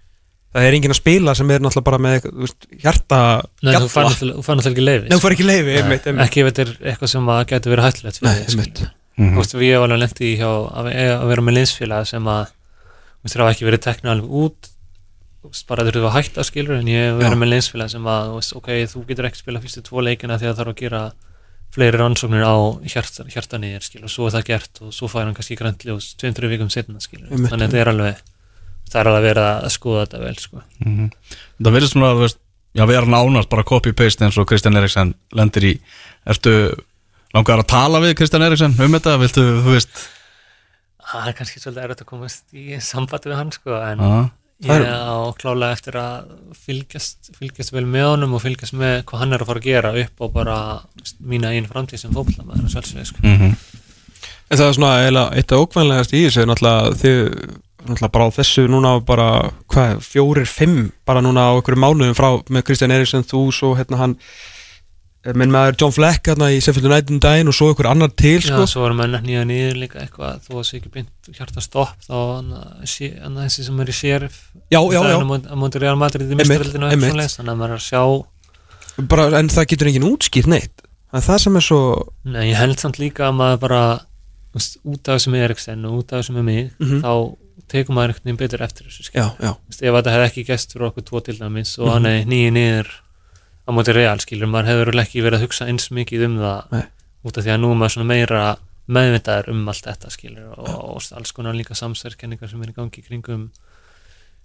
það er enginn að spila sem er náttúrulega bara með veist, hjarta Nei, þú fær náttúrulega þú fær náttúrulega ekki leifi Nei, þú fær ekki leifi, einmitt, einmitt ekki ef þetta er eitthvað sem að getur verið hættulegt Nei, einmitt. Mhm. Þú veist, við hefum alveg lent í hjá að, að vera með liðsfélag sem að þú veist, það hafa ekki verið tekna alveg út bara þurfum að hætta skilur en ég Já. með liðsfélag sem að veist, ok, þú getur ekki spila fyrstu tvo leikina að það þarf að gera fleiri rannsóknir á hjart, hjartanýðir skilur og svo er það gert og svo fær hann kannski grænljós tveim, þrjum vikum setna skilur Einmitt. þannig að þetta er alveg það er alveg verið að skoða þetta vel sko. Mhm. Það verður svona að já, vera nánast bara copy-paste eins og Kristján Eriksson lendir í Ertu langar að tala við Kristján Eriksson um þetta? Viltu, þú veist það er kannski svolítið erfitt að komast í sambandi við hann sko, en Já, á klálega eftir að fylgjast, fylgjast vel með honum og fylgjast með hvað hann er að fara að gera upp og bara mína einn framtíð sem fótbollamæður og sjálfsögðu sko. mhm. En það er svona eiginlega eitt af ókvæmlegast í þessu náttúrulega þið náttúrulega bara á þessu núna bara hvað, fjórir, fimm bara núna á einhverju mánuðum frá með Kristján Eriksson þú svo hérna hann minn maður John Fleck hérna í Sheffield United um daginn og svo einhver annar til Já, sko svo varum við nýja niður líka eitthvað þó að það ekki beint hjarta stopp þá hann að þessi sem er í sheriff Já, já, já. að móti Real Madrid í einmitt. þannig að maður er að sjá bara, en það getur enginn útskýrt neitt það er það sem er svo Nei, ég held samt líka að maður bara út af þessu með Eriksen og út af þessu með mig Mhm. þá tekum maður einhvern veginn betur eftir þessu já, já, Þú veist, ef þetta hefði ekki gæst fyrir okkur tvo til dæmis og Mhm. hann er nýju niður á móti real skilur, maður hefur ekki verið að hugsa eins mikið um það Nei. út af því að nú er maður svona meira meðvitaður um allt þetta skilur og, og alls konar líka samsverkenningar sem er í gangi kringum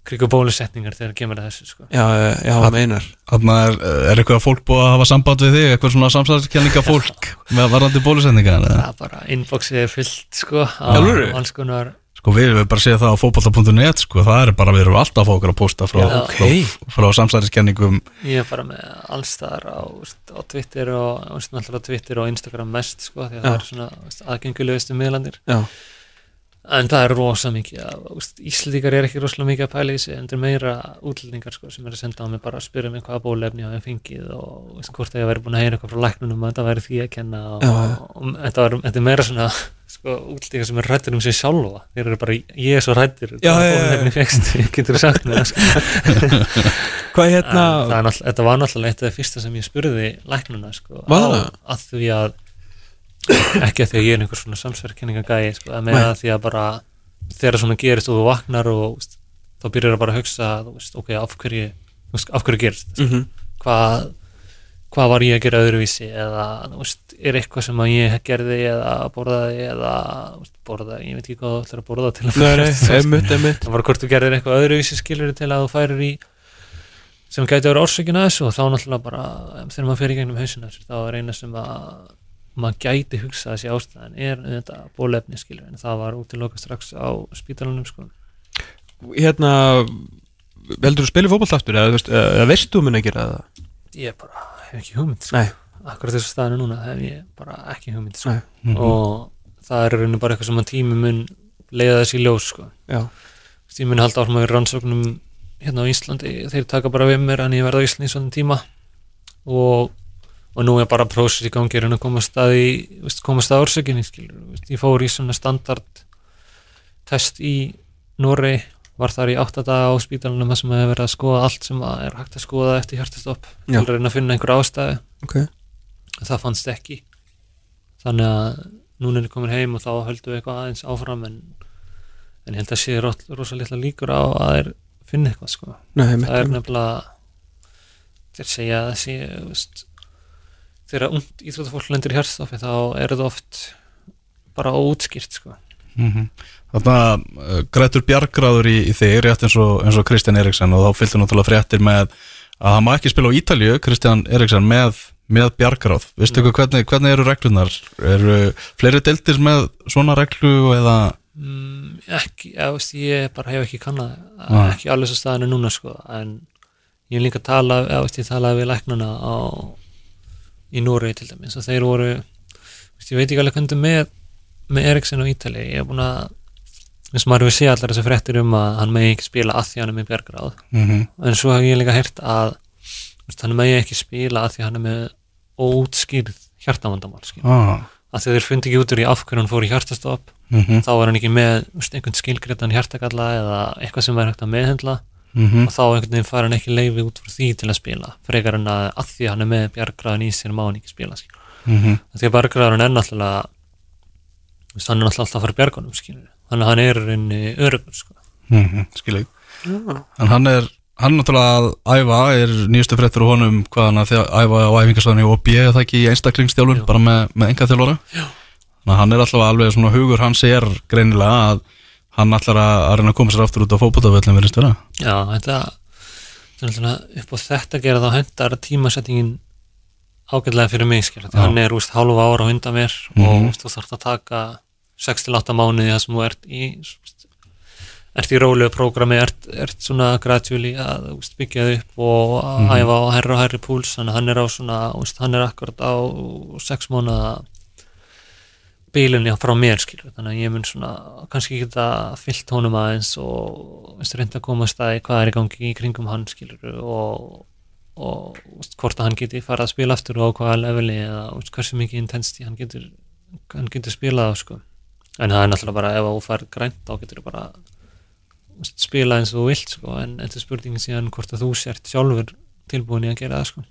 kringum bólusetningar þegar kemur að þessu sko. já, já, já það meinar. Þarna er, er eitthvað fólk búið að hafa samband við þig? Eitthvað svona samsæðiskenninga fólk með varandi bólusendinga það er bara inboxið er fyllt sko, á alls konar Sko við við bara séð það á fótbolta.net sko, það er bara, við erum alltaf að fá okkur að posta frá, Já, ok. frá, frá samsæðiskenningum Ég er bara með allstaðar á, á Twitter og á, veist, náttúrulega Twitter og Instagram mest sko, því að Já. það er svona aðgengulegustu miðlandir já, en það er rosa mikið að, Íslendingar er ekki rosalega mikið að pæla í sig en það er meira útlendingar sko, sem er að senda á mig bara að spyrja mig hvaða bólefni hafa ég fengið og veist, hvort ég væri búin að heyra eitthvað frá læknunum að þetta væri því að kenna og, og, og, þetta, var, þetta er meira svona sko, útlíka sem er rættur um sig sjálfa þeir eru bara, ég er svo rættur getur þú sagt mér það, sko. Hvað hérna það þetta var náttúrulega eitt af það fyrsta sem ég spurði læknuna sko, á, það? að því að ekki að því að ég er einhver svona samsverkenningagæi sko, að Nei. að því að bara þegar svona gerist og þú vaknar og veist, þá byrjar að bara að hugsa veist, ok, af hverju, veist, af hverju gerist þetta, Mhm. hvað hvað var ég að gera öðruvísi eða veist, er eitthvað sem að ég gerði eða borðaði eða veist, borðaði, ég veit ekki hvað þú ætlar að borða til að einmitt það var hvort þú gerðir eitthvað öðruvísi skilur til að þú færir í sem gæti að vera orsökin að þessu og þá náttúrulega bara þegar maður fer í gegnum hausina þessu þá er eina sem að maður gæti hugsað þessi ástæðan er þetta bólefni skilur en það var útiloka strax á spítalunum sko. Hérna Heldur þú spilið fótbolt aftur eða, þú veist, eða veistu þú mun að gera það? ég bara hef ekki hugmynd sko. Akkurat þessu staðinu núna hef ég bara ekki hugmynd sko. Nei. og það er rauninu bara eitthvað sem að tími mun leiða þessi í ljós sko. Ég mun halda að vera rannsóknum hérna á Íslandi, þeir taka bara við mér en ég verð á Íslandi í svona tíma og, og nú er bara prósess í gangi en að komast að í veist, komast að orsökinni skilur veist, ég fór í svona standard test í Norei var þar í áttadaga á spítalunum þar sem hefur verið að skoða allt sem að er hægt að skoða eftir hjartastopp til að reyna að finna einhver ástæðu ok en það fannst ekki þannig að núna er ég komin heim og þá höldum við eitthvað aðeins áfram en, en ég held að sé ro- rosa litla líkur á að þeir finna eitthvað sko. Nei, það er einmitt nefnilega þeir segja að sé þegar ungt íþróttafólk lendur í hérstofi þá er þetta oft bara óutskýrt sko. Mhm. Þarna uh, grætur bjargráður í, í þig rétt eins og, eins og Kristján Eriksson og þá fylgdu náttúrulega fréttir með að hann má ekki spila á Ítalju, Kristján Eriksson með, með bjargráð, veistu ykkur hvernig, hvernig eru reglunar, eru fleiri deildir með svona reglu eða mm, ekki, já, veist, ég bara hef ekki kannað Nei. ekki alveg svo staðinu núna sko. en ég hef líka tala já, veist, ég talaði við læknana á, í Núri til dæmis og þeir voru veist, ég veit ekki alveg hvernig með með Eriksson og Ítali ég hef búin að eins og maður hefur séð allar þessar fréttir um að hann megi ekki spila að því hann er með bjargráð mm -hmm. en svo hef ég líka heyrt að veist, hann megi ekki spila að því hann er með óútskýrð hjartavandamál ah, að þeir fundi ekki út úr í af hverju hann fór í hjartastopp mm þá var hann ekki með veist, einhvern skilgriðan hjartakalla eða eitthvað sem var hægt að meðhendla -hmm. og þá einhvern veginn fær hann ekki leifi út frá því til að spila frekar en að að því hann er með bjargræðan í sér má hann ekki spila. Mm því að bjargræðan er náttúrulega hann er náttúrulega alltaf að fara bjargunum skilur. Þannig að hann er inn í örugur sko. mm -hmm. skilja en hann er hann náttúrulega að æfa er nýjustu fréttur á honum hvað hann að æfa á æfingarstöðinu og B er það ekki í einstaklingsstjálfun Jú. bara með, með enga þjálfara þannig að hann er alltaf alveg svona hugur hans er greinilega að hann ætlar að, reyna að koma sér aftur út á fótboltavöllin verðist vera Já, þetta upp á þetta gera þá hendar tímasettingin ágætlega fyrir mig skil, því Já. hann er úst hálfa ára á undan mér Mhm. og úst, þú þarft að taka 6-8 mánuði þar sem þú ert í úst, ert í rólegu prógrami ert, ert svona gradually að úst, byggja þig upp og að Mhm. æfa á herra og herri púls, þannig að hann er á svona úst, hann er akkurat á 6 mánuða bílinni frá mér skilur, þannig að ég mun svona kannski geta fyllt honum aðeins og veist, reynda að komast að hvað er í gangi í kringum hann skilur og, og veist, hvort að hann geti farið að spila aftur og á hvaða leveli eða hversu mikið intensity hann getur, hann getur spilað á sko. En það er náttúrulega bara ef þú fær grænt þá getur þú bara spila eins og þú vilt sko. en þetta er spurningin síðan hvort að þú sért sjálfur tilbúin í að gera það sko.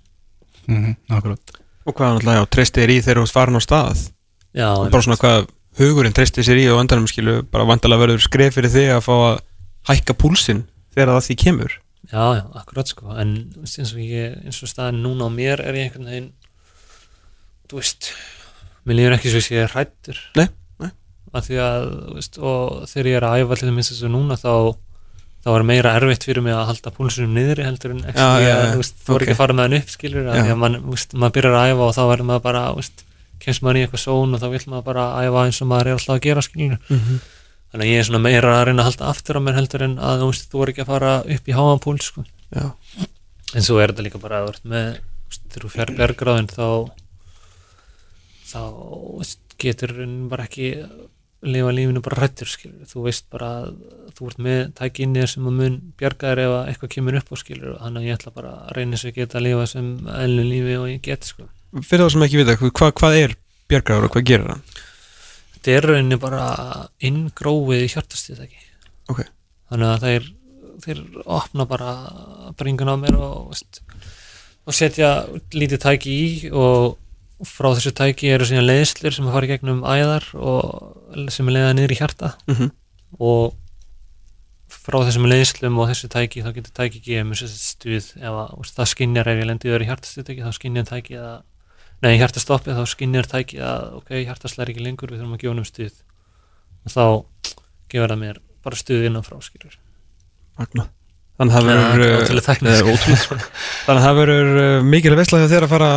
mm -hmm. akkurat Og hvað náttúrulega, já, treystið er í þegar þú farin á stað Já, og bara svona hvað hugurinn treystið sér í og vandanum skilu, bara vandalega verður skref fyrir þig að fá að hækka púlsinn þegar það því kemur Já, já, akkurat sko en eins og ég, eins og staðin núna á mér er ég einhvern veginn þú veist, mér líður ekki svo að ég er hrættur nei. Að því að, veist, og þegar ég er að æfa allir minnst þessu núna þá þá er meira erfitt fyrir mig að halda púlsunum niðri heldur en ekki að, þú veist, þú ok. ekki að fara með hann upp skilur, að því að mann, þú veist, maður byrjar að æfa og þá verður maður bara, þú veist, kemst maður í eitthvað són og þá vill maður bara æfa eins og maður er alltaf að gera skilur mm -hmm. þannig að ég er svona meira að reyna að halda aftur á mér heldur en að þú veist, þú er ekki að fara upp í háan púls sko. Já, en svo er þetta líka bara að með þú veist, þú þá þá lifa lífinu bara rættur skilur þú veist bara að þú ert með tæki inn í þér sem að mun bjarga þér ef að eitthvað kemur upp á skilur þannig að ég ætla bara að reyna að geta að lifa sem eðlu lífi og ég get sko fyrir það sem ekki vita, hvað, hvað er bjargráður og hvað gerir hann? þetta er rauninni bara inngróið hjartastíðtæki Ok. þannig að þeir þeir opna bara bringun á mér og, og setja lítið tæki í og frá þessu tæki eru síðan leiðslur sem fara í gegnum æðar og sem er leiða niður í hjarta Mhm. og frá þessum leiðslum og þessu tæki þá getur tæki gefið mér sér stuð ef að, veist, það skinjar ef ég lendi öður í hjartastuðtæki þá skinjar tæki að nei, hjartastoppi þá skinjar tæki að ok, hjartaslæri ekki lengur, við þurfum að gefa honum stuð og þá gefur það mér bara stuð innan frá skilur Magna. Þannig að það Ja, verður ótrúlega eh, ótrúlegt, sko. Þannig að það verður uh, mikilvæg veistlega þegar að fara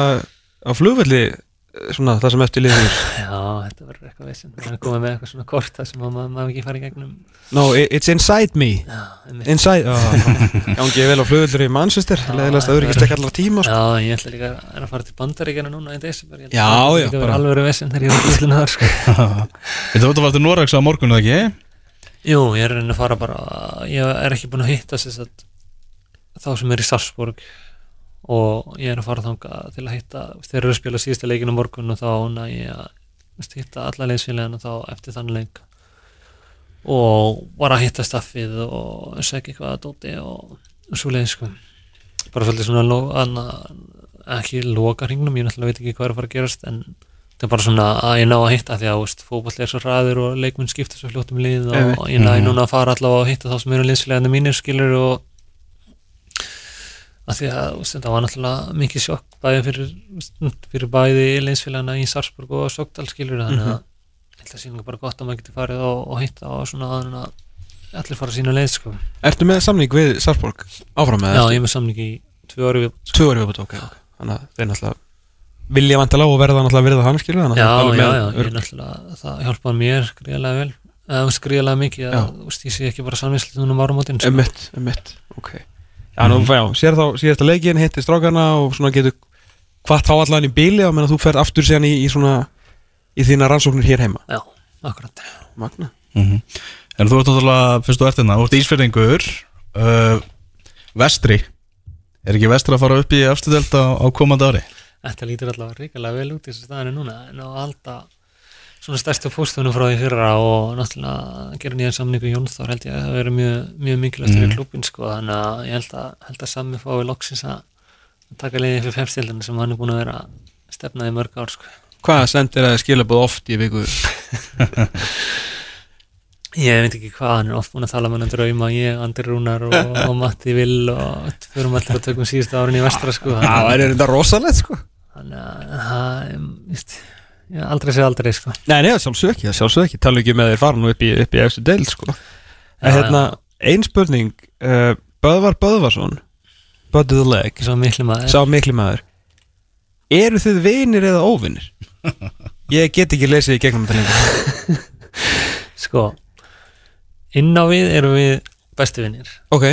á flugvelli eh, svona það sem eftir liður Já, þetta verður eitthvað veist það er komið með eitthvað svona kort það sem að maður maður ekki fara í gegnum No, it's inside me Já. Inside, oh, gangi ég vel á flugveldur í Manchester leðilegast að auðvitað ekki allar tíma sko. Já, ég ætla líka að að fara til bandaríkjana núna í desember Já, já, Það bara- verður alveg vesinn þegar ég var þar sko. Þetta var til Noregs á morgun, eða ekki? Jú, ég er reyna að fara bara Ég er ekki búin að hitta þá sem er í Sarsborg og ég er að fara þanga til að hitta þeir eru að spila síðasta leikinu morgun og þá næ ég að hitta alla leiðsfélagina þá eftir þann leik. Og var að hitta staffið og segja eitthvað að dóti og, og svo leið sko. Bara svolítið svona lo, anna, ekki loka hringnum, ég náttúrulega veit ekki hvað er að fara að gerast en það er bara svona að ég ná að hitta því að fótboll er svo ræður og leikmenn skipta svo fljótt um lið og ég næ Mhm. núna að fara allavega að hitta þá sem eru liðsfélaginu mínir skilur og að því að veist, þetta var náttúrulega mikið sjokk bæði fyrir, fyrir bæði liðsfélagina í Sarsborg og Sogdal skilur þannig að ég held að sýninga bara gott að maður getur farið og, og hitta og svona að allir fara sína leið sko. Ertu með samning við Sarpborg áfram með Já, það? ég er með samning í tvö ári við Tvö orðið viðbútt, ok, ok Þannig að þeir náttúrulega vilja vantala og verða náttúrulega virða hann skilur þannig að Já, það er alveg já, með já, það hjálpaði mér gríðarlega vel gríðarlega mikið að, Já. veist, ég sé ekki bara samvinslu núna um áramótin sko. Já, nú, já, sér þá síðasta leikin, hitti strákarna og svona getur hvað þá allan í bíli og menn að þú fer aftur síðan í, í svona í þína rannsóknir hér heima. Já, akkurat. Magna Mm En þú ert náttúrulega, fyrst þú ert hérna, þú ert ísfyrringur uh, Vestri. Er ekki vestra að fara upp í afstudeld á, á komandi ári? Þetta lítur allavega ríkilega vel út í þessu staðinu núna en á alltaf svona stærstu póstunum frá því fyrra og náttúrulega gera nýjan samningu Jóns þá held ég að það verið mjög, mjög mikilvægt fyrir Mhm. klubin sko þannig að ég held að, held að Sammi fái loksins að taka leiði fyrir femstildinu sem hann er búin að vera að stefna í mörg ár sko. Hvað sendir það skilabóð oft í viku? Ég veit ekki hvað, hann er oft búin að tala með hann drauma, ég, Andri Rúnar og, og Matti Vill og fyrir allir að tökum síðustu árin í vestra sko Það er þetta rosalegt sko þannig að ég aldrei sé aldrei sko. Nei, nei, sjálfsög ekki, sjálfsög ekki. Tala ekki með þeir fara nú upp í, upp í eftir deil sko. Já, En hérna, ein spurning uh, Böðvar Böðvarsson Böðið the leg, svo miklu maður. sá mikli maður. Eru þið vinir eða óvinir? Ég get ekki lesið í gegnum þetta lengur. Sko inn á við erum við bestu vinnir Ok,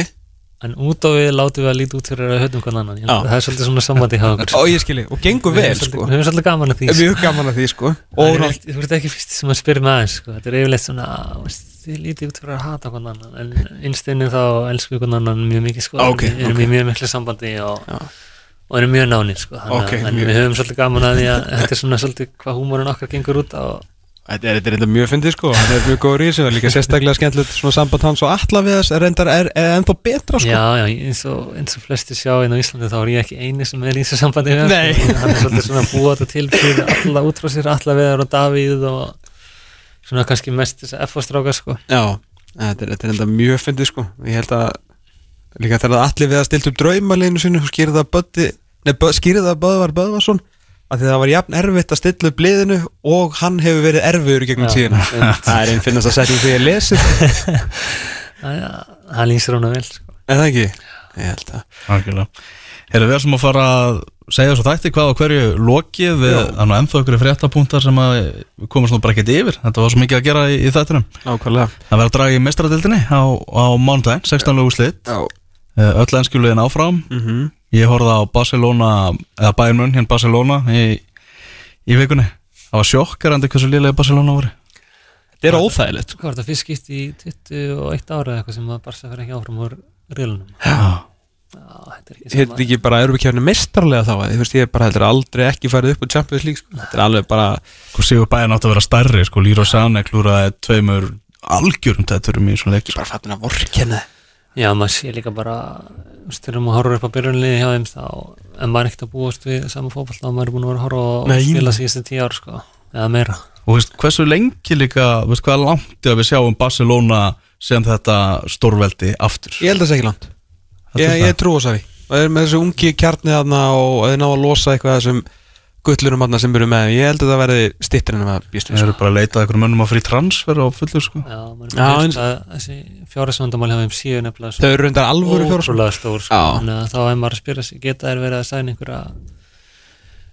en út á við látum við að líta út fyrir að höfum hvern annan það er svolítið svona sambandi hjá okkur og og gengur vel Við sko við höfum svolítið gaman að því sko. Gaman að því sko Það Og er eitt- þú ert ekki fyrst sem að spyrja með aðeins sko. þetta er yfirleitt svona veist, þið lítið út fyrir að hata hvern annan en einstinni þá elsku hvern annan mjög mikið sko. Ok, við erum ok. í mjög miklu sambandi og, og erum mjög nánir sko. Þannig að- Ok, en mjög- við höfum svolítið gaman að því að þetta er svona svolítið hvað húmórin okkar gengur út á Þetta er, þetta er mjög fyndið sko, hann er mjög góður í þessu og líka sérstaklega skemmtilegt svona samband hans og alla við þess er reyndar er, er ennþá betra sko. Já, já, eins og, eins og flesti sjá inn á Íslandi þá er ég ekki eini sem er í þessu sambandi við hann, Nei. sko. hann er svolítið svona búa þetta til fyrir alla út frá sér, alla veðar og Davíð og svona kannski mest þess að F-stráka sko Já, þetta er, þetta er enda mjög fyndið sko Ég held að líka þegar allir við að stilt upp draumaleginu sinu það Böðvar Böðvarsson að því það var jafn erfitt að stilla upp liðinu og hann hefur verið erfiður í gegnum Já, tíðina. Það er einn finnast að setja því að lesi Það lýsir hún að vel sko. Er það ekki? Ég held að. Erum við sem að fara að segja svo þætti hvað og hverju lokið. Við, að ennþá ykkur fréttapunktar sem að komast nú bara ekkert yfir. Þetta var svo mikið að gera í, í þættinum. Nákvæmlega. Það verður að draga í mestradildinni á, á mánudaginn, 16. lögu slitt. Já. Öll ennskjulegin áfram. Mm ég horfði á Barcelona eða Bayern München Barcelona í, í vikunni. Það var sjokkarandi hversu liðlega Barcelona voru. Þetta er óþægilegt Hvað var þetta fyrst skipt í 21 ára eða eitthvað sem að Barca fyrir ekki áfram úr reilunum Já. Já, þetta er ekki Þetta er ekki bara erum við kjörni mestarlega þá Þú veist, ég er bara heldur aldrei ekki farið upp á Champions League sko. Þetta er alveg bara Sko Sigur Bæinn átt að vera stærri sko. Lýra Sane klúraði tveimur algjörum tætturum í svona leik bara fattin að vorkenna. Já, maður sé líka bara þegar maður horfur upp á byrjunliði hjá þeim þá en maður er ekkert að búast við sama fótball þá maður er búin að vera að horfa og Nei, spila síðustu tíu ár sko, eða meira. Og veist, hversu lengi líka, veist hvað er langt að við sjáum Barcelona sem þetta stórveldi aftur? Ég held að það sé ekki langt. Er Ég, ég trú þess að við Og þeir eru með þessu ungi kjarni þarna og þeir ná að losa eitthvað þessum gullurum þarna sem eru með. Ég held að það verði stittir en að býst Það eru sko. bara að leita að einhverjum mönnum á frí transfer á fullu sko. Já, maður Já, er eins- þessi þeim síðu nefnilega Þau eru reyndar alvöru stór sko. Þá er maður að spyrja sig geta þær verið að sæna einhverja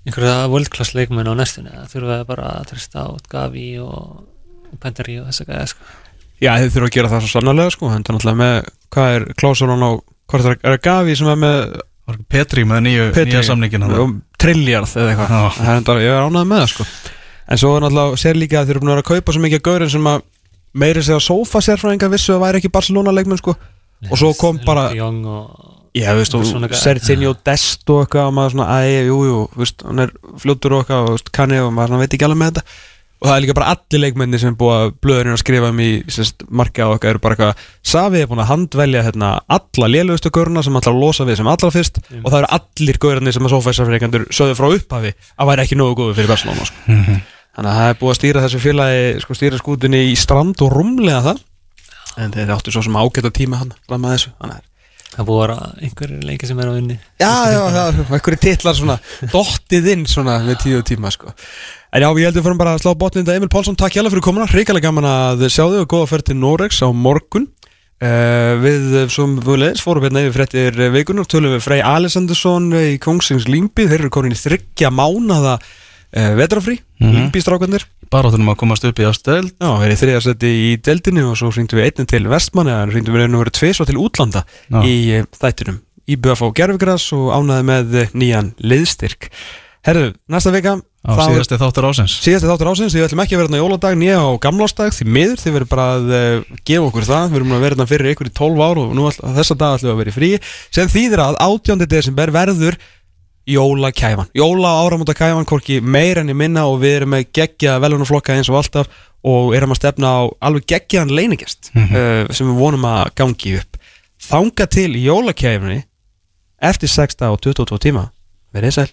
einhverja world class leikmenn á næstunni? Það þurfa bara að trista át Gavi og, og Penderi og þess að gæða sko. Já, þeir þurfa að gera það svo sannarlega sko. Þetta er náttúrulega með, hvað er Klausulun á Hvað er er Gavi sem er með Petri með nýju, nýja samningin hann og Trilljarð eða eitthvað. Það er enda, ég er ánægð með það sko. En svo er náttúrulega, sér líka að þeir eru búin að vera að kaupa svo mikið af gaurin sem að meiri segja sofa sérfræðinga vissu að væri ekki Barcelona leikmenn sko. Og svo kom bara Já, veist, og Serginho Dest og eitthvað og maður svona, æ, jú, jú, veist, hann er fljótur og eitthvað og kanni og maður veit ekki alveg með þetta og það er líka bara allir leikmenni sem er búið að blöðurinn að skrifa um í marka og eitthvað eru bara eitthvað Savi er búin að handvelja hérna, alla lélugustu göruna sem ætla að losa við sem allra fyrst og það eru allir görunni sem að sófæsarfreikandur sögðu frá upphafi að væri ekki nógu góðu fyrir Barcelona sko. þannig að það er búið að stýra þessu félagi sko, stýra skútunni í strand og rúmlega það en þeir áttu svo sem ágæta tíma hann fram að þessu þannig að það búið að vera einhverjir leiki sem er á unni Já, já, já, einhverju titlar svona dottið inn svona með tíu tíma sko. En já, ég heldur fyrir bara að slá þetta. Emil Pálsson, takk hjálpa fyrir komuna, hrikalega gaman að sjá þig og góða ferð til Norex á morgun. Uh, Við, sem við leðis, fórum hérna yfir fréttir vikunar, tölum við Frey Alessandursson í Kongsings Límbi, þeir eru konin í þryggja mánada uh, vetrafrí, mm Mhm. Límbi strákanir Bara þurfum að komast upp í ástöld Já, við erum seti í deildinu og svo hringdum við einnig til Vestmanni en hringdum við einu verið tvis og til útlanda Já. í eh, þættinum. Í BF á Gerfigras og ánaði með eh, nýjan liðstyrk Herðu, næsta vika á síðasti þáttur ásins síðasti þáttur ásins, við ætlum ekki að vera hérna jóladag nýja á gamlásdag því miður, þið verður bara að uh, gefa okkur það, við erum að vera hérna fyrir ykkur í 12 ár og nú all, þessa dag ætlum við að vera í frí sem þýðir að 18. desember verður jólakæfan, jóla áramóta kæfan hvorki meir enn í minna og við erum með geggja velunarflokka eins og alltaf og erum að stefna á alveg geggjaðan leiningest uh, sem við vonum að gangi upp. Þanga til í jólakæfinni eftir 6 og 22 tíma verið sæl